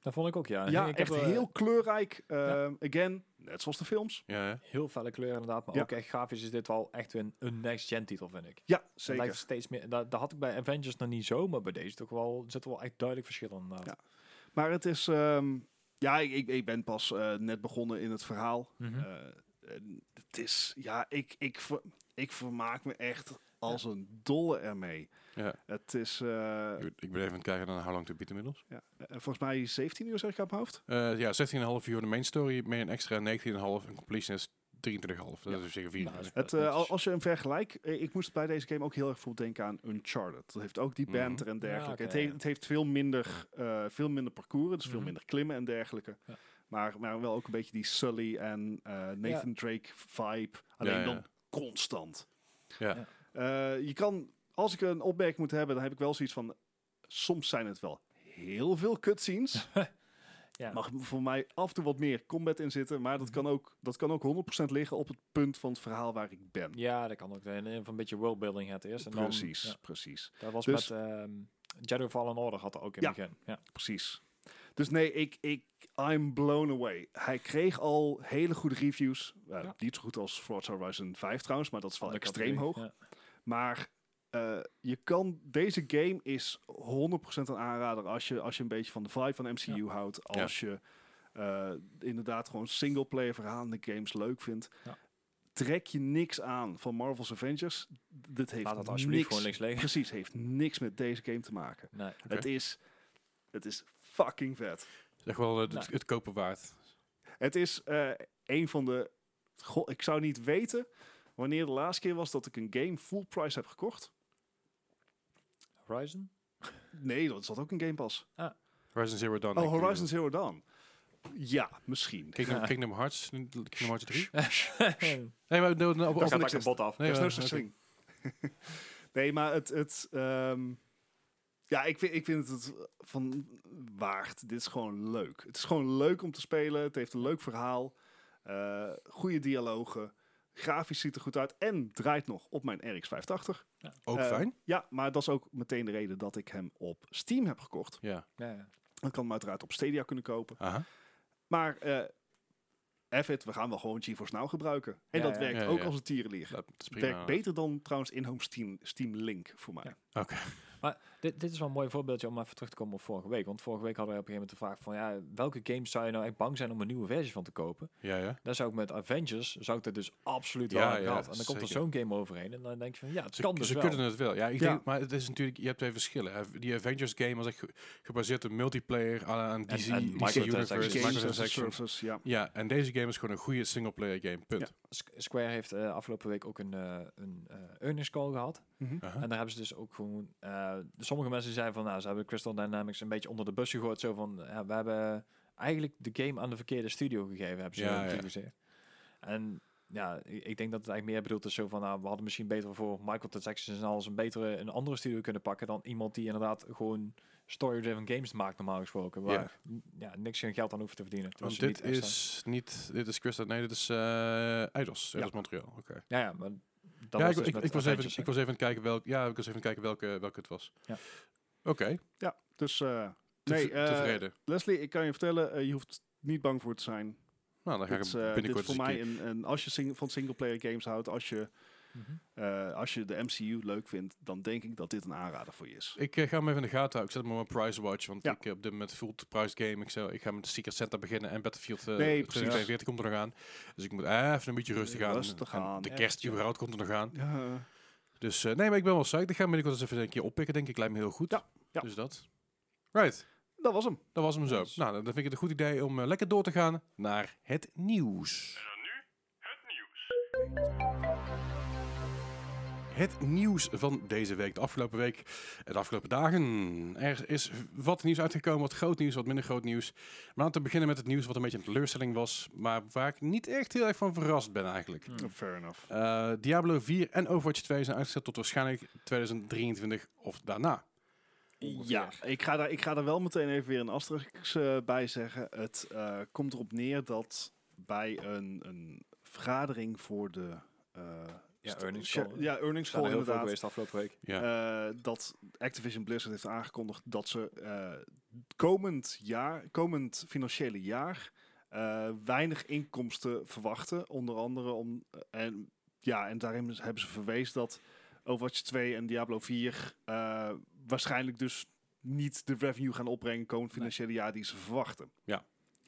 dat vond ik ook, ja. Ja, ik echt heb, eh, heel kleurrijk. Ehm, Again, net zoals de films. Ja. ja. Heel felle kleuren inderdaad, maar Ja. ook echt grafisch is dit wel echt een, een next-gen titel, vind ik. Ja, zeker. lijkt steeds meer, dat, dat had ik bij Avengers nog niet zo, maar bij deze toch wel, zit er wel echt duidelijk verschil in. Ja. Maar het is... ehm, ja, ik, ik, ik ben pas net begonnen in het verhaal. Het is... Ja, ik, ik, ver- ik vermaak me echt als een dolle ermee. Ja. Het is... eh, Ik ben even aan het kijken naar How Long to Beat inmiddels. ja, eh, volgens mij 17 uur zeg ik mijn hoofd. Eh ja, 16,5 uur de main story, meer een extra 19,5 en completion is 23,5. Dat Ja. is zeker 24. Nou, Het, eh, al- als je een vergelijk, eh, ik moest bij deze game ook heel erg veel denken aan Uncharted. Dat heeft ook die Mhm. banter en dergelijke. het, heeft, ja. het heeft veel minder, eh, veel minder parcours, dus veel Mhm. minder klimmen en dergelijke. Ja. Maar, maar wel ook een beetje die Sully en eh, Nathan Drake vibe. Alleen Ja, ja. dan constant. Ja. Ja. Eh, je kan, als ik een opmerking moet hebben, dan heb ik wel zoiets van, soms zijn het wel heel veel cutscenes. Ja. Mag voor mij af en toe wat meer combat in zitten, maar dat Mhm. kan ook, dat kan ook 100% liggen op het punt van het verhaal waar ik ben. Ja, dat kan ook. En even een beetje worldbuilding het eerst. En dan, Precies, ja, precies, dat was Dus- met ehm Jedi Fallen Order had er ook in Ja. het begin. Ja. precies. Dus nee, ik, ik, I'm blown away. Hij kreeg al hele goede reviews. Uh, Ja. Niet zo goed als Forza Horizon 5 trouwens, maar dat is wel extreem hoog. Maar eh, je kan, deze game is 100% een aanrader als je, als je een beetje van de vibe van MCU houdt. Ja. Als je eh, inderdaad gewoon singleplayer verhalende games leuk vindt. Ja. Trek je niks aan van Marvel's Avengers. Dit heeft Laat dat alsjeblieft niks, gewoon links liggen. precies, heeft niks met deze game te maken. Nee. Het, is, het is fucking vet. Zeg wel het, Nou. het kopen waard. Het is eh, een van de... Goh, ik zou niet weten wanneer de laatste keer was dat ik een game full price heb gekocht. Horizon? Nee, dat zat ook in Game Pass. Horizon Zero Dawn. Oh. Horizon Zero Dawn. Ja, misschien. Kingdom, Ja. Kingdom Hearts. Kingdom Hearts 3. Daar Nee, maar no, no, op- Dat gaat kapot af. Nee, Er is maar- thing. nee, maar het... het ehm, ja, ik vind, ik vind het van waard. Dit is gewoon leuk. Het is gewoon leuk om te spelen. Het heeft een leuk verhaal. eh goede dialogen. Grafisch ziet er goed uit. En draait nog op mijn RX 580. Ook Eh, fijn. Ja, maar dat is ook meteen de reden dat ik hem op Steam heb gekocht. Ja. Ja, ja. Ik kan hem uiteraard op Stadia kunnen kopen. Aha. Maar eh F it, we gaan wel gewoon GeForce Now gebruiken. En Ja, dat ja. werkt Ja, ook ja. als een tierenlier. Dat is prima. Werkt beter dan trouwens in-home Steam, Steam Link voor mij. Ja. Oké. Dit, dit is wel een mooi voorbeeldje om even terug te komen op vorige week. Want vorige week hadden we op een gegeven moment de vraag van... Ja, welke games zou je nou echt bang zijn om een nieuwe versie van te kopen? Ja, ja. Daar zou ik met Avengers, zou ik dat dus absoluut Ja, wel hebben ja, gehad. En dan komt er zo'n game overheen. En dan denk je van, ja, het Ze, kan dus ze wel. kunnen het wel. Ja, ik Ja. Denk, maar het is natuurlijk, je hebt twee verschillen. Die Avengers game was echt ge- gebaseerd op multiplayer aan, DC, En- en DC. Universe, microtransactions. ja. Ja, en deze game is gewoon een goede singleplayer game. Punt. Squ- Square heeft eh, afgelopen week ook een, eh een eh earnings call gehad. Mhm. Aha. En daar hebben ze dus ook gewoon... eh, sommige mensen zeiden van, nou, ze hebben Crystal Dynamics een beetje onder de bus gegooid. Zo van, ja, we hebben eigenlijk de game aan de verkeerde studio gegeven, hebben ze Ja, ja, ja. gezegd. En ja, ik denk dat het eigenlijk meer bedoeld is zo van, nou, we hadden misschien beter voor microtransactions en alles een betere, een andere studio kunnen pakken dan iemand die inderdaad gewoon story-driven games maakt normaal gesproken, waar Ja. niks geen geld aan hoeft te verdienen. Want dit niet extra- is niet, dit is Crystal, nee, dit is eh Eidos, Eidos Montreal. Oké. Ja, ja, maar dat Ja, was ik, dus ik, ik was even, ik was even aan het kijken welk, ja, ik was even aan het kijken welke, welke het was. Ja. Oké, Ja, dus eh, te- nee, eh, tevreden. Leslie, ik kan je vertellen, eh, je hoeft niet bang voor te zijn. Nou, dan ga ik Dit eh, dit is binnenkort voor mij een, een als je sing- van singleplayer games houdt, als je, Mhm. eh, als je de MCU leuk vindt, dan denk ik dat dit een aanrader voor je is. Ik eh, ga hem even in de gaten houden. Ik zet hem op mijn price watch, want Ja. ik heb op dit moment full price game. Ik, zou, ik ga met de Secret Santa beginnen en Battlefield uh, Nee, precies. 2042 komt er nog aan. Dus ik moet even een beetje rustig aan. Rustig En aan, De kerst ja. überhaupt komt er nog aan. Ja, Dus eh, nee, maar ik ben wel psyched. Ik ga hem binnenkort eens even een keer oppikken, denk ik. Lijkt me heel goed. Ja, ja. Dus dat. Right, dat was hem. dat was hem zo. Yes. Nou, dan vind ik het een goed idee om eh, lekker door te gaan naar het nieuws. Het nieuws van deze week, de afgelopen week en de afgelopen dagen. Er is wat nieuws uitgekomen, wat groot nieuws, wat minder groot nieuws. Maar laten we beginnen met het nieuws wat een beetje een teleurstelling was, maar waar ik niet echt heel erg van verrast ben eigenlijk. Hmm. Fair enough. Eh, Diablo 4 en Overwatch 2 zijn uitgesteld tot waarschijnlijk 2023 of daarna. Ja, ik ga, daar, ik ga daar wel meteen even weer een asterisk eh, bij zeggen. Het eh, komt erop neer dat bij een, een vergadering voor de... Ja, earnings call. Ja, earnings call er inderdaad. geweest afgelopen week. Ja. Eh, dat Activision Blizzard heeft aangekondigd dat ze eh, komend jaar, komend financiële jaar, eh, weinig inkomsten verwachten. Onder andere om en ja, en daarin hebben ze verwezen dat Overwatch 2 en Diablo 4 eh, waarschijnlijk dus niet de revenue gaan opbrengen komend Nee. financiële jaar die ze verwachten. Ja.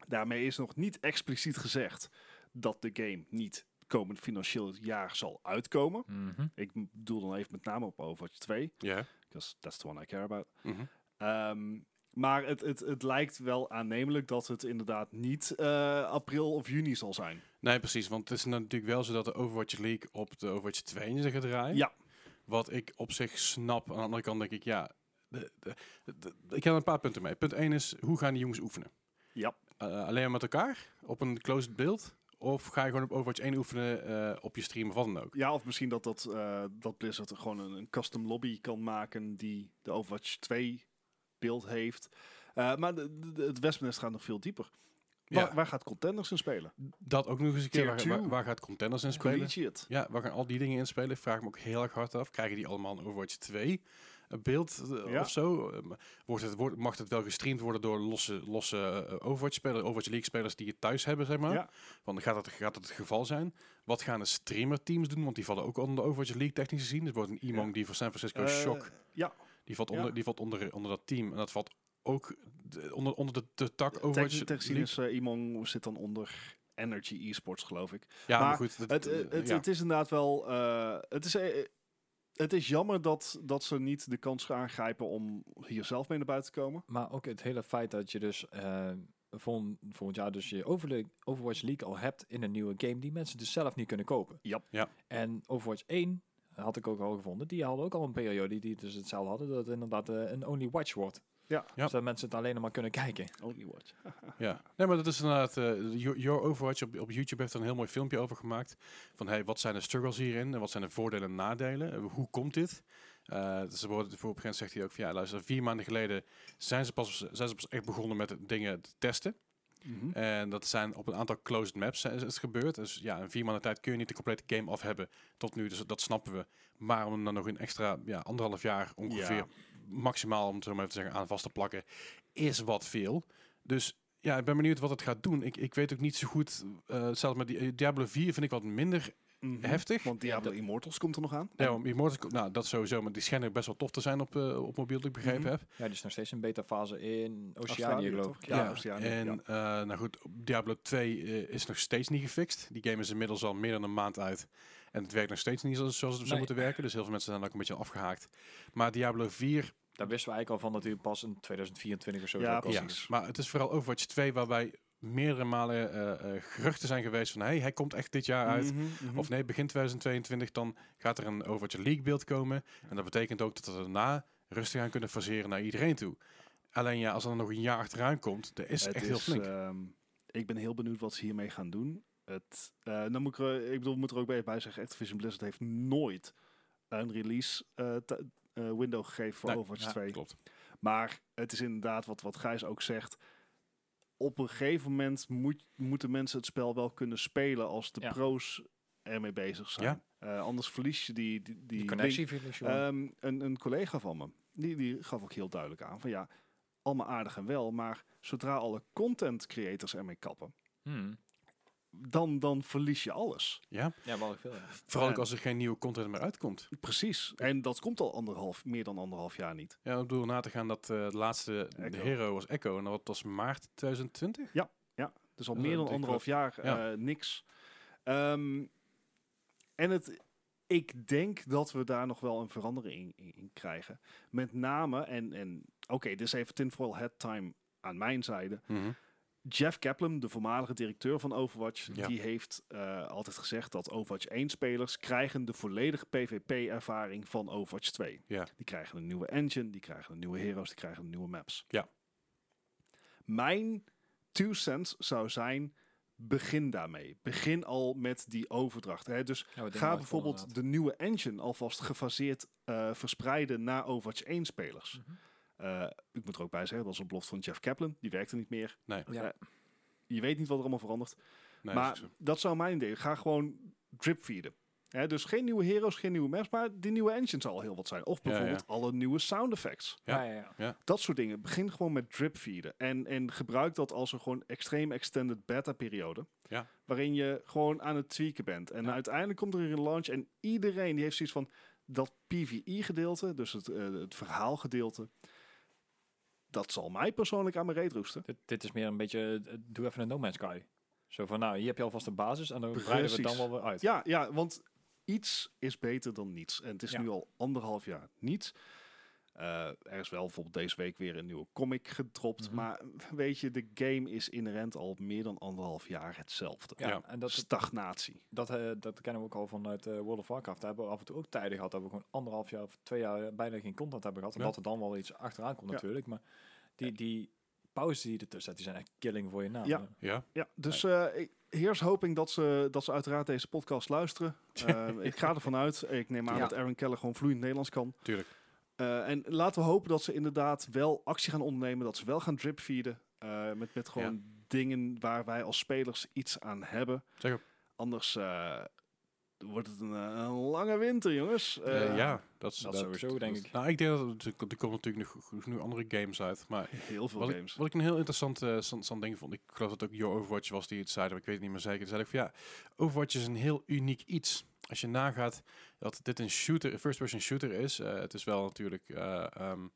Daarmee is nog niet expliciet gezegd dat de game niet komend financieel jaar zal uitkomen. Mhm. Ik bedoel dan even met name op Overwatch 2. Ja. Because that's the one I care about. Mhm. Ehm, maar het, het, het lijkt wel aannemelijk dat het inderdaad niet eh, april of juni zal zijn. Nee, precies. Want het is natuurlijk wel zo dat de Overwatch League op de Overwatch 2 in zich gaat draaien. Ja. Wat ik op zich snap. Aan de andere kant denk ik, ja... De, de, de- ik heb een paar punten mee. Punt 1 is, hoe gaan die jongens oefenen? Ja. Eh, alleen maar met elkaar? Op een closed beeld? Of ga je gewoon op Overwatch 1 oefenen eh, op je stream of wat dan ook? Ja, of misschien dat, dat, eh, dat Blizzard er gewoon een, een custom lobby kan maken die de Overwatch 2 beeld heeft. Eh, maar de, de- het wespennest gaat nog veel dieper. Waar, Ja. waar gaat Contenders in spelen? Dat ook nog eens een keer. Waar, two. waar, waar gaat Contenders in spelen? Collegiate. Ja, waar gaan al die dingen in spelen? Ik vraag me ook heel erg hard af. Krijgen die allemaal een Overwatch 2 een beeld eh, Ja. of zo? Eh, Wordt het, wordt, mag het wel gestreamd worden door losse, losse Overwatch-spelers, Overwatch League-spelers die het thuis hebben, zeg maar? Ja. Want gaat dat, gaat dat het geval zijn? Wat gaan de streamer-teams doen? Want die vallen ook onder de Overwatch League technisch gezien. Dus wordt een Ja. die voor San Francisco Eh, Shock, Ja, die valt, onder, die valt onder, onder dat team. En dat valt ook de- onder, onder de, de tak Overwatch technisch is eh, Imong zit dan onder Energy Esports, geloof ik. Ja, maar, maar goed. dat- Het, het, het, ja. het is inderdaad wel. het, is, het is jammer dat, dat ze niet de kans gaan aangrijpen om hier zelf mee naar buiten te komen. Maar ook het hele feit dat je dus eh volgend, volgend jaar dus je Overwatch League al hebt in een nieuwe game die mensen dus zelf niet kunnen kopen. Ja. Ja. En Overwatch 1 had ik ook al gevonden. Die hadden ook al een periode die dus hetzelfde hadden. Dat het inderdaad eh, een only watch wordt. Ja. Ja. Dus dat mensen het alleen nog maar kunnen kijken. Only watch. Ja, nee, maar dat is inderdaad. eh, Your, Overwatch op, op YouTube heeft er een heel mooi filmpje over gemaakt. Van hey, wat zijn de struggles hierin en wat zijn de voordelen en nadelen? Eh, Hoe komt dit? Dus er wordt, voor op een gegeven moment zegt hij ook van ja, luister, vier maanden geleden zijn ze pas, zijn ze pas echt begonnen met dingen te testen. Mhm. En dat zijn op een aantal closed maps is het gebeurd. Dus ja, in vier maanden tijd kun je niet de complete game af hebben tot nu. Dus dat snappen we. Maar om dan nog een extra ja, anderhalf jaar ongeveer Ja. Maximaal, om het zo maar even te zeggen, aan vast te plakken, is wat veel. Dus ja, ik ben benieuwd wat het gaat doen. Ik, ik weet ook niet zo goed. eh zelfs met die, eh, Diablo 4 vind ik wat minder Mhm. heftig. Want Diablo Ja, Immortals komt er nog aan. Ja, om Immortals, nou, dat sowieso, maar die schijnen best wel tof te zijn op, eh, op mobiel, dat ik begrepen Mhm. heb. Ja, die is nog steeds in beta-fase in Oceanië, geloof ik. Ja, Ja, Oceanië, en eh, nou goed, Diablo 2 eh, is nog steeds niet gefixt. Die game is inmiddels al meer dan een maand uit. En het werkt nog steeds niet zoals, zoals het zou Nee. moeten werken. Dus heel veel mensen zijn ook een beetje afgehaakt. Maar Diablo 4, Daar wisten we eigenlijk al van dat hij pas in 2024 of zo Ja, zou komen. ja, precies. maar het is vooral Overwatch 2 waarbij meerdere malen eh, eh, geruchten zijn geweest van hey, hij komt echt dit jaar uit. Mhm, mhm. Of nee, begin 2022 dan gaat er een Overwatch League beeld komen. En dat betekent ook dat we daarna rustig aan kunnen faseren naar iedereen toe. Alleen ja, als er dan nog een jaar achteraan komt, dat is Het echt heel flink. ehm, ik ben heel benieuwd wat ze hiermee gaan doen. Het, eh, dan moet ik, er, ik bedoel, moet er ook bij, bij zeggen, Activision Blizzard heeft nooit een release eh, eh, window gegeven voor Nee, Overwatch ja, 2. Klopt. Maar het is inderdaad wat, wat Gijs ook zegt. Op een gegeven moment moet, moeten mensen het spel wel kunnen spelen als de Ja. pro's ermee bezig zijn. Eh, anders verlies je die, die, die, connectie verlies je wel. Ehm, een, een collega van me, die, die gaf ook heel duidelijk aan van ja, allemaal aardig en wel, maar zodra alle content creators ermee kappen, Hmm. Dan, dan verlies je alles. Ja, Ja, wel veel. Ja. vooral ook als er geen nieuwe content meer uitkomt. Precies. En dat komt al anderhalf, meer dan anderhalf jaar niet. Ja, ik bedoel na te gaan dat eh, de laatste de hero was Echo en dat was maart 2020. Dus al Dat meer dan anderhalf jaar Ja. eh, niks. Ehm, en het, ik denk dat we daar nog wel een verandering in, in krijgen. Met name, en, en oké, dit is even tinfoil hat time aan mijn zijde. Mhm. Jeff Kaplan, de voormalige directeur van Overwatch, Ja. die heeft eh, altijd gezegd dat Overwatch 1 spelers krijgen de volledige PvP-ervaring van Overwatch 2. Ja. Die krijgen een nieuwe engine, die krijgen een nieuwe heroes, die krijgen nieuwe maps. Ja. Mijn two cents zou zijn, begin daarmee. Begin al met die overdracht. Hè? Dus Ja, ga bijvoorbeeld de nieuwe engine alvast gefaseerd eh, verspreiden naar Overwatch 1 spelers. Mhm. Eh, ik moet er ook bij zeggen, dat is een belofte van Jeff Kaplan. Die werkte niet meer. Nee, Ja. Eh, je weet niet wat er allemaal verandert. nee maar dat zou mijn idee. Ga gewoon drip feeden. Hè, dus geen nieuwe heroes, geen nieuwe maps, maar die nieuwe engine zal al heel wat zijn. Of Ja, ja. bijvoorbeeld alle nieuwe sound effects. Ja. Ja, ja, ja. Dat soort dingen. Begin gewoon met drip feeden. En, en gebruik dat als een gewoon extreem extended beta periode. Ja. Waarin je gewoon aan het tweaken bent. En Ja. uiteindelijk komt er een launch en iedereen die heeft zoiets van dat PvE gedeelte, dus het, eh, het verhaalgedeelte. Dat zal mij persoonlijk aan mijn reet roesten. Dit, dit is meer een beetje, eh, doe even een No Man's Sky. Zo van, nou, hier heb je alvast een basis en dan breiden we het dan wel weer uit. Ja, ja, want iets is beter dan niets. En het is Ja. nu al anderhalf jaar niets. Eh, er is wel bijvoorbeeld deze week weer een nieuwe comic gedropt. Mhm. Maar weet je, de game is inherent al meer dan anderhalf jaar hetzelfde. Ja, Ja. en dat, Stagnatie. dat, eh, dat kennen we ook al vanuit eh, World of Warcraft. Daar hebben we af en toe ook tijden gehad dat we gewoon anderhalf jaar of twee jaar bijna geen content hebben gehad. Ja. Omdat er dan wel iets achteraan komt Ja. natuurlijk. Maar die, die pauzes die je ertussen zet, die zijn echt killing voor je naam. Ja. Ja, Ja, dus eh ik- here's hoping dat ze, dat ze uiteraard deze podcast luisteren. Ik ga ervan uit. Ik neem aan Ja. dat Aaron Keller gewoon vloeiend Nederlands kan. tuurlijk. Eh, en laten we hopen dat ze inderdaad wel actie gaan ondernemen. Dat ze wel gaan drip feeden. eh, met, met gewoon dingen waar wij als spelers iets aan hebben. Anders eh, wordt het een, een lange winter, jongens. Ja, dat, is dat sowieso, denk ik. Nou, ik denk dat er komt natuurlijk nog genoeg andere games uit. Maar Heel veel wat ik, games. wat ik een heel interessant, eh, stand ding vond, ik geloof dat ook Your Overwatch was die het zei, maar ik weet het niet meer zeker. Zei ook van ja, Overwatch is een heel uniek iets. Als je nagaat dat dit een shooter, een first-person shooter is, eh, het is wel natuurlijk eh ehm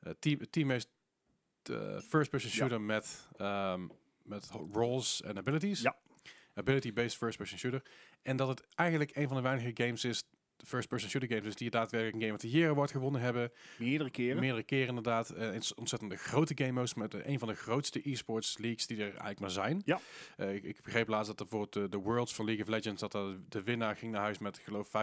eh, team, team-based first-person Ja. shooter met, ehm, met roles en abilities. Ja. Ability-based first-person shooter. En dat het eigenlijk een van de weinige games is, first-person shooter games, dus die daadwerkelijk een Game of the Year award gewonnen hebben. Meerdere keren. Meerdere keren inderdaad. Eh, een ontzettend grote game modes met eh, een van de grootste e-sports leagues die er eigenlijk maar zijn. Ja. Eh, ik, ik begreep laatst dat er bijvoorbeeld de, de Worlds van League of Legends, dat de winnaar ging naar huis met geloof 500.000.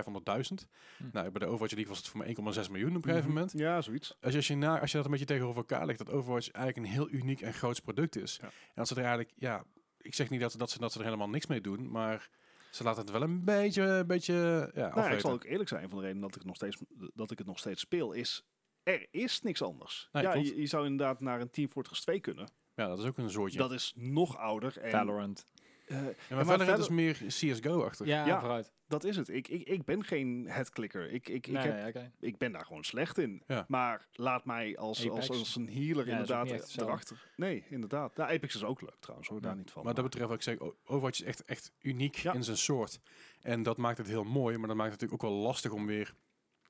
Hm. Nou, bij de Overwatch League was het voor mij 1,6 miljoen op een gegeven Mhm. moment. Ja, zoiets. Als je, als, je na, als je dat een beetje tegenover elkaar legt, dat Overwatch eigenlijk een heel uniek en groots product is. Ja. En dat ze er eigenlijk, ja, ik zeg niet dat, dat, ze, dat ze er helemaal niks mee doen, maar ze laten het wel een beetje, een beetje ja, Nou, ik zal ook eerlijk zijn. Van de redenen dat ik, nog steeds, dat ik het nog steeds speel is... Er is niks anders. Nee, ja, je zou inderdaad naar een Team Fortress 2 kunnen. Ja, dat is ook een soortje. Dat is nog ouder. En, Valorant. Eh, ja, maar maar verder Valor- is meer CSGO-achtig. Ja, Ja. vooruit. dat is het. Ik, ik, ik ben geen headclicker. Ik, ik, ik, Nee, heb, nee, oké. ik ben daar gewoon slecht in. Ja. Maar laat mij als, als, Apex. als een healer inderdaad erachter. Nee, inderdaad. Ja, Apex is ook leuk trouwens, hoor. Ja. Daar niet van. Maar dat betreft wat ik zeg, Overwatch is echt, echt uniek Ja. in zijn soort. En dat maakt het heel mooi, maar dat maakt het natuurlijk ook wel lastig om weer...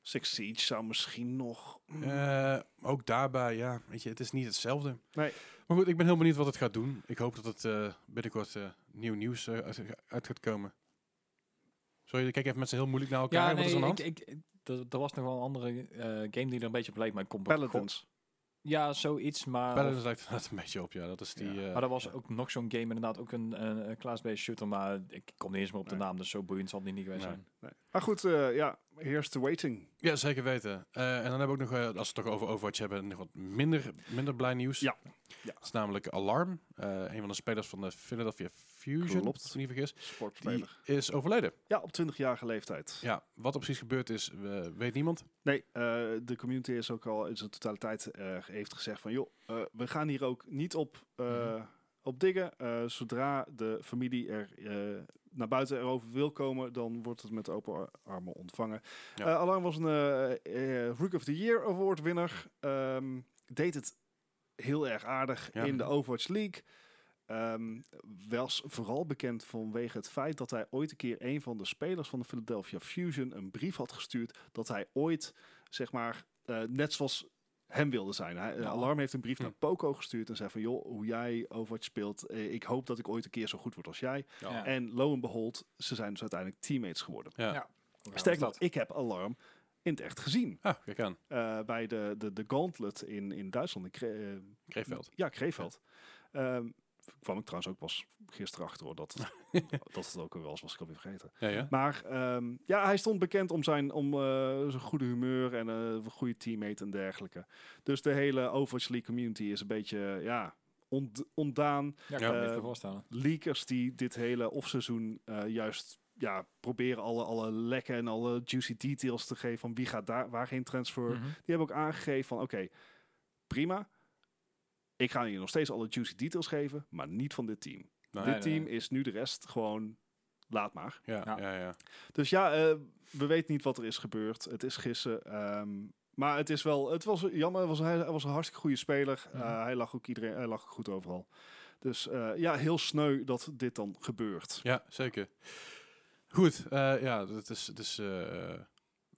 Six Siege zou misschien nog... mm, eh, ook daarbij, ja, weet je, het is niet hetzelfde. Nee. Maar goed, ik ben heel benieuwd wat het gaat doen. Ik hoop dat het eh, binnenkort eh, nieuw nieuws eh, uit, uit gaat komen. Sorry, ik kijk even met z'n heel moeilijk naar elkaar. Ja, wat is er aan de nee, hand? ik, ik, er, er was nog wel een andere eh, game die er een beetje op leek, maar ik kom. Ja, zoiets, maar... Paladins lijkt er net een beetje op, ja. Dat is die... Ja. eh, Maar er was ook nog zo'n game, inderdaad, ook een, een, een class-based shooter, maar ik kom niet eens meer op de Nee. naam, dus zo boeiend zal het niet geweest Nee. zijn. Nee. Maar goed, eh, ja, here's the waiting. Ja, zeker weten. Eh, en dan hebben we ook nog, als we het toch over Overwatch hebben, nog wat minder, minder blij nieuws. Ja. Ja. Dat is namelijk Alarm, eh, een van de spelers van de Philadelphia Fusion, Klopt. als ik me niet vergis. Die is overleden. Ja, op 20-jarige leeftijd. Ja, wat er precies gebeurd is, weet niemand. Nee, eh, de community is ook al in zijn totaliteit eh, heeft gezegd van... joh, eh, we gaan hier ook niet op, Mhm. op diggen. Zodra de familie er naar buiten erover wil komen... dan wordt het met open ar- armen ontvangen. Ja. Alarm was een Rook of the Year Award winnaar. Ehm, deed het heel erg aardig Ja. in de Overwatch League. Ehm, was vooral bekend vanwege het feit dat hij ooit een keer een van de spelers van de Philadelphia Fusion een brief had gestuurd dat hij ooit, zeg maar, eh, net zoals hem wilde zijn. Hij, Ja. Alarm heeft een brief Hm. naar Poco gestuurd en zei van, joh, hoe jij Overwatch speelt, eh, ik hoop dat ik ooit een keer zo goed word als jij. Ja. En lo en behold, ze zijn dus uiteindelijk teammates geworden. Ja. Ja. Sterker nog, ik heb Alarm in het echt gezien. Ah, kijk aan. Eh, bij de, de, de Gauntlet in, in Duitsland, in Kre- eh, Kreeveld. ja, Kreeveld. Ehm, kwam ik trouwens ook pas gisteren achter hoor, dat, dat het ook al was, was ik alweer vergeten. Ja, ja. Maar ehm, ja, hij stond bekend om zijn, om, eh, zijn goede humeur en eh, een goede teammate en dergelijke. Dus de hele Overwatch League community is een beetje, ja, ont- ontdaan. Ja, ik kan me niet meer voorstellen. Leakers die dit hele offseizoen eh juist ja, proberen alle, alle lekken en alle juicy details te geven van wie gaat daar, waar geen transfer. Mhm. Die hebben ook aangegeven van oké, prima. Ik ga je nog steeds alle juicy details geven, maar niet van dit team. Nee, dit nee, team nee. is nu de rest gewoon laat maar. Ja, Ja. ja, ja. Dus ja, eh, we weten niet wat er is gebeurd. Het is gissen. ehm, maar het is wel, het was jammer. Het was, een- hij was een hartstikke goede speler. Mhm. Eh, hij lag ook iedereen, hij lag ook goed overal. Dus eh, ja, heel sneu dat dit dan gebeurt. Ja, zeker. Goed, eh, ja, het is, eh,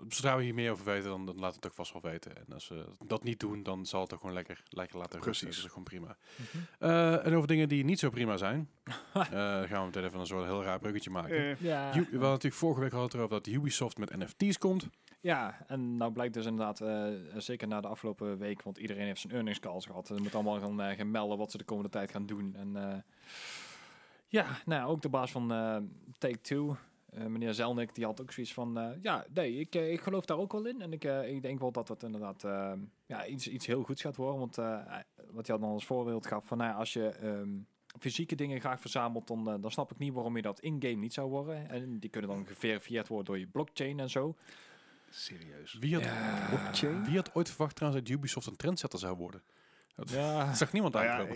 zodra we hier meer over weten, dan, dan laten we het ook vast wel weten. En als we dat niet doen, dan zal het ook gewoon lekker, lekker laten rusten. Dat is gewoon prima. Mhm. Eh, en over dingen die niet zo prima zijn, eh, gaan we meteen even een soort heel raar bruggetje maken. Eh, Ja. U- we hadden natuurlijk vorige week al het erover dat Ubisoft met NFT's komt. ja, en nou blijkt dus inderdaad, eh, zeker na de afgelopen week, want iedereen heeft zijn earnings calls gehad. Ze moeten allemaal gaan, gaan melden wat ze de komende tijd gaan doen. En eh, ja, nou, ook de baas van eh, Take-Two, eh, meneer Zelnick, die had ook zoiets van, eh, ja, nee, ik, eh, ik geloof daar ook wel in. En ik, eh, ik denk wel dat dat inderdaad eh, ja, iets, iets heel goeds gaat worden. Want eh, wat hij dan als voorbeeld gaf, van nou, ja, als je... ehm, fysieke dingen graag verzamelt, dan, dan snap ik niet waarom je dat in-game niet zou worden. En die kunnen dan geverifieerd worden door je blockchain en zo. serieus. Wie had, Ja. Blockchain? wie had ooit verwacht trouwens dat Ubisoft een trendsetter zou worden? Dat Ja, zag niemand Nou ja,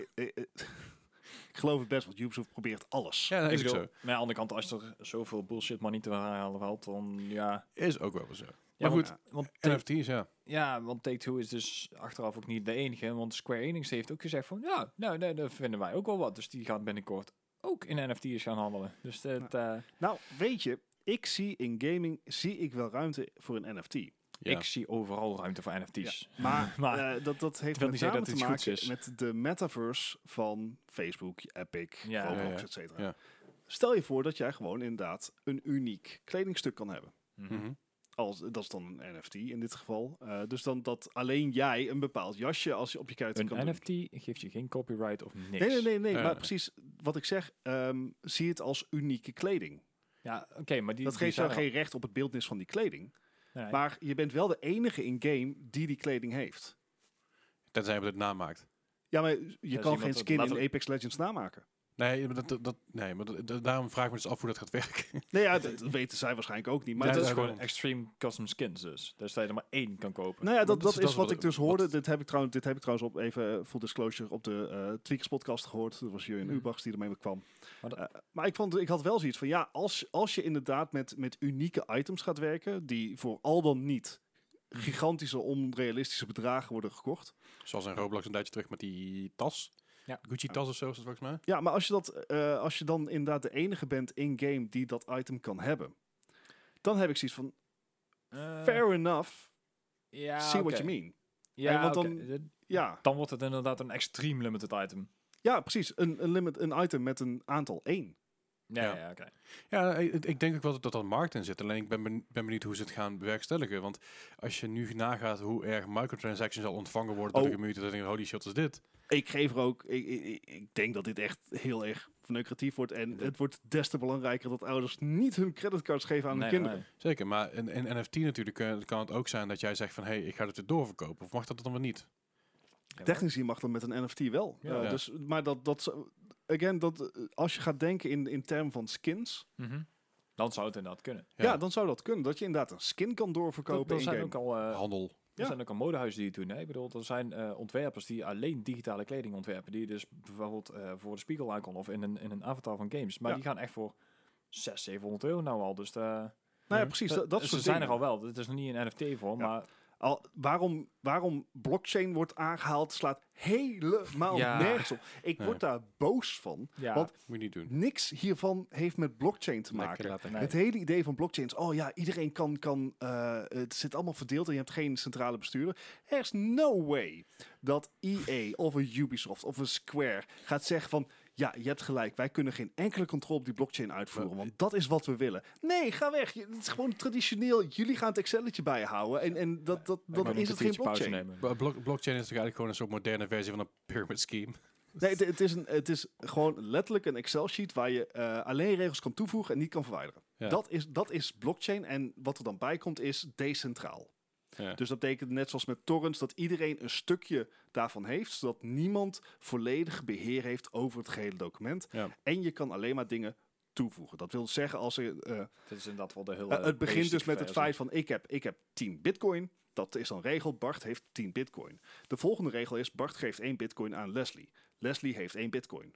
ik geloof het best, want Ubisoft probeert alles. Ja, dat ik is ook zo. maar aan de andere kant, als er zoveel bullshit money te halen valt, dan ja. Is ook wel zo. ja Maar goed, want, want Take- NFT's, ja. ja, want Take-Two is dus achteraf ook niet de enige. Want Square Enix heeft ook gezegd van, ja, nou, nee, dat vinden wij ook wel wat. Dus die gaat binnenkort ook in NFT's gaan handelen. Dus dat, eh, Nou, weet je, ik zie in gaming zie ik wel ruimte voor een NFT. Ja. ik zie overal ruimte voor NFT's. Maar, Maar eh, dat, dat heeft met name dat te maken is. met de metaverse van Facebook, Epic, Ja. Roblox, Ja, ja. et cetera. Ja. Stel je voor dat jij gewoon inderdaad een uniek kledingstuk kan hebben. Mhm. Mhm. Als, dat is dan een NFT in dit geval. Eh, dus dan dat alleen jij een bepaald jasje als je op je kuiten kan Een doen. NFT geeft je geen copyright of niks. Nee, nee, nee, nee. Ja. maar precies wat ik zeg, ehm, zie het als unieke kleding. Ja, oké, maar die dat geeft jou geen recht op het beeldnis van die kleding. Nee. Maar je bent wel de enige in game die die kleding heeft. Tenzij je het namaakt. Ja, maar je Ja, kan zie geen skin in Apex Legends namaken. Nee, maar dat, dat, nee, maar dat, daarom vraag ik me dus af hoe dat gaat werken. Nee, ja, dat weten zij waarschijnlijk ook niet. Maar Ja, dat is gewoon extreme custom skins dus. Dus dat je er maar één kan kopen. Nou ja, dat, dat dat is- is, dat is wat wat- ik dus wat- hoorde. Dit heb ik trouwens, dit heb ik trouwens op even eh, full disclosure op de eh Tweakers podcast gehoord. Dat was Jurjen Mhm. Ubachs die ermee kwam. Maar dat- Eh, maar ik, vond, ik had wel zoiets van, ja, als, als je inderdaad met, met unieke items gaat werken, die voor al dan niet gigantische, onrealistische bedragen worden gekocht. Zoals in Roblox een tijdje terug met die tas. Ja, Gucci tas of zo is dat volgens mij. Ja, maar als je, dat, eh, als je dan inderdaad de enige bent in-game die dat item kan hebben, dan heb ik zoiets van, eh, fair enough, ja, see what you mean. Ja, want dan, ja, dan wordt het inderdaad een extreem limited item. Ja, precies. Een, een, limit, een item met een aantal 1. Ja, ja, ja ik, denk ook wel dat dat markt in zit. Alleen ik ben, ben benieuwd hoe ze het gaan bewerkstelligen. Want als je nu nagaat hoe erg microtransactions al ontvangen worden oh. door de oh. gemeente, dan denk ik, holy shit, is dit? Ik geef er ook, ik, ik, ik denk dat dit echt heel erg lucratief wordt. En het wordt des te belangrijker dat ouders niet hun creditcards geven aan nee, hun kinderen. Zeker, maar een in NFT natuurlijk eh, kan, het ook zijn dat jij zegt van, hey, ik ga het weer doorverkopen. Of mag dat dan wel niet? Technisch mag dat met een NFT wel. Eh, dus, maar dat, dat, again, dat, eh, als je gaat denken in, in termen van skins, Mhm. Dan zou het inderdaad kunnen. ja. dan zou dat kunnen. Dat je inderdaad een skin kan doorverkopen er in zijn game. ook al, eh, Handel. er Ja. zijn ook al modehuizen die het doen. Hè? Ik bedoel, er zijn eh, ontwerpers die alleen digitale kleding ontwerpen. Die dus bijvoorbeeld eh, voor de spiegel icon of in een, in een avatar van games. Maar Ja. die gaan echt voor 600, 700 euro nou al. Dus eh, Nou ja, Mhm. precies. dat, Dat, dat ze soort zijn dingen. er al wel. Het is nog niet een NFT voor, Ja. maar Al, waarom, waarom blockchain wordt aangehaald, slaat helemaal Ja. nergens op. Ik word daar boos van. ja, Want- Moet je niet doen. Niks hiervan heeft met blockchain te maken. laten Nee. Het hele idee van blockchain is, oh ja, iedereen kan, kan eh, het zit allemaal verdeeld en je hebt geen centrale bestuurder. Er is no way dat EA of een Ubisoft of een Square gaat zeggen van, ja, je hebt gelijk, wij kunnen geen enkele controle op die blockchain uitvoeren, want dat is wat we willen. Nee, ga weg. Je- Het is gewoon traditioneel, jullie gaan het Excelletje bijhouden en, en dat, dat, dat is het geen blockchain. nemen. Blo- blok- blockchain is toch eigenlijk gewoon een soort moderne versie van een pyramid scheme. Nee, het, het is een, het is gewoon letterlijk een Excel-sheet waar je eh, alleen regels kan toevoegen en niet kan verwijderen. Ja. Dat, is, dat is blockchain en wat er dan bij komt is decentraal. Ja. Dus dat betekent net zoals met torrents dat iedereen een stukje daarvan heeft, zodat niemand volledig beheer heeft over het gehele document. Ja. En je kan alleen maar dingen toevoegen. Dat wil zeggen als er, eh, Dit is inderdaad wel de hele eh, het begint dus met het feit van ik heb, ik heb 10 bitcoin. Dat is dan regel. Bart heeft 10 bitcoin. De volgende regel is Bart geeft 1 bitcoin aan Leslie. Leslie heeft 1 bitcoin.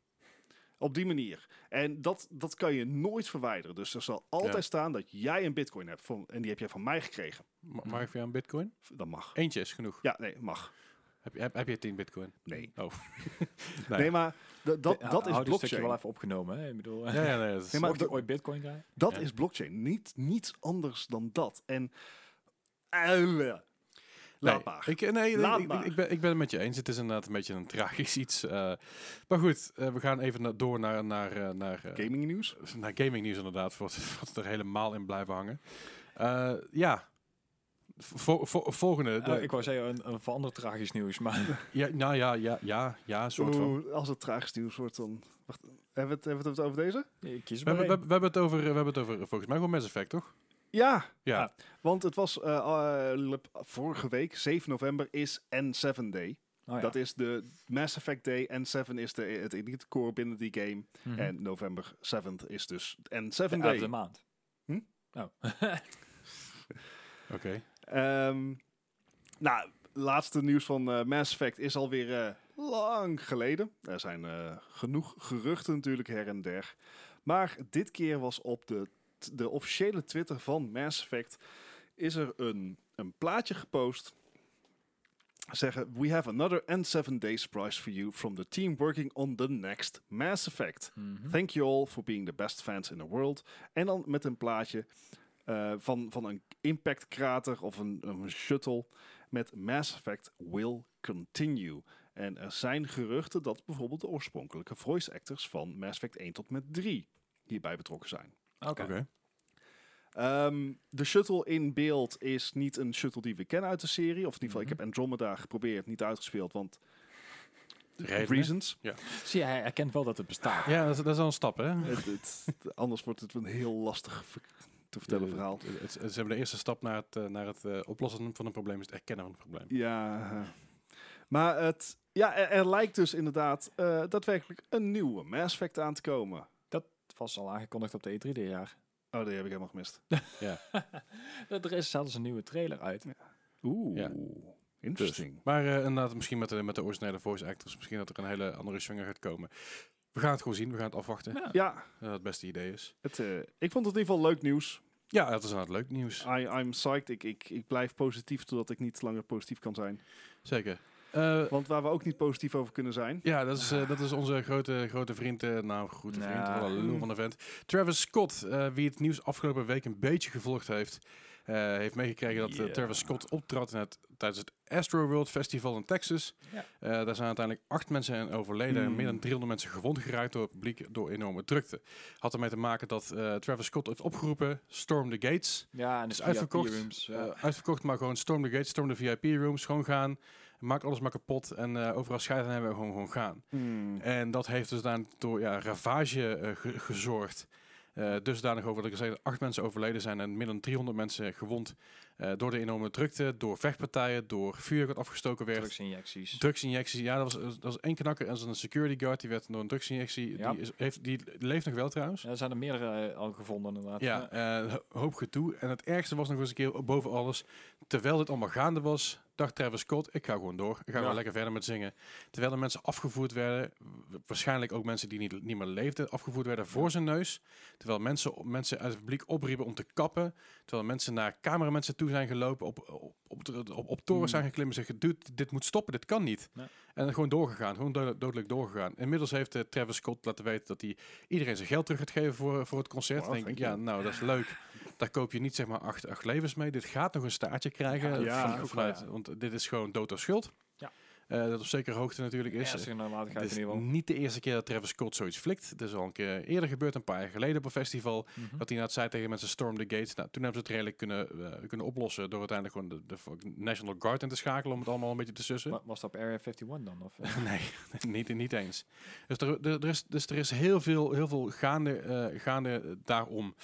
Op die manier. En dat, dat kan je nooit verwijderen. Dus er zal altijd Ja. staan dat jij een bitcoin hebt. Van, en die heb jij van mij gekregen. Ma- Mag ik jou een bitcoin? Dat mag. Eentje is genoeg. Ja, nee, mag. Heb, je, heb, heb je 10 bitcoin? Nee. Oh. Nee, maar dat, dat is stukje blockchain. wel even opgenomen. Hè? Ik bedoel, Ja, ja, nee, dat is- Nee, maar dat- ooit bitcoin krijgen? Dat Ja. is blockchain. Niet, niets anders dan dat. En... Uh, laat nee, maar. Ik, nee, Laat ik, ik, maar. ik ben, ik ben het met je eens. Het is inderdaad een beetje een tragisch iets. eh. maar goed, eh, we gaan even na- door naar, naar, eh, naar, eh, Gaming nieuws. naar gaming nieuws inderdaad. Voor wat we er helemaal in blijven hangen. Eh, ja. Vo- vo- volgende. de- Eh, ik wou zeggen, een, een verander tragisch nieuws, maar ja, nou ja, ja, ja, ja, een soort van. Oeh, als het tragisch nieuws wordt, dan... Wacht, hebben we het, hebben we het over deze? ik kies We hebben, we hebben het over, we hebben het over, volgens mij gewoon Mass Effect, toch? Ja, Ja. Ja. want het was lep- vorige week, 7 november, is N7 Day. Oh, ja. Dat is de Mass Effect Day. N7 is de, het elite core binnen die game. Mhm. En november 7th is dus N7 de elfde Day. maand. Hm? Oh. Oké. Ehm, nou, laatste nieuws van eh, Mass Effect is alweer eh, lang geleden. Er zijn eh, genoeg geruchten natuurlijk her en der. Maar dit keer was op de, de officiële Twitter van Mass Effect... is er een, een plaatje gepost... Zeggen, we have another N7 Day surprise for you from the team working on the next Mass Effect. Mhm. Thank you all for being the best fans in the world. En dan met een plaatje eh, van, van een impact krater of een, een shuttle met Mass Effect will continue. En er zijn geruchten dat bijvoorbeeld de oorspronkelijke voice actors van Mass Effect 1 tot met 3 hierbij betrokken zijn. Oké. Oké. Ehm, de shuttle in beeld is niet een shuttle die we kennen uit de serie. Of in ieder geval, Mhm. ik heb Andromeda geprobeerd, niet uitgespeeld, want Redenen. reasons. Zie je, hij erkent wel dat het bestaat. Ja, dat is, dat is al een stap, hè? Het, het- anders wordt het een heel lastig te vertellen De- verhaal. Het, ze hebben de eerste stap naar het, eh, naar het eh, oplossen van een probleem, is het erkennen van het probleem. Ja, eh. maar het, ja, er, er lijkt dus inderdaad eh, daadwerkelijk een nieuwe Mass Effect aan te komen. Het was al aangekondigd op de E3 dit jaar. Oh, die heb ik helemaal gemist. er is zelfs een nieuwe trailer uit. Oeh, Ja. interesting. Maar eh, inderdaad, misschien met de, met de originele voice actors, misschien dat er een hele andere swinger gaat komen. We gaan het gewoon zien, we gaan het afwachten. Ja. Ja, Dat het beste idee is. het, eh, ik vond het in ieder geval leuk nieuws. Ja, dat is inderdaad leuk nieuws. I, I'm psyched. Ik, ik, ik blijf positief totdat ik niet langer positief kan zijn. Zeker. Eh, Want waar we ook niet positief over kunnen zijn. ja, dat is, eh, dat is onze grote, grote vriend, eh, nou, grote vriend, wel een van de vent. Travis Scott, wie het nieuws afgelopen week een beetje gevolgd heeft. heeft meegekregen dat. Travis Scott optrad in het, tijdens het Astro World Festival in Texas. Daar zijn uiteindelijk acht mensen overleden en Mm. meer dan 300 mensen gewond geraakt door het publiek door enorme drukte. Had ermee te maken dat Travis Scott heeft opgeroepen, storm the gates. Ja, en de is uitverkocht, Rooms. Uitverkocht, maar gewoon storm the gates, storm de VIP rooms, gewoon gaan. Maak alles maar kapot en eh, overal scheiden hebben we gewoon, gewoon gaan. Hmm. En dat heeft dus dan door ja, ravage eh, ge- gezorgd. Eh dusdanig over dat ik zei dat acht mensen overleden zijn en meer dan 300 mensen gewond door de enorme drukte, door vechtpartijen, door vuur dat afgestoken werd. drugsinjecties. Drugsinjectie, ja, dat was, dat was één knakker en een security guard die werd door een drugsinjectie. Ja. Die, is, heeft, die leeft nog wel trouwens. Ja, er zijn er meerdere al gevonden inderdaad. Ja, ho- hoop gedoe. En het ergste was nog eens een keer boven alles. Terwijl dit allemaal gaande was, dacht Travis Scott, ik ga gewoon door. Ik ga Ja. gewoon lekker verder met zingen. Terwijl de mensen afgevoerd werden, waarschijnlijk ook mensen die niet, niet meer leefden, afgevoerd werden voor zijn neus. Terwijl mensen, mensen uit het publiek opriepen om te kappen. Terwijl mensen naar cameramensen toe zijn gelopen, op, op, op, op, op torens zijn geklimmen en zeggen, dude, dit moet stoppen, dit kan niet. En gewoon doorgegaan, gewoon dodelijk doorgegaan. Inmiddels heeft eh, Travis Scott laten weten dat hij iedereen zijn geld terug gaat geven voor, voor het concert. Wow, denk ik, ja, nou, dat is leuk. Daar koop je niet zeg maar acht, acht levens mee. Dit gaat nog een staartje krijgen. Ja, vanuit. Want dit is gewoon dood of schuld. Ja. Eh, dat op zekere hoogte natuurlijk is. Ernstige Het is niet de eerste keer dat Travis Scott zoiets flikt. Het is al een keer eerder gebeurd, een paar jaar geleden op een festival. Mhm. Dat hij inderdaad zei tegen mensen Storm the Gates. Nou, toen hebben ze het redelijk kunnen, eh, kunnen oplossen door uiteindelijk gewoon de, de National Guard in te schakelen om het allemaal een beetje te sussen. Wa- Was dat op Area 51 dan? Of, eh? nee, niet, niet eens. Dus er, er, er is, dus er is heel veel, heel veel gaande, gaande daarom.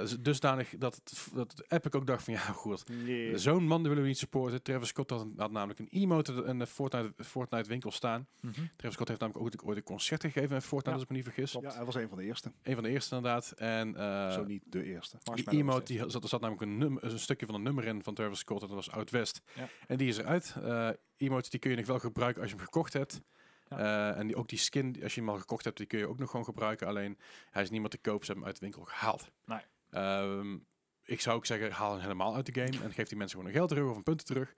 Dus dusdanig dat, het- dat Epic ook dacht van ja goed, Nee. zo'n man willen we niet supporten. Travis Scott had, had namelijk een emote de Fortnite, Fortnite winkel staan. Mhm. Travis Scott heeft namelijk ook ooit een concert gegeven in Fortnite, Ja. als ik me niet vergis. Ja, hij was een van de eerste. Een van de eerste inderdaad. En eh, Zo niet de eerste. die emote, die zat, er zat namelijk een, num- een stukje van een nummer in van Travis Scott. En dat was Oud West. Ja. En die is eruit. Eh emotes die kun je nog wel gebruiken als je hem gekocht hebt. Ja. Eh, en die, ook die skin, als je hem al gekocht hebt, die kun je ook nog gewoon gebruiken. Alleen hij is niet meer te koop. Ze hebben hem uit de winkel gehaald. Nee. Ehm, ik zou ook zeggen, haal hem helemaal uit de game. En geef die mensen gewoon hun geld terug of een punten terug.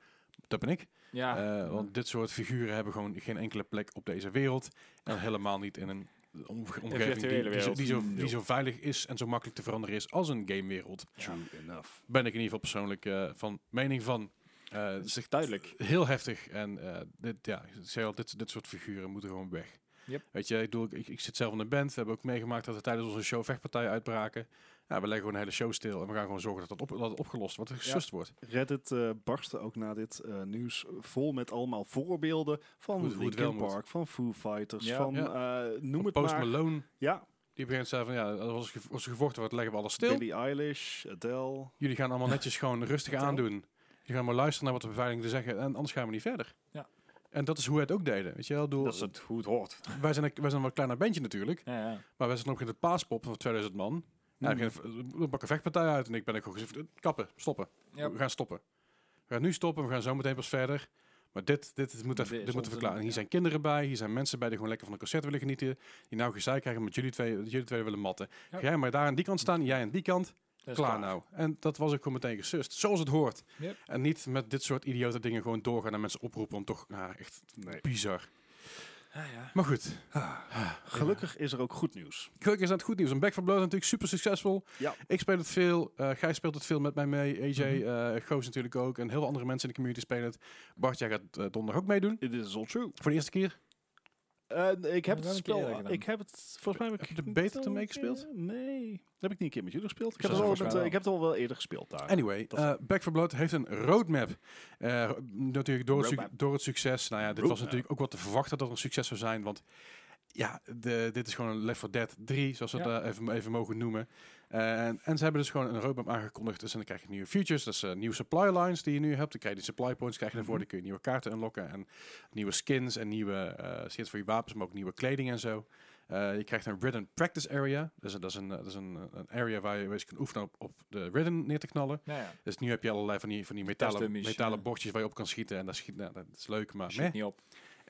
Dat ben ik. Ja, Eh, want dit soort figuren hebben gewoon geen enkele plek op deze wereld. En helemaal niet in een omge- omgeving die, zo, die, zo, wereld. die zo veilig is en zo makkelijk te veranderen is als een gamewereld. True enough. Ben ik in ieder geval persoonlijk eh, van mening van. eh zich duidelijk. heel heftig. En eh, dit, ja, ik zei al, dit, dit soort figuren moeten gewoon weg. Yep. Weet je, ik, bedoel, ik, ik zit zelf in een band. We hebben ook meegemaakt dat er tijdens onze show vechtpartijen uitbraken. Ja, we leggen gewoon een hele show stil. En we gaan gewoon zorgen dat, dat, op, dat het opgelost wordt, dat het gesust wordt. Reddit eh barstte ook na dit eh, nieuws vol met allemaal voorbeelden van wel Linkin moet. Park, van Foo Fighters, Ja. van Ja. eh, noem het Post maar. Malone, Ja, die begint te zeggen van ja, als gevo- als er gevochten wordt, leggen we alles stil. Billie Eilish, Adele. Jullie gaan allemaal netjes gewoon rustig aandoen. Je gaat maar luisteren naar wat de beveiliging te zeggen en anders gaan we niet verder. Ja. En dat is hoe wij het ook deden. Weet je wel, Doe, Dat is het, hoe het hoort. wij, zijn een, wij zijn een wat kleiner bandje natuurlijk, Ja, ja. maar wij zijn nog in het paaspop van 2000 man. Mm. we pakken een vechtpartij uit en ik ben ook gewoon gezegd, kappen, stoppen. We gaan stoppen. We gaan nu stoppen, we gaan zo meteen pas verder. Maar dit, dit, dit, moet even, dit moeten verklaren. En hier zijn kinderen bij, hier zijn mensen bij die gewoon lekker van een concert willen genieten. Die nou gezeik krijgen met jullie twee, jullie twee willen matten. Jij maar daar aan die kant staan, jij aan die kant. Klaar, nou. En dat was ook gewoon meteen gesust. Zoals het hoort. Yep. En niet met dit soort idiote dingen gewoon doorgaan en mensen oproepen om toch... Nou, echt Nee. bizar. Ja, ja. Maar goed. Gelukkig is er ook goed nieuws. Gelukkig is dat goed nieuws. Een Back for Blood natuurlijk super succesvol. Ja. Ik speel het veel. eh Gij speelt het veel met mij mee. AJ, Mhm. eh, Goos natuurlijk ook. En heel veel andere mensen in de community spelen het. Bart, jij gaat eh, donderdag ook meedoen. It is all true. Voor de eerste keer. Eh, ik heb het spel. Ik heb het volgens mij heb ik Heb je de beta meegespeeld? keer- Nee, dat heb ik niet een keer met jullie gespeeld. Ik heb, het al met, eh, ik heb het al wel eerder gespeeld daar. Anyway, eh Back for Blood heeft een roadmap. Eh, natuurlijk door het, door het succes. Nou ja, dit was natuurlijk ook wat te verwachten dat het een succes zou zijn. Want ja, de, dit is gewoon een Left 4 Dead 3, zoals we het Ja. even, even mogen noemen. En, en ze hebben dus gewoon een roadmap aangekondigd. Dus dan krijg je nieuwe features. Dus eh, nieuwe supply lines die je nu hebt. Dan krijg je die supply points krijg je ervoor. Mhm. Dan kun je nieuwe kaarten unlocken. En nieuwe skins en nieuwe eh skins voor je wapens. Maar ook nieuwe kleding en zo. Eh, je krijgt een Ridden Practice Area. Dus dat is een, dat is een, een area waar je, kunt oefenen op, op de Ridden neer te knallen. Ja, ja. Dus nu heb je allerlei van die, van die metalen, metalen bordjes waar je op kan schieten. En dat, schiet, nou, dat is leuk, maar Schiet niet op.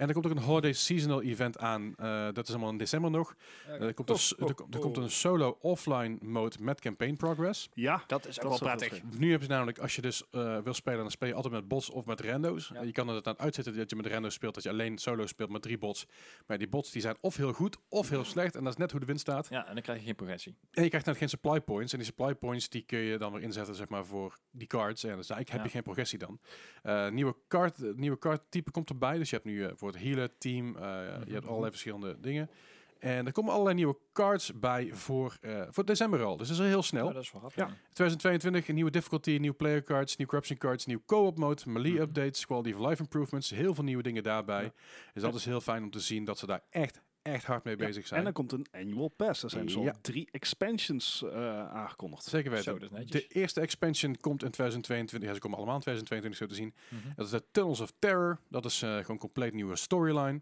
En er komt ook een Holiday Seasonal Event aan. Eh, dat is allemaal in december nog. Eh, er, komt een, Oh, oh, er, komt- er komt een solo offline mode met campaign progress. Ja, Dat is ook Dat wel prettig. Nu hebben ze namelijk, als je dus eh, wil spelen, dan speel je altijd met bots of met rando's. Ja. Je kan er het aan uitzetten dat je met rando's speelt, dat je alleen solo speelt met drie bots. Maar die bots die zijn of heel goed of heel slecht. En dat is net hoe de wind staat. Ja, en dan krijg je geen progressie. En je krijgt dan geen supply points. En die supply points die kun je dan weer inzetten zeg maar, voor die cards. En dus eigenlijk heb Ja. je geen progressie dan. Eh, nieuwe card, nieuwe card type komt erbij. Dus je hebt nu voor het healer team. eh, Je hebt allerlei verschillende dingen. En er komen allerlei nieuwe cards bij voor, eh, voor december al. Dus dat is heel snel. Ja, dat is wel grappig. Ja. ja. 2022, een nieuwe difficulty, nieuwe player cards, nieuwe corruption cards, nieuw co-op mode, melee Mhm. updates, quality of life improvements. Heel veel nieuwe dingen daarbij. Ja. Dus dat is heel fijn om te zien dat ze daar echt, echt hard mee bezig zijn. En er komt een annual pass. Er zijn dus al Ja. drie expansions eh, aangekondigd. Zeker weten. Zo, dat is netjes. De eerste expansion komt in 2022. Ja, ze komen allemaal in 2022 zo te zien. Mhm. Dat is de Tunnels of Terror. Dat is eh, gewoon een compleet nieuwe storyline.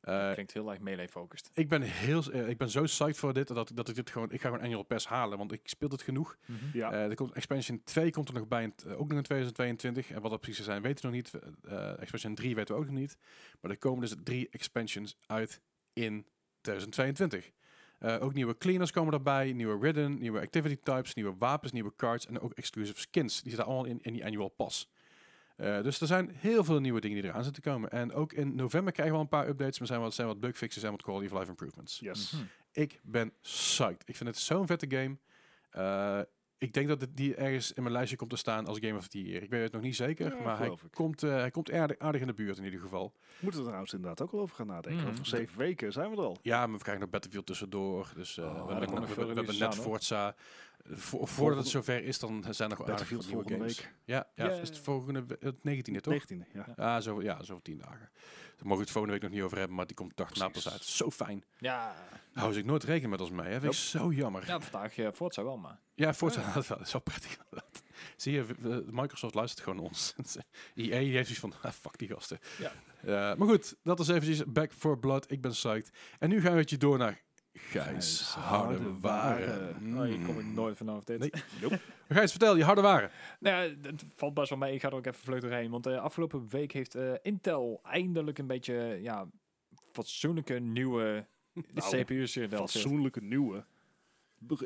Eh, Klinkt heel erg melee-focused. ik ben heel, ik ben zo psyched voor dit dat, dat ik dit gewoon, ik ga gewoon annual pass halen, want ik speel het genoeg. Ja, Eh, er komt expansion 2 komt er nog bij, in t- ook nog in 2022. En wat dat precies zijn, weten we nog niet. Eh, expansion 3 weten we ook nog niet. Maar er komen dus drie expansions uit in 2022. Eh, ook nieuwe cleaners komen erbij, nieuwe ridden, nieuwe activity types, nieuwe wapens, nieuwe cards en ook exclusive skins. Die zitten allemaal in, in die annual pass. Eh, dus er zijn heel veel nieuwe dingen die eraan zitten komen. En ook in november krijgen we al een paar updates. Maar zijn wat, zijn wat bugfixes en wat quality of life improvements. yes. Mhm. Ik ben psyched. Ik vind het zo'n vette game. Eh, ik denk dat het die ergens in mijn lijstje komt te staan als Game of the Year. Ik weet het nog niet zeker, Ja, maar hij ik. komt, eh, hij komt aardig, aardig in de buurt in ieder geval. Moeten we er trouwens inderdaad ook wel over gaan nadenken. Mhm. Over zeven weken zijn we er al. Ja, maar we krijgen nog Battlefield tussendoor. Dus eh, Oh, we, hebben, nog- we, hebben net. Forza. Vo- voordat het zover is, dan zijn er nog aardig veel nieuwe games. week. Ja, ja, Ja. is het volgende het 19e toch? 19e, ja. Ja, zo, ja, zo tien dagen. Daar mogen we het volgende week nog niet over hebben, maar die komt dag na pas uit. Zo fijn. Ja, Hou ik nooit rekening met ons mee. Hè? Vind ik zo jammer. ja vandaag uh, Forza wel, maar. Ja, Forza, dat is wel- dat is wel prettig inderdaad. Zie je, Microsoft luistert gewoon ons. EA die heeft iets van, ah, fuck die gasten. Ja. Eh, maar goed, dat is eventjes Back for Blood. Ik ben psyched. En nu gaan we het je door naar Gijs Harde Waren. Oh, hier kom ik nooit vanaf dit. Nee. Nope. Gijs, vertel je Harde Waren. Nou ja, het valt best wel mee. Ik ga er ook even vlug doorheen. Want de afgelopen week heeft eh, Intel eindelijk een beetje ja, fatsoenlijke nieuwe Nou, CPU's. Fatsoenlijke nieuwe.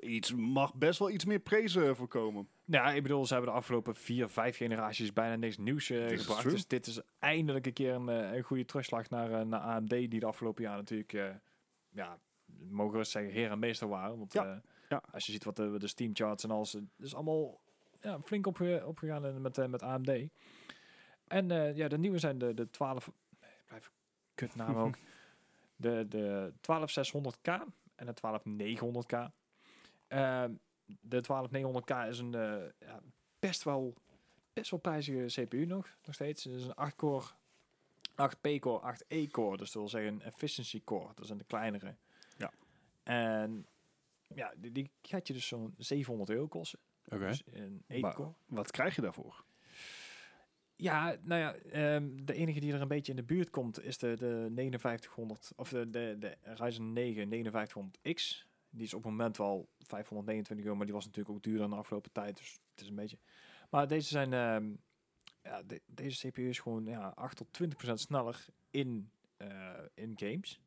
Iets mag best wel iets meer prezen voorkomen. Nou, ik bedoel, ze hebben de afgelopen vier, vijf generaties bijna niks nieuws eh, gebracht. true. Dus dit is eindelijk een keer een, eh, een goede terugslag naar, eh, naar AMD, die de afgelopen jaar natuurlijk, eh, ja, mogen we zeggen, heer en meester waren. Want Ja, eh, ja. als je ziet wat de, de Steam charts en alles, het is allemaal ja, flink opge, opgegaan met, eh, met AMD. En eh, ja, de nieuwe zijn de, de 12, nee, blijf kutnaam ook, de, de 12600K en de 12900K. Ehm, de 12900K is een ja, best wel best wel prijzige CPU nog, nog steeds. Het is een 8-core, 8P-core, 8E-core. Dus dat wil zeggen een efficiency core. Dat zijn de kleinere. En ja, die, die gaat je dus zo'n 700 euro kosten. Oké. Dus een Maar 8-core. wat krijg je daarvoor? Ja, nou ja, ehm, de enige die er een beetje in de buurt komt is de, de 5900, of de, de, de Ryzen 9 5900X. Die is op het moment wel 529 euro, maar die was natuurlijk ook duurder de afgelopen tijd. Dus het is een beetje. Maar deze zijn, ehm, ja, de- deze CPU is gewoon ja, 8 tot 20 procent sneller in, eh, in games.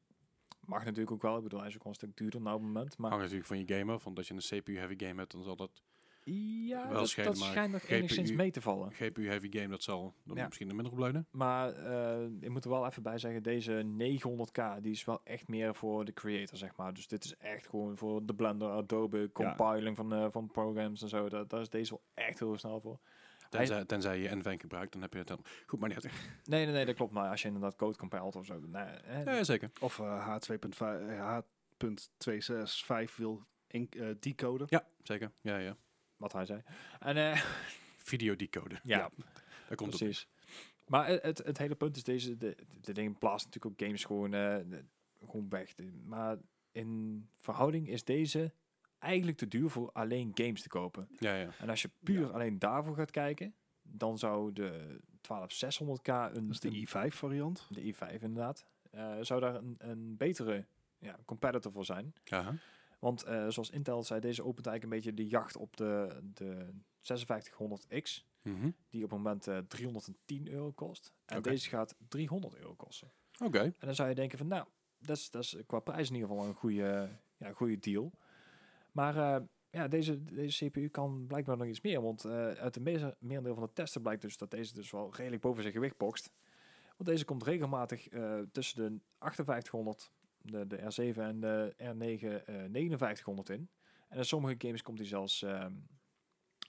Mag natuurlijk ook wel, ik bedoel, hij is ook een stuk duurder nou op het moment. Maar Hangt natuurlijk van je game af, want als je een CPU-heavy game hebt, dan zal dat ja, wel dat, schelen, dat schijnt nog enigszins mee te vallen. GPU-heavy game, dat zal dan Ja. misschien minder opleunen. Maar eh, ik moet er wel even bij zeggen, deze 900k, die is wel echt meer voor de creator, zeg maar. Dus dit is echt gewoon voor de Blender, Adobe, compiling van, eh, van programs en zo. Daar, daar is deze wel echt heel snel voor. Tenzij, tenzij je NVENC gebruikt, dan heb je het dan. Goed, maar niet uit. Nee, nee, nee, dat klopt. Maar als je inderdaad code compilt of zo. Nee, hè, Ja, zeker. Of eh, H2.5 eh, H.265 wil in, eh, decoden. Ja, zeker. Ja, ja. Wat hij zei. En eh, Videodecode. ja, Ja, Daar komt precies. Maar het, het, hele punt is deze, de, de dingen plaatsen natuurlijk ook games gewoon, eh, gewoon weg. Maar in verhouding is deze eigenlijk te duur voor alleen games te kopen. Ja, ja. En als je puur alleen daarvoor gaat kijken, dan zou de 12600K, een, Dat is de een- i5 variant. de i5 inderdaad, eh, zou daar een, een betere ja, competitor voor zijn. Aha. Want eh, zoals Intel zei, deze opent eigenlijk een beetje de jacht op de, de 5600X, Mhm. die op het moment eh, 310 euro kost. En deze gaat 300 euro kosten. Oké. En dan zou je denken van, nou, dat is, dat is qua prijs in ieder geval een goede, ja, goede deal. Maar eh, ja, deze, deze CPU kan blijkbaar nog iets meer. Want eh, uit de meeste, merendeel van de testen blijkt dus dat deze dus wel redelijk boven zijn gewicht bokst. Want deze komt regelmatig eh, tussen de 5800, de, de R7 en de R9 eh 5900 in. En in sommige games komt hij zelfs ehm,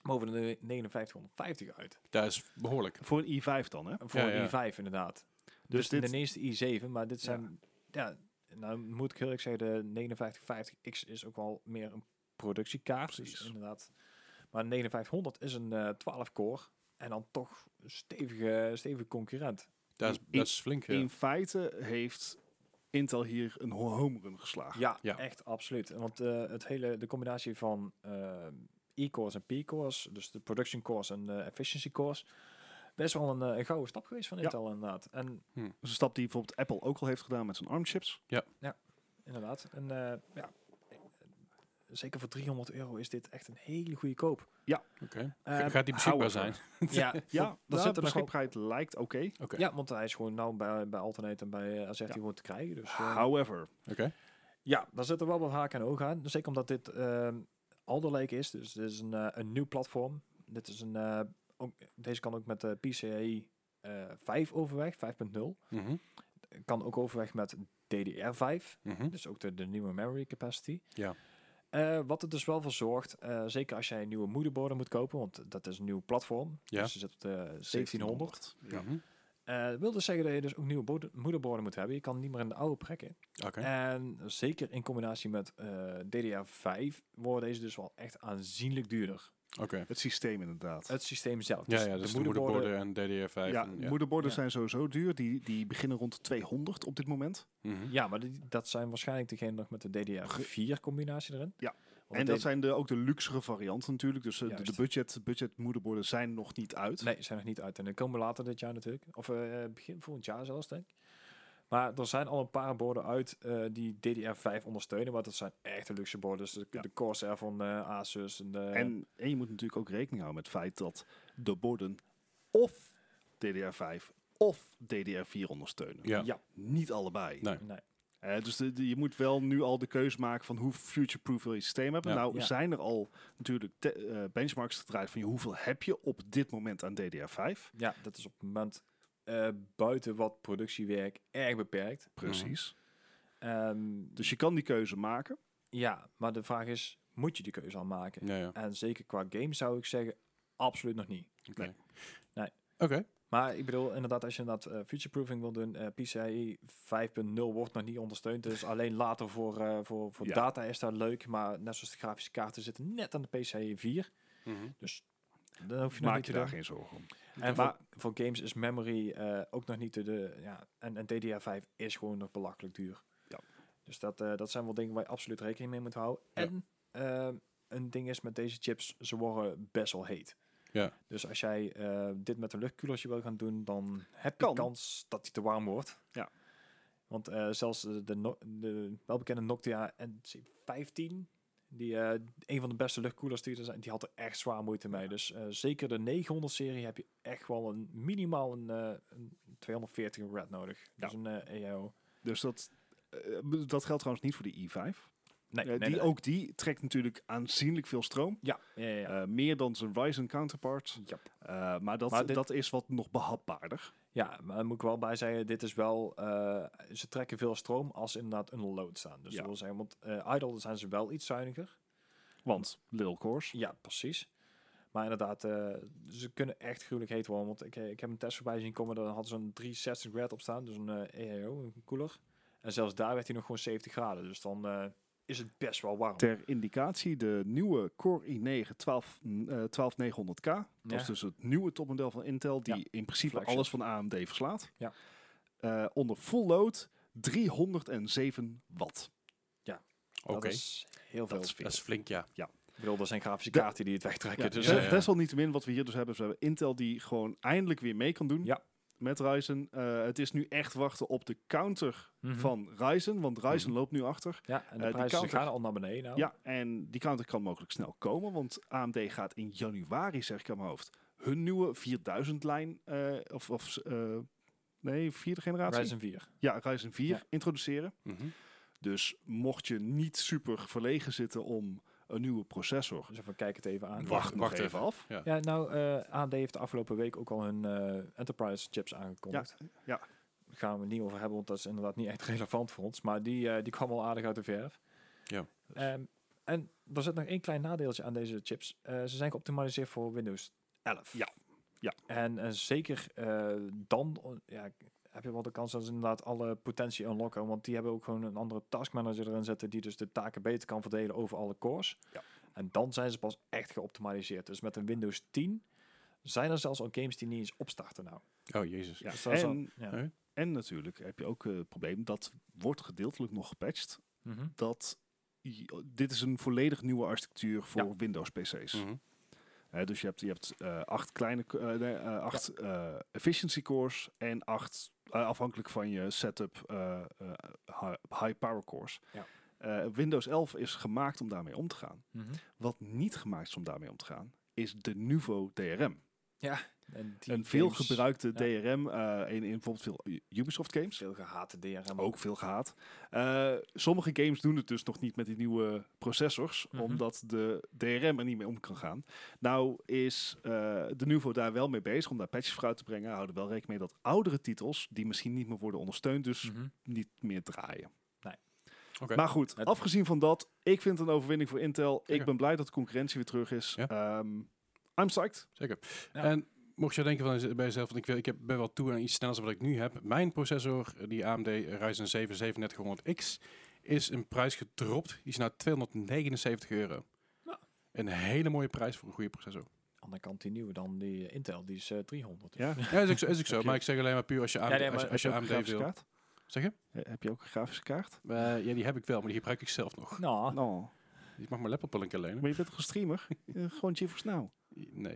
boven de 5950 uit. Dat is behoorlijk. Voor een i5 dan, hè? Voor Ja, ja. een i5 inderdaad. Dus Dus, dit- de eerste i7, maar dit zijn, ja. nou moet ik heel eerlijk zeggen, de 5950X is ook wel meer een productiekaart. Dus Precies. inderdaad. Maar een 5900 is een eh 12 core en dan toch een stevige, stevige concurrent. Dat is, In- dat is flink. Ja. In feite heeft Intel hier een ho- home run geslagen. Ja, Ja. echt absoluut. Want eh, het hele, de combinatie van eh, E-cores en P-cores, dus de production cores en de efficiency cores, best wel een, eh, een gouden stap geweest van Ja. Intel inderdaad. En Dat is een stap die bijvoorbeeld Apple ook al heeft gedaan met zijn ARM-chips. Inderdaad. En eh, ja, eh, zeker voor 300 euro is dit echt een hele goede koop. Oké. Eh, Gaat die beschikbaar zijn? ja, Ja, de er zit er nog wel- beschikbaarheid lijkt oké. Oké. ja, want hij is gewoon nou bij, bij Alternate en bij uh, Azerty Ja. gewoon te krijgen. Dus, eh, However, Oké. ja, daar zitten wel wat haken en ogen aan. Dus zeker omdat dit ehm Alder Lake is. Dus dit is een, eh, een nieuw platform. Dit is een, eh, ook, deze kan ook met de PCIe eh 5 overweg, 5.0. Mhm. Kan ook overweg met DDR5. Mhm. Dus ook de, de nieuwe memory capacity. Ja. Eh, wat er dus wel voor zorgt, eh, zeker als jij nieuwe moederborden moet kopen, want dat is een nieuw platform. Ja. Dus je zit op de 1700. Ja. Dat wil dus zeggen dat je dus ook nieuwe moederborden moet hebben. Je kan niet meer in de oude prikken. Oké. En zeker in combinatie met eh, DDR5 worden deze dus wel echt aanzienlijk duurder. Oké. Het systeem inderdaad. Het systeem zelf. Ja, ja, dus de moederborden en DDR5. ja, en, ja. moederborden Ja. zijn sowieso duur. Die, die beginnen rond de 200 op dit moment. Mhm. Ja, maar die, dat zijn waarschijnlijk degene nog met de DDR4 combinatie erin. Ja. Want en dat zijn de, ook de luxere varianten natuurlijk. Dus eh, de, budget, budget moederborden zijn nog niet uit. Nee, zijn nog niet uit. En die komen later dit jaar natuurlijk. Of eh, begin volgend jaar zelfs, denk ik. Maar er zijn al een paar borden uit eh, die DDR5 ondersteunen. Maar dat zijn echte luxe borden. Dus de, Ja. de Corsair van eh, Asus. En, de, En, en je moet natuurlijk ook rekening houden met het feit dat de borden of DDR5 of DDR4 ondersteunen. Ja. ja. Niet allebei. Nee. Nee. Eh, dus de, de- je moet wel nu al de keuze maken van hoe future-proof wil je systeem hebben. Ja. Nou Ja. zijn er al natuurlijk te- eh, benchmarks gedraaid van je, hoeveel heb je op dit moment aan DDR5. ja, dat is op het moment eh, buiten wat productiewerk erg beperkt. Precies. Ehm, Dus je kan die keuze maken. ja, maar de vraag is, moet je die keuze al maken? Ja, ja. En zeker qua game zou ik zeggen, absoluut nog niet. Oké. Nee. Nee. Oké. Maar ik bedoel, inderdaad, als je inderdaad uh, futureproofing wil doen, eh PCIe 5.0 wordt nog niet ondersteund. Dus alleen later voor, eh, voor, voor Ja. data is dat leuk. Maar net zoals de grafische kaarten zitten net aan de PCIe 4. Mhm. Dus dan hoef je Maak je daar doen. geen zorgen om. En Maar- voor, voor games is memory eh, ook nog niet de... de ja, en, en DDR5 is gewoon nog belachelijk duur. Ja. Dus dat, eh, dat zijn wel dingen waar je absoluut rekening mee moet houden. Ja. En eh, een ding is met deze chips, ze worden best wel heet. Ja. Dus als jij eh, dit met een luchtkoelertje wil gaan doen, dan heb je Kan. kans dat hij te warm wordt. Ja. Want eh, zelfs de, de, no- de welbekende Noctia NC15, die eh, een van de beste luchtkoelers die er zijn, die had er echt zwaar moeite mee. Dus eh, zeker de 900 serie heb je echt wel een minimaal een, eh, een 240 red nodig. Ja. Dus een eh, EAO. Dus dat, dat geldt trouwens niet voor de i5. Nee, Eh, nee, die, nee. Ook die trekt natuurlijk aanzienlijk veel stroom. Ja, ja, ja. ja. Eh, meer dan zijn Ryzen counterparts. Ja. Eh, maar dat, Maar dit- dat is wat nog behapbaarder. Ja, maar moet ik wel bij zeggen, dit is wel, ze trekken veel stroom als ze inderdaad een load staan. Dus dat wil zeggen, want idle zijn ze wel iets zuiniger. Want little cores. Ja, precies. Maar inderdaad, ze kunnen echt gruwelijk heet worden. Want ik, ik heb een test voorbij zien komen, daar hadden ze een 360 grad op staan. Dus een EAO, een koeler. En zelfs daar werd hij nog gewoon 70 graden. Dus dan is het best wel warm. Ter indicatie, de nieuwe Core i9 12, eh, 12900K. Dat Ja. is dus het nieuwe topmodel van Intel, die Ja. in principe Flagship. alles van AMD verslaat. Ja. Eh, onder full load 307 watt. Oké. Dat is heel veel. Dat is veel. Dat is flink, ja. Ik bedoel, er zijn grafische De- kaarten die het wegtrekken. Ja, dus, ja, ja. Desalniettemin, wat we hier dus hebben, is we hebben Intel die gewoon eindelijk weer mee kan doen Ja. Met Ryzen. Eh, het is nu echt wachten op de counter Mhm. van Ryzen, want Ryzen Mhm. loopt nu achter. Ja, en de eh, prijzen counter- gaan al naar beneden nou. Ja, en die counter kan mogelijk snel komen, want AMD gaat in januari, zeg ik aan mijn hoofd, hun nieuwe 4000-lijn, of, of eh, nee, vierde generatie. Ryzen 4. Ja, Ryzen 4 Ja. introduceren. Mhm. Dus mocht je niet super verlegen zitten om een nieuwe processor, Dus even kijk het even aan. wacht, Wacht- even, even. af. Ja. Ja, nou, eh AMD heeft de afgelopen week ook al hun eh, enterprise chips aangekondigd. ja. Daar gaan we het niet over hebben, want dat is inderdaad niet echt relevant voor ons. Maar die, eh, die kwam al aardig uit de verf. Ja. Ehm, en er zit nog één klein nadeeltje aan deze chips. Eh, ze zijn geoptimaliseerd voor Windows 11. Ja. Ja. En, eh, zeker eh, dan ja, heb je wel de kans dat ze inderdaad alle potentie unlocken. Want die hebben ook gewoon een andere taskmanager erin zitten die dus de taken beter kan verdelen over alle cores. Ja. En dan zijn ze pas echt geoptimaliseerd. Dus met een Windows 10 zijn er zelfs al games die niet eens opstarten nou. Oh, jezus. Ja. Dus al- En, ja. Nee? en natuurlijk heb je ook eh, het probleem, dat wordt gedeeltelijk nog gepatcht, Mhm. dat dit is een volledig nieuwe architectuur voor Ja. Windows PC's. Mhm. Dus je hebt, je hebt eh, acht kleine, nee, eh, acht efficiency cores en acht, afhankelijk van je setup, hi- high power cores. Ja. Windows 11 is gemaakt om daarmee om te gaan. Mhm. Wat niet gemaakt is om daarmee om te gaan, is de Nuvo DRM. En die een veel games- gebruikte ja. DRM eh, in, in bijvoorbeeld veel Ubisoft games. Veel gehate DRM Ook veel gehaat. Eh, sommige games doen het dus nog niet met die nieuwe processors, Mhm. omdat de DRM er niet mee om kan gaan. Nou is eh, de Nuvo daar wel mee bezig om daar patches voor uit te brengen. Houden wel rekening mee dat oudere titels, die misschien niet meer worden ondersteund, dus Mhm. niet meer draaien. Oké. Maar goed, afgezien van dat, ik vind het een overwinning voor Intel. Ik ben blij dat de concurrentie weer terug is. Ja. Ehm, I'm psyched. Zeker. Ja. En mocht je denken van, bij jezelf, van, ik, wil, ik heb, ben wel toe aan iets sneller dan wat ik nu heb. Mijn processor, die AMD Ryzen 7 3700X, is een prijs gedropt. Die is nou 279 euro. Ja. Een hele mooie prijs voor een goede processor. andere kant die nieuwe dan die eh, Intel, die is eh, 300. Ja. Ja, is ook zo. Is ook zo. Maar ik zeg alleen maar puur als je AMD, nee, als, je- als AMD wil. kaart? Zeg je? Eh, Heb je ook een grafische kaart? Eh, ja, die heb ik wel, maar die gebruik ik zelf nog. Nou, Nou, Ik mag mijn laptop wel een keer lenen. maar je bent toch een streamer? Eh, Gewoon GeForce Now. Nee.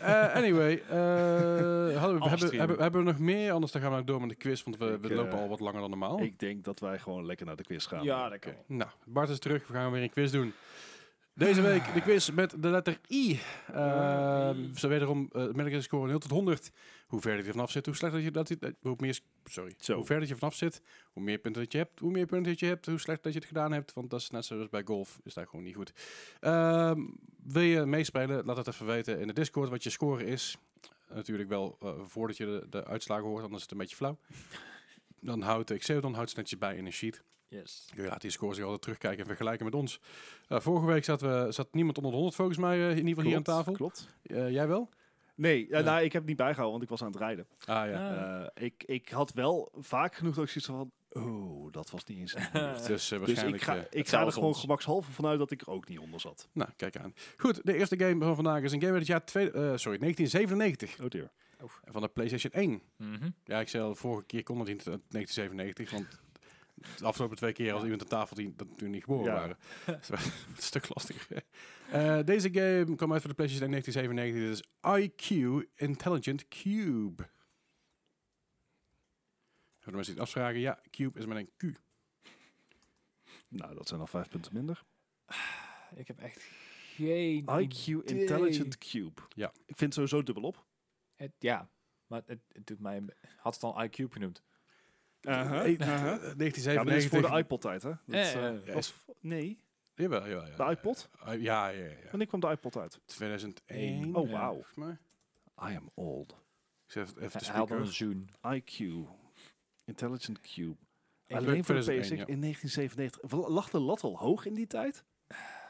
Eh, anyway, eh, hadden we, hebben, hebben, hebben we nog meer? Anders dan gaan we ook door met de quiz, want we, Ik, we eh, lopen al wat langer dan normaal. Ik denk dat wij gewoon lekker naar de quiz gaan. ja, dat kan. Nou, Bart is terug. We gaan weer een quiz doen. Deze week de quiz met de letter I. Uh, zo wederom uh, Medical score 0 tot 100. Hoe verder je vanaf zit, hoe slechter je dat je, hoe meer, sorry, Zo. hoe verder je vanaf zit, hoe meer punten dat je hebt, hoe meer punten dat je hebt, hoe slecht dat je het gedaan hebt. Want dat is net zoals bij golf, is daar gewoon niet goed. Ehm, wil je meespelen? Laat het even weten in de Discord wat je score is. Natuurlijk wel eh, voordat je de, de uitslagen hoort, anders is het een beetje flauw. Dan houdt ik dan houdt het netjes bij in een sheet. Yes. Kun je laat die scores zich altijd terugkijken en vergelijken met ons. Eh, vorige week zat, we, zat niemand onder de 100 volgens mij, eh, in ieder geval hier aan tafel. Klopt. Eh, jij wel? Nee, Ja. nou, ik heb het niet bijgehouden, want ik was aan het rijden. Ah ja. Ik, ik had wel vaak genoeg dat ik zoiets van... Oh, dat was niet eens dus eh, Dus waarschijnlijk... ik ga, eh, ik ga er gewoon ons. gemakshalve vanuit dat ik er ook niet onder zat. nou, kijk aan. Goed, de eerste game van vandaag is een game uit het jaar twee, eh, sorry, 1997. Oh dear. Van de PlayStation 1. Mhm. Ja, ik zei al, vorige keer kon het niet uit 1997, want de afgelopen twee keer als iemand aan tafel die dat toen niet geboren Ja. waren. Dat is wel een stuk lastiger. Eh, deze game kwam uit voor de PlayStation 1 1997. Dit is IQ Intelligent Cube. Voor de mensen die het afvragen, ja, Cube is met een Q. Nou, dat zijn al vijf punten minder. Ik heb echt geen IQ idee. Intelligent Cube. Ja. Ik vind het sowieso dubbelop. Het, ja, maar het, het doet mij... een be- Had het al IQ genoemd? Uh-huh. Eh, uh-huh. 1997. Ja, maar dit is voor de iPod-tijd, hè? Dat, Eh, eh, eh, of- nee, Jawel, jawel, ja. de iPod? Ah, ja, ja, ja. Wanneer kwam de iPod uit? 2001. Oh, Ja. wauw. Volgens mij. I am old. Ik zet even de Hij speaker. een zoen. IQ. Intelligent Cube. Alleen voor de PC 2001, ja. in 1997. Wa- Lag de lat al hoog in die tijd?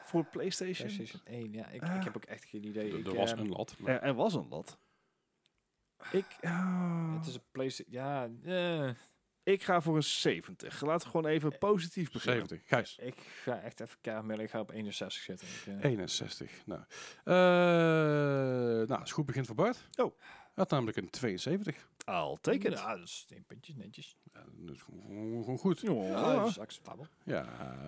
Voor PlayStation? PlayStation 1, ja. Ik, Ah. ik heb ook echt geen idee. Er- Ik, Er was eh, een lat. maar- Er, er was een lat. Ik, ah, Het is een PlayStation... Ja, eh, ik ga voor een 70. Laten we gewoon even positief beginnen. 70. Gijs. ik ga echt even kamer. Ik ga op 61 zitten. Ik, eh, 61. Nou, Eh nou is goed begint voor Bart. Oh. Had namelijk een 72. I'll take it. Ja, dat is 10 puntjes netjes. Ja, dat is gewoon, gewoon goed. Ja, Ja. dat is acceptabel. Ja,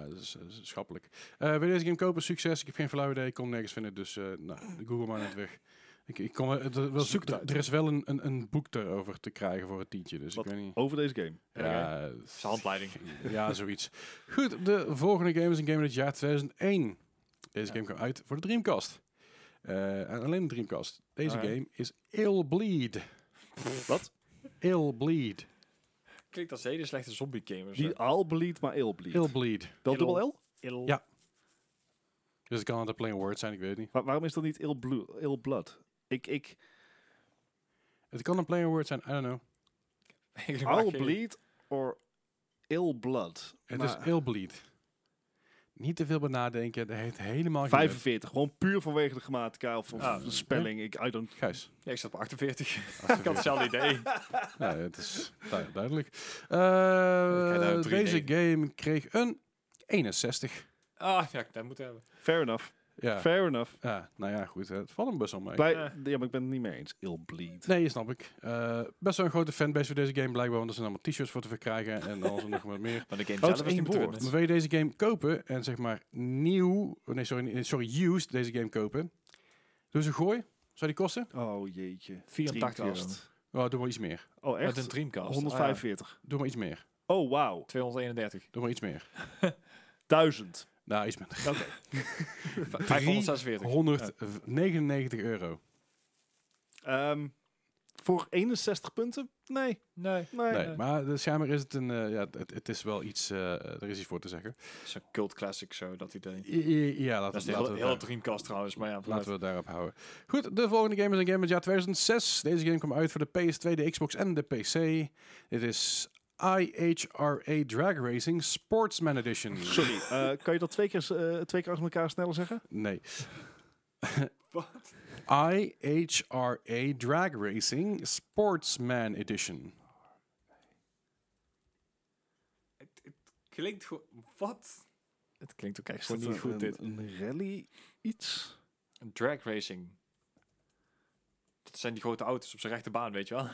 dat is, dat is schappelijk. Eh wil je deze game kopen? Succes. Ik heb geen flauw idee. Ik kon nergens vinden. Dus eh nou, Google maar net weg. Ik, ik kom, er, er, was- Zoek het er, uit. er is wel een, een, een boek daarover te krijgen voor het tientje. Dus Wat? ik weet niet. Over deze game. Ja, is een handleiding. Ja, zoiets. Goed, de volgende game is een game uit het jaar 2001. Deze Ja. game kwam uit voor de Dreamcast. Eh, en alleen de Dreamcast. Deze Ah, game is Ill Bleed. Wat? Ill Bleed. Klinkt als een hele slechte zombie gamer. Niet Albleed, maar Illbleed. Ill Bleed. Wel Ill. dubbel L? Il. Ja. Dus het kan altijd plain word zijn, ik weet het niet. Wa- waarom is dat niet Ill, Blue, Ill Blood? Ik, ik, Het kan een plain word zijn, I don't know. Je- Albleed or Ill Blood? Het Maar is Ill Bleed. Niet te veel bij nadenken, dat heeft helemaal geen... 45, gewoon puur vanwege de grammatica of, of Ah, de spelling. Ik, I don't... Gijs. Ja, ik zat op 48. ik had 48. hetzelfde idee. Ja, het is du- duidelijk. daar Eh een deze game kreeg een 61. Ah, ja, dat moet hebben. Fair enough. Ja, Fair enough. ja nou ja, goed. Het valt hem best wel mee. Bij. Ja, maar ik ben het niet mee eens. Ill Bleed. Nee, snap ik. Eh, best wel een grote fanbase voor deze game blijkbaar, want er zijn allemaal t-shirts voor te verkrijgen en alles en nog wat meer. Maar de game Oh, het zelf is is één niet woord. Maar wil je deze game kopen en zeg maar nieuw, oh nee sorry, nee, sorry, used deze game kopen, doe ze gooi. Zou die kosten? Oh jeetje. 84 euro. Dreamcast. Oh, doe maar iets meer. Oh Met echt? een Dreamcast. 145. Doe maar iets meer. Oh wauw. 231. Doe maar iets meer. 1000. Nou, iets minder. Oké. 546. 199 euro. Ehm, voor 61 punten? Nee. Nee. Nee. Nee, maar de schijnbaar is het een, eh, ja, het, het is wel iets, eh, er is iets voor te zeggen. Is een cult classic zo, dat idee. I- I- Ja, laten, Dat is we- de laten, hele, we hele daar- Dreamcast trouwens, maar ja, laten we het daarop houden. Goed, de volgende game is een game uit het jaar 2006. Deze game kwam uit voor de PS2, de Xbox en de PC. Dit is IHRA Drag Racing Sportsman Edition. Sorry, eh, kan je dat twee keer, eh, twee keer achter elkaar sneller zeggen? Nee. Wat? IHRA Drag Racing Sportsman Edition. Het, het klinkt gewoon... Wat? Het klinkt ook echt niet goed een, dit. een rally iets? Een drag racing. Dat zijn die grote auto's op zijn rechte baan, weet je wel?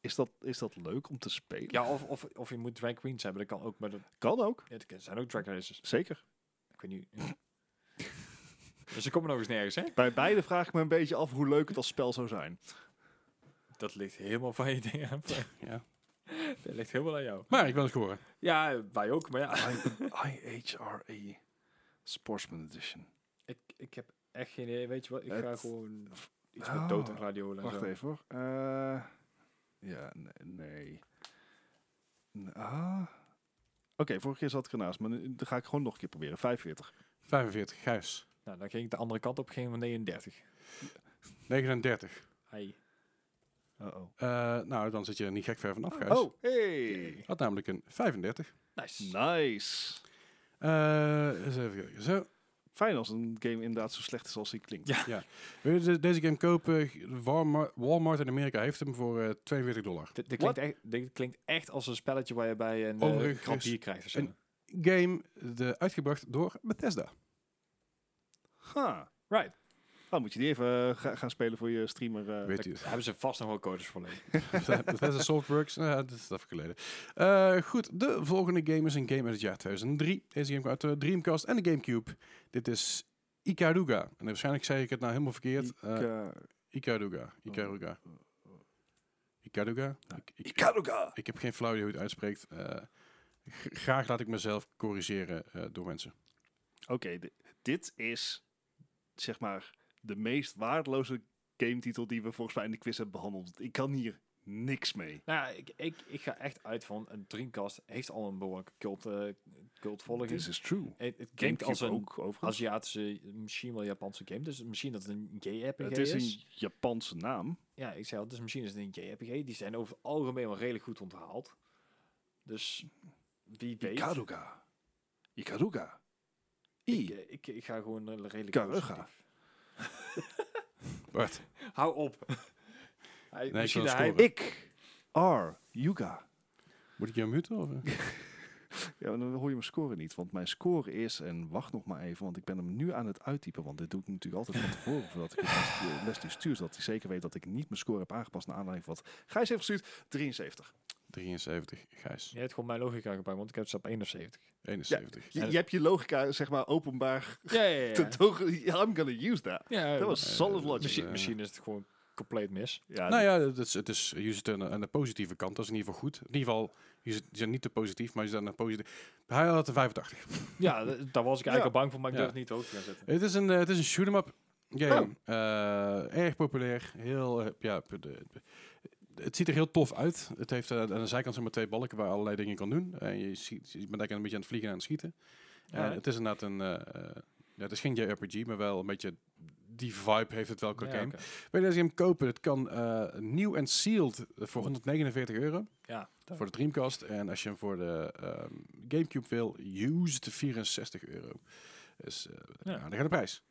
Is dat, is dat leuk om te spelen? Ja, of, of, of je moet drag queens hebben, dat kan ook. Maar dat, Kan ook, ja, er zijn ook drag racers. zeker. Ik weet niet... dus ze komen nog eens nergens, hè? Bij beide vraag ik me een beetje af hoe leuk het als spel zou zijn. Dat ligt helemaal van je dingen af. Ja. Dat ligt helemaal aan jou. Maar ik wil het horen. Ja, wij ook, maar ja. IHRA Sportsman Edition. ik, ik heb echt geen idee, weet je wat? Ik ga gewoon iets Oh, met dood en gladiolen en Wacht zo. even hoor. Eh, ja, nee. Ah. Oké, vorige keer zat ik ernaast, maar nu dan ga ik gewoon nog een keer proberen. 45. 45, Gijs. Nou, dan ging ik de andere kant op, ging we 39. 39. Ai. Uh-oh. Eh, nou, dan zit je er niet gek ver vanaf, Gijs. Oh, hey. Had namelijk een 35. Nice. Nice. Eh, eens even kijken. Zo. Fijn als een game inderdaad zo slecht is als hij klinkt. Ja. Wil je de- deze game kopen? Walmart, Walmart in Amerika heeft hem voor eh 42 dollar. Dit, dit, klinkt echt, dit klinkt echt als een spelletje waar je bij een uh, krijgt. of zo. een- Game de, uitgebracht door Bethesda. Ha. Right. Dan moet je die even eh, ga- gaan spelen voor je streamer. eh. Weet het? hebben ze vast nog wel codes voor liggen. Bethesda Softworks. Nou, ja, dat is even geleden. Eh, goed, de volgende game is een game uit het jaar 2003. Deze game kwam uit de Dreamcast en de Gamecube. Dit is Ikaruga. En waarschijnlijk zei ik het nou helemaal verkeerd. Eh, eh, Ikaruga. Ikaruga. Ikaruga? Ik, ik, Ikaruga. ik heb geen flauw idee hoe het uitspreekt. Eh, graag laat ik mezelf corrigeren eh, door mensen. Oké, di- dit is zeg maar de meest waardeloze gametitel die we volgens mij in de quiz hebben behandeld. Ik kan hier niks mee. Nou, ik, ik, ik ga echt uit van een Dreamcast heeft al een behoorlijke cult, eh cultvolging. This is true. Het, klinkt als een ook overigens. Aziatische, misschien wel Japanse game. Dus misschien dat het een JRPG Het is. is een Japanse naam. Ja, ik zei al, dus misschien is het een JRPG. Die zijn over het algemeen wel redelijk goed onthaald. Dus wie weet. Ikaruga. Ikaruga. Ik, I. eh, ik, ik ga gewoon eh, redelijk positief. Bart, Hou op. hij, ik misschien dat hij. Ik. R. Yuga. moet ik je muten? Of? Ja, dan hoor je mijn score niet. Want mijn score is, en wacht nog maar even, want ik ben hem nu aan het uittypen. Want dit doe ik natuurlijk altijd van tevoren, voordat ik het les stuur. Zodat hij zeker weet dat ik niet mijn score heb aangepast naar aanleiding van wat Gijs heeft gestuurd. 73. 73, Gijs. Jij hebt gewoon mijn logica gebruikt, want ik heb ze op 71. 71. Je, Ja, je hebt je logica, zeg maar, openbaar Ja, ja, ja. I'm gonna use that. ja Dat was solid logic. misschien, misschien is het gewoon compleet mis. Ja, Nou ja, het is, het is, je zit aan de, aan de positieve kant. Dat is in ieder geval goed. In ieder geval, je zit, je zit niet te positief, maar je zit aan de positieve... Hij had een 85. Ja, daar was ik eigenlijk Ja. al bang voor, maar ik Ja. durf het niet hoog te gaan zetten. Het is een, eh, het is een shoot 'em up game. Oh. Eh, erg populair. Heel, eh, ja, de- het ziet er heel tof uit. Het heeft eh, aan de zijkant zeg maar twee balken waar je allerlei dingen kan doen. En je, ziet, je bent eigenlijk een beetje aan het vliegen en aan het schieten. Ja. het is inderdaad een... eh, eh, ja, het is geen JRPG, maar wel een beetje... Die vibe heeft het wel qua Ja, game. Wil je game kopen? Het kan nieuw en sealed voor 149 euro Ja, voor de Dreamcast. En als je hem voor de ehm, Gamecube wil, used 64 euro. Dus eh Ja. ja. aardige prijs.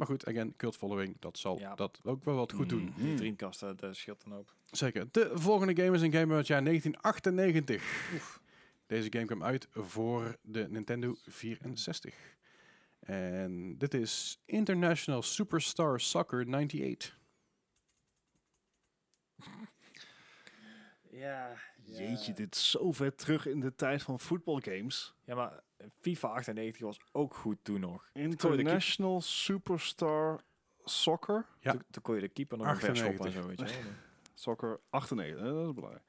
Maar goed, again, cult following, dat zal Ja. dat ook wel wat goed doen. Mhm. die Dreamcast, eh, dat scheelt dan ook. Zeker. De volgende game is een game uit het jaar 1998. Deze game kwam uit voor de Nintendo 64. En dit is International Superstar Soccer 98. Ja, Jeetje, dit is zo ver terug in de tijd van voetbalgames. Ja, maar FIFA 98 was ook goed toen nog. International Superstar Soccer. Ja. Toen, toen kon je de keeper nog een 98. verschoppen en zo, weet je. Soccer 98, hè, dat is belangrijk.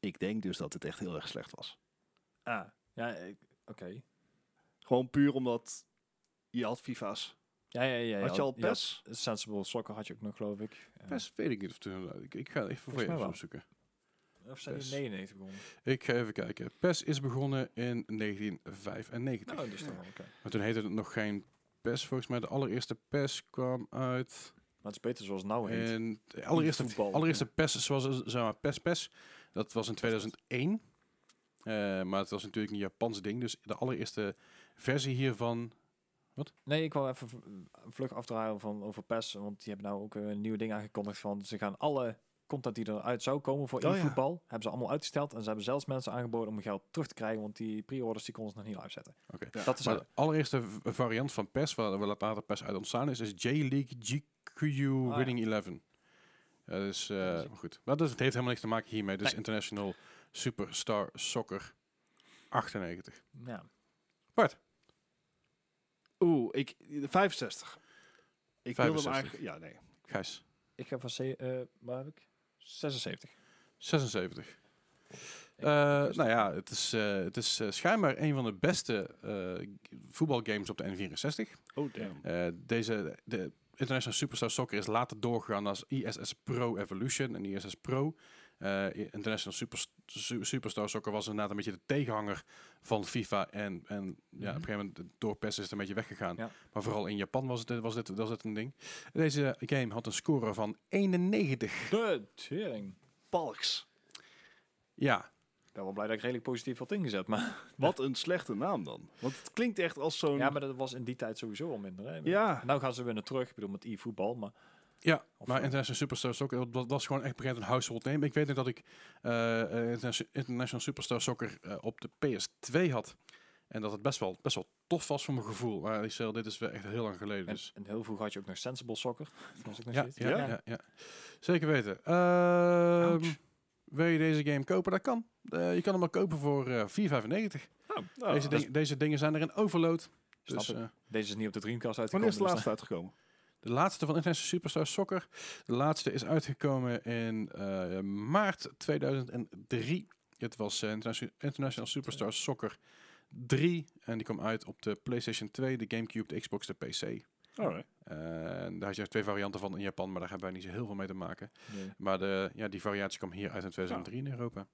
Ik denk dus dat het echt heel erg slecht was. Ah, ja, oké. Gewoon puur omdat je had FIFA's. Ja, ja, ja. had je al ja, PES? Sensible Soccer had je ook nog, geloof ik. Best weet ik niet of toen, ik, ik ga even voor je opzoeken. Of zijn die PES. 99 begonnen? Ik ga even kijken. PES is begonnen in 1995. Nou, dus toch wel oké. Maar toen heette het nog geen PES. Volgens mij de allereerste PES kwam uit... Maar het is beter zoals het nou heet. En de allereerste, voetbal, allereerste PES, zoals zeg maar, PES PES, dat was in 2001. Eh, maar het was natuurlijk een Japans ding. Dus de allereerste versie hiervan... Nee, ik wou even vlug afdraaien van over PES, want die hebben nou ook een nieuwe ding aangekondigd van ze gaan alle content die eruit zou komen voor Oh, ja. e-voetbal, hebben ze allemaal uitgesteld en ze hebben zelfs mensen aangeboden om geld terug te krijgen, want die pre-orders die konden ze nog niet uitzetten. Oké. Ja. Dat is Maar de allereerste variant van PES, waar waar later PES uit ontstaan is, is J-League GQ ja. Winning 11. Ja, dus, eh, Dat is- maar goed. Maar dus, het heeft helemaal niks te maken hiermee. Dus Nee. International Superstar Soccer 98. Ja. Bart, Oeh, ik, 65. Ik wilde hem 65. eigenlijk... Ja, nee. Gijs, Ik ga van C, eh waar heb ik? 76. 76. Ik- Eh, nou ja, het is, eh, het is eh, schijnbaar een van de beste eh, voetbalgames op de N64. Oh, damn. Eh, deze, de International Superstar Soccer is later doorgegaan als ISS Pro Evolution en ISS Pro. Eh, International Super, Su- Superstar Soccer was inderdaad een beetje de tegenhanger van FIFA. En, en ja, op een gegeven moment door PES is het een beetje weggegaan. Ja. Maar vooral in Japan was, het, was, dit, was dit een ding. Deze game had een score van 91. De tering. Palks. Ja, Ik ben wel blij dat ik redelijk positief had ingezet, maar... Wat een slechte naam dan. Want het klinkt echt als zo'n... Ja, maar dat was in die tijd sowieso al minder. Hè? Ja. Nou gaan ze weer naar terug, ik bedoel met e-voetbal, maar... Ja, Of, maar eh, International Superstar Soccer, dat was gewoon echt begint een household name. Ik weet nog dat ik Interna- International Superstar Soccer eh, op de PS2 had. En dat het best wel, best wel tof was voor mijn gevoel. Maar ik zeg, dit is wel echt heel lang geleden. En, Dus. en heel vroeg had je ook nog Sensible Soccer. Was nog Ja, ja, Ja? ja. ja, Zeker weten. Ehm, wil je deze game kopen? Dat kan. Eh, je kan hem al kopen voor eh 4,95. Nou, deze, is- ding- deze dingen zijn er in overload. Dus, ik. eh, Deze is niet op de Dreamcast Wanneer uitgekomen. is de dus laatste uitgekomen? De laatste van International Superstar Soccer. De laatste is uitgekomen in eh, maart 2003. Het was eh, International, Superstar Soccer 3. En die kwam uit op de PlayStation 2, de Gamecube, de Xbox, de PC. Alright. En daar had je twee varianten van in Japan, maar daar hebben wij niet zo heel veel mee te maken. Nee. Maar de, ja, die variatie kwam hier uit in 2003 in Europa.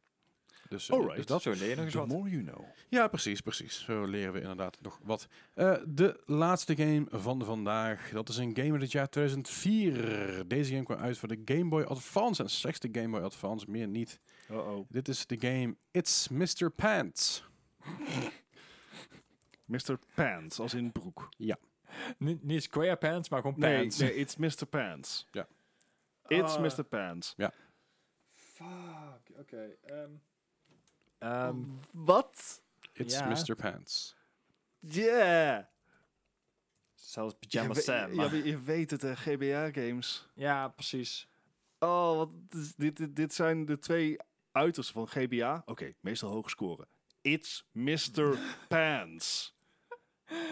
Dus, eh, dus dat. Zo leer je nog eens The wat. more you know. Ja, precies, precies. Zo leren we inderdaad nog wat. Eh, de laatste game van vandaag. Dat is een game uit het jaar 2004. Deze game kwam uit voor de Game Boy Advance. En slechts de Game Boy Advance, meer niet. Uh-oh. Dit is de game It's Mr. Pants. Mr. Pants, als in broek. Niet, niet square pants, maar gewoon Nee, pants. nee, it's Mr. Pants. Ja. It's Ah. Mr. Pants. Fuck, oké. ehm. Ehm, Wat? It's Ja. Mr. Pants. Yeah! zelfs Pyjama je, we- Sam. ja, maar je weet het, hè, GBA-games. Ja, precies. Oh, wat, is- dit, dit, dit zijn de twee uitersten van GBA. Oké, meestal hoog scoren. It's Mr. Pants.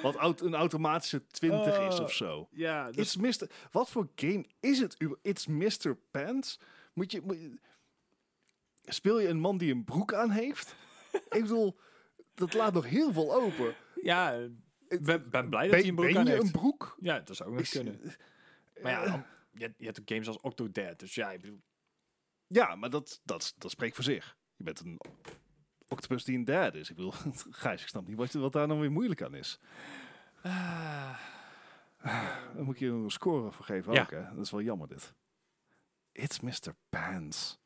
Wat aut- een automatische 20 is Oh. of zo. Ja, It's Mr. Wat voor game is het? uber- It's Mr. Pants? Moet je, moet je- Speel je een man die een broek aan heeft? Ik bedoel, dat laat nog heel veel open. ja, ik ben, ben blij dat hij een broek ben aan je heeft. een broek? Ja, dat zou ook nog kunnen. Maar ja, dan- je, hebt- je hebt ook games als Octodad, dus ja, ik bedoel... Ja, maar dat, dat, dat spreekt voor zich. Je bent een octopus die een dad is. Ik bedoel, Gijs, ik snap niet wat, wat daar nou weer moeilijk aan is. Ah, Dan moet je een score voor geven Ja. ook, hè? Dat is wel jammer, dit. It's Mr. Pants.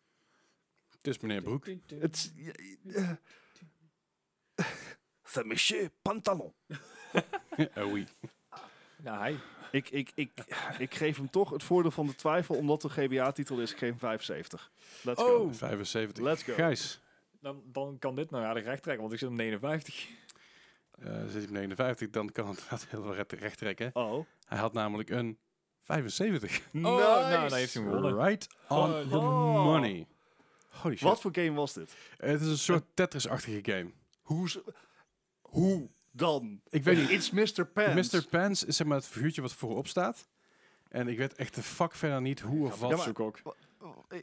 Het is meneer Broek. Het C'est Monsieur Pantalon. oh, oui. nou, hij. Ik, ik, ik, ik geef hem toch het voordeel van de twijfel, omdat het een GBA-titel is. Ik geef hem 75. Let's go. Oh. 75. Let's go. Gijs. Dan, dan kan dit nou aardig recht trekken, want ik zit op 59. eh zit hij op 59, dan kan het heel veel recht, trekken. Oh. Hij had namelijk een 75. Oh, nou, dan heeft hij hem gewonnen. Right on the Oh. money. Holy shit. Wat voor game was dit? Het is een soort Tetris-achtige game. Hoe, ze- hoe dan? Ik weet niet. It's Mr. Pants. Mr. Pants is zeg maar het figuurtje wat voorop staat. En ik weet echt de fuck verder niet hoe of Ja, wat. maar- zoek ook.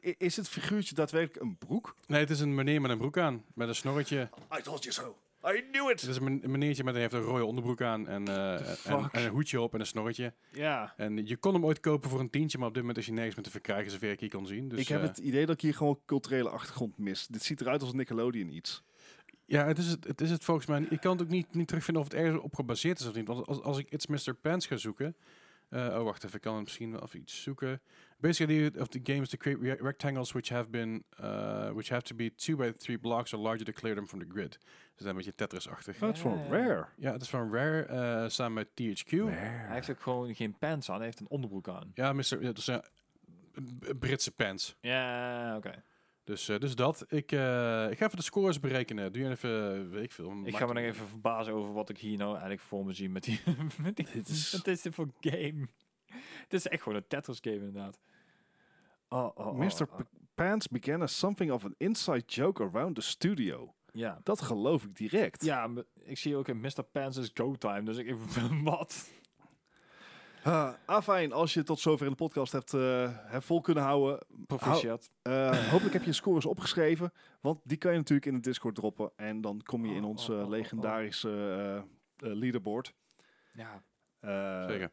I- Is het figuurtje daadwerkelijk een broek? Nee, het is een meneer met een broek aan. Met een snorretje. I told you so. I knew Het it. is een men- een meneertje met een, heeft een rode onderbroek aan. En, eh, en, een hoedje op en een snorretje. Ja. En je kon hem ooit kopen voor een tientje. Maar op dit moment is hij nergens meer te verkrijgen, zover ik hier kon zien. Dus, ik heb eh, het idee dat ik hier gewoon culturele achtergrond mis. Dit ziet eruit als Nickelodeon iets. Ja, het is het, het is het volgens mij. Ik kan het ook niet, niet terugvinden of het ergens op gebaseerd is of niet. Want als, als ik It's Mr. Pants ga zoeken. Eh, oh, wacht even. Ik kan het misschien wel even iets zoeken. Basically, of the game is to create re- rectangles which have been, uh, which have to be 2 by 3 blocks or larger to clear them from the grid. Dus dat is een beetje Tetris-achtig. Ja. Dat is van Rare. Ja, het is van Rare, eh, samen met THQ. Hij heeft ook gewoon geen pants aan, hij heeft een onderbroek aan. Ja, Mr. Ja, dus, ja, B- Britse pants. Ja, oké. Dus, eh, dus dat. Ik, eh, ik ga even de scores berekenen. Doe je even, weet ik veel. Ik ga me nog even verbazen over wat ik hier nou eigenlijk voor me zie met die... met die Dit is- Wat is dit voor game? Het is echt gewoon een Tetris game inderdaad. Oh, oh, oh, Mr. oh. P- Pants began as something of an inside joke around the studio. Ja. Dat geloof ik direct. Ja, ik zie ook in Mr. Pants is Go Time, dus ik... wat? Uh, afijn, als je tot zover in de podcast hebt, eh, hebt vol kunnen houden. Proficiat. eh, hopelijk heb je je scores opgeschreven. Want die kan je natuurlijk in de Discord droppen. En dan kom je in Oh, ons oh, eh, oh, legendarische eh, eh, leaderboard. Ja. Eh, Zeker.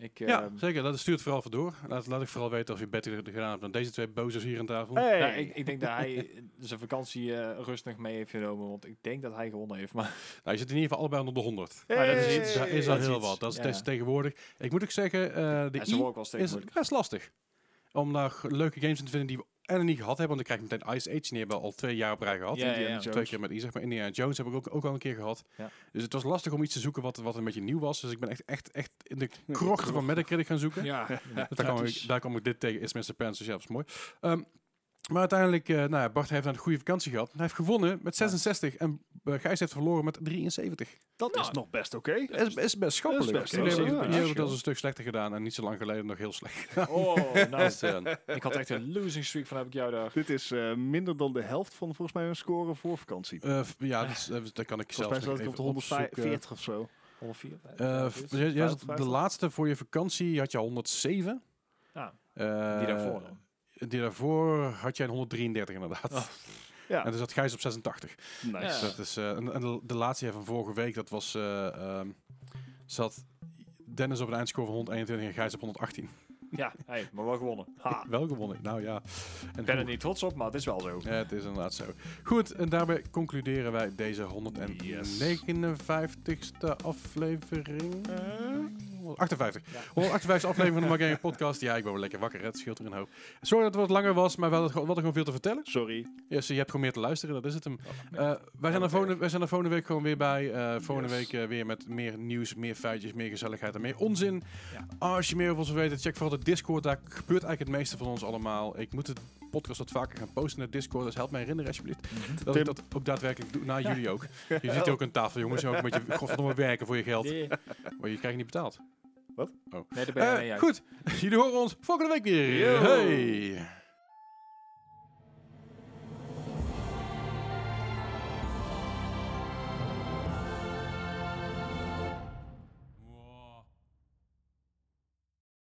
Ik, Ja, ehm, zeker. Dat stuurt vooral voor door. Laat, laat ik vooral weten of je beter gedaan hebt dan deze twee bozers hier aan tafel. Hey. nou, ik, ik denk dat hij zijn vakantie eh, rustig mee heeft genomen, want ik denk dat hij gewonnen heeft. Maar Nou, je zit in ieder geval allebei onder de 100. Ja, dat is Hey. iets. Daar is al dat heel iets. wat. Dat is Ja. tegenwoordig. Ik moet ook zeggen, eh, de hij is I is best lastig. Om daar leuke games in te vinden die we en niet gehad hebben. Want dan krijg je meteen Ice Age. Die hebben we al twee jaar op rij gehad. Ja. Twee keer met I, zeg maar. Indiana Jones heb ik ook, ook al een keer gehad. Dus het was lastig om iets te zoeken wat, wat een beetje nieuw was. Dus ik ben echt, echt, echt in de krochten van Metacritic gaan zoeken. Ja, daar, kwam praktisch. ik, daar kwam ik dit tegen, is Mr. Pants, dus ja, dat is mooi. Ehm, maar uiteindelijk, eh, nou ja, Bart heeft een goede vakantie gehad. Hij heeft gewonnen met 66 en uh, Gijs heeft verloren met 73. Dat Nou, is nog best oké. Is, is best schappelijk. best Jullie oké. hebben- Ja, dat een stuk slechter gedaan en niet zo lang geleden nog heel slecht. Oh, nou, Dus, eh, ik had echt een losing streak van heb ik jou daar. Dit is eh, minder dan de helft van volgens mij een score voor vakantie. eh, ja, dat, is- dat kan ik ik op even de opzoeken. 140 of zo. 104. Eh, f- jij- jij zat de 55? laatste voor je vakantie had je 107. Ja, Eh, die daarvoor dan. Die daarvoor had jij een 133 inderdaad. Oh. Ja, En dan zat Gijs op 86. nice. Ja. Dus dat is, eh, en, en de, de laatste van vorige week, dat was, eh, ehm, zat Dennis op een eindscore van 121 en Gijs op 118. Ja, hey, maar wel gewonnen. Ha. Wel gewonnen, nou ja. En Ik ben er niet trots op, maar het is wel zo. Ja, het is inderdaad zo. Goed, en daarbij concluderen wij deze 159ste aflevering. 158. Ja. 158 aflevering van de Mark Gaming Podcast. Ja, ik ben wel lekker wakker, hè. het scheelt er een hoop. Sorry dat het wat langer was, maar we hadden, we hadden gewoon veel te vertellen. Sorry. Ja, je hebt gewoon meer te luisteren, dat is het hem. Eh, wij, zijn er volgende, wij zijn er volgende week gewoon weer bij. Eh, volgende Yes. week eh, weer met meer nieuws, meer feitjes, meer gezelligheid en meer onzin. Ja. Als je meer over ons wil weten, check vooral de Discord. Daar gebeurt eigenlijk het meeste van ons allemaal. Ik moet de podcast wat vaker gaan posten naar Discord, dus help mij herinneren alsjeblieft. Dat ik dat ook daadwerkelijk doe. Nou, jullie ook. Je zit hier ook aan tafel, jongens. Je ook een beetje godverdomme werken voor je geld. Nee, Maar je krijgt niet betaald. nee daar ben je mee uit. goed, jullie horen ons volgende week weer. Yo. Hey!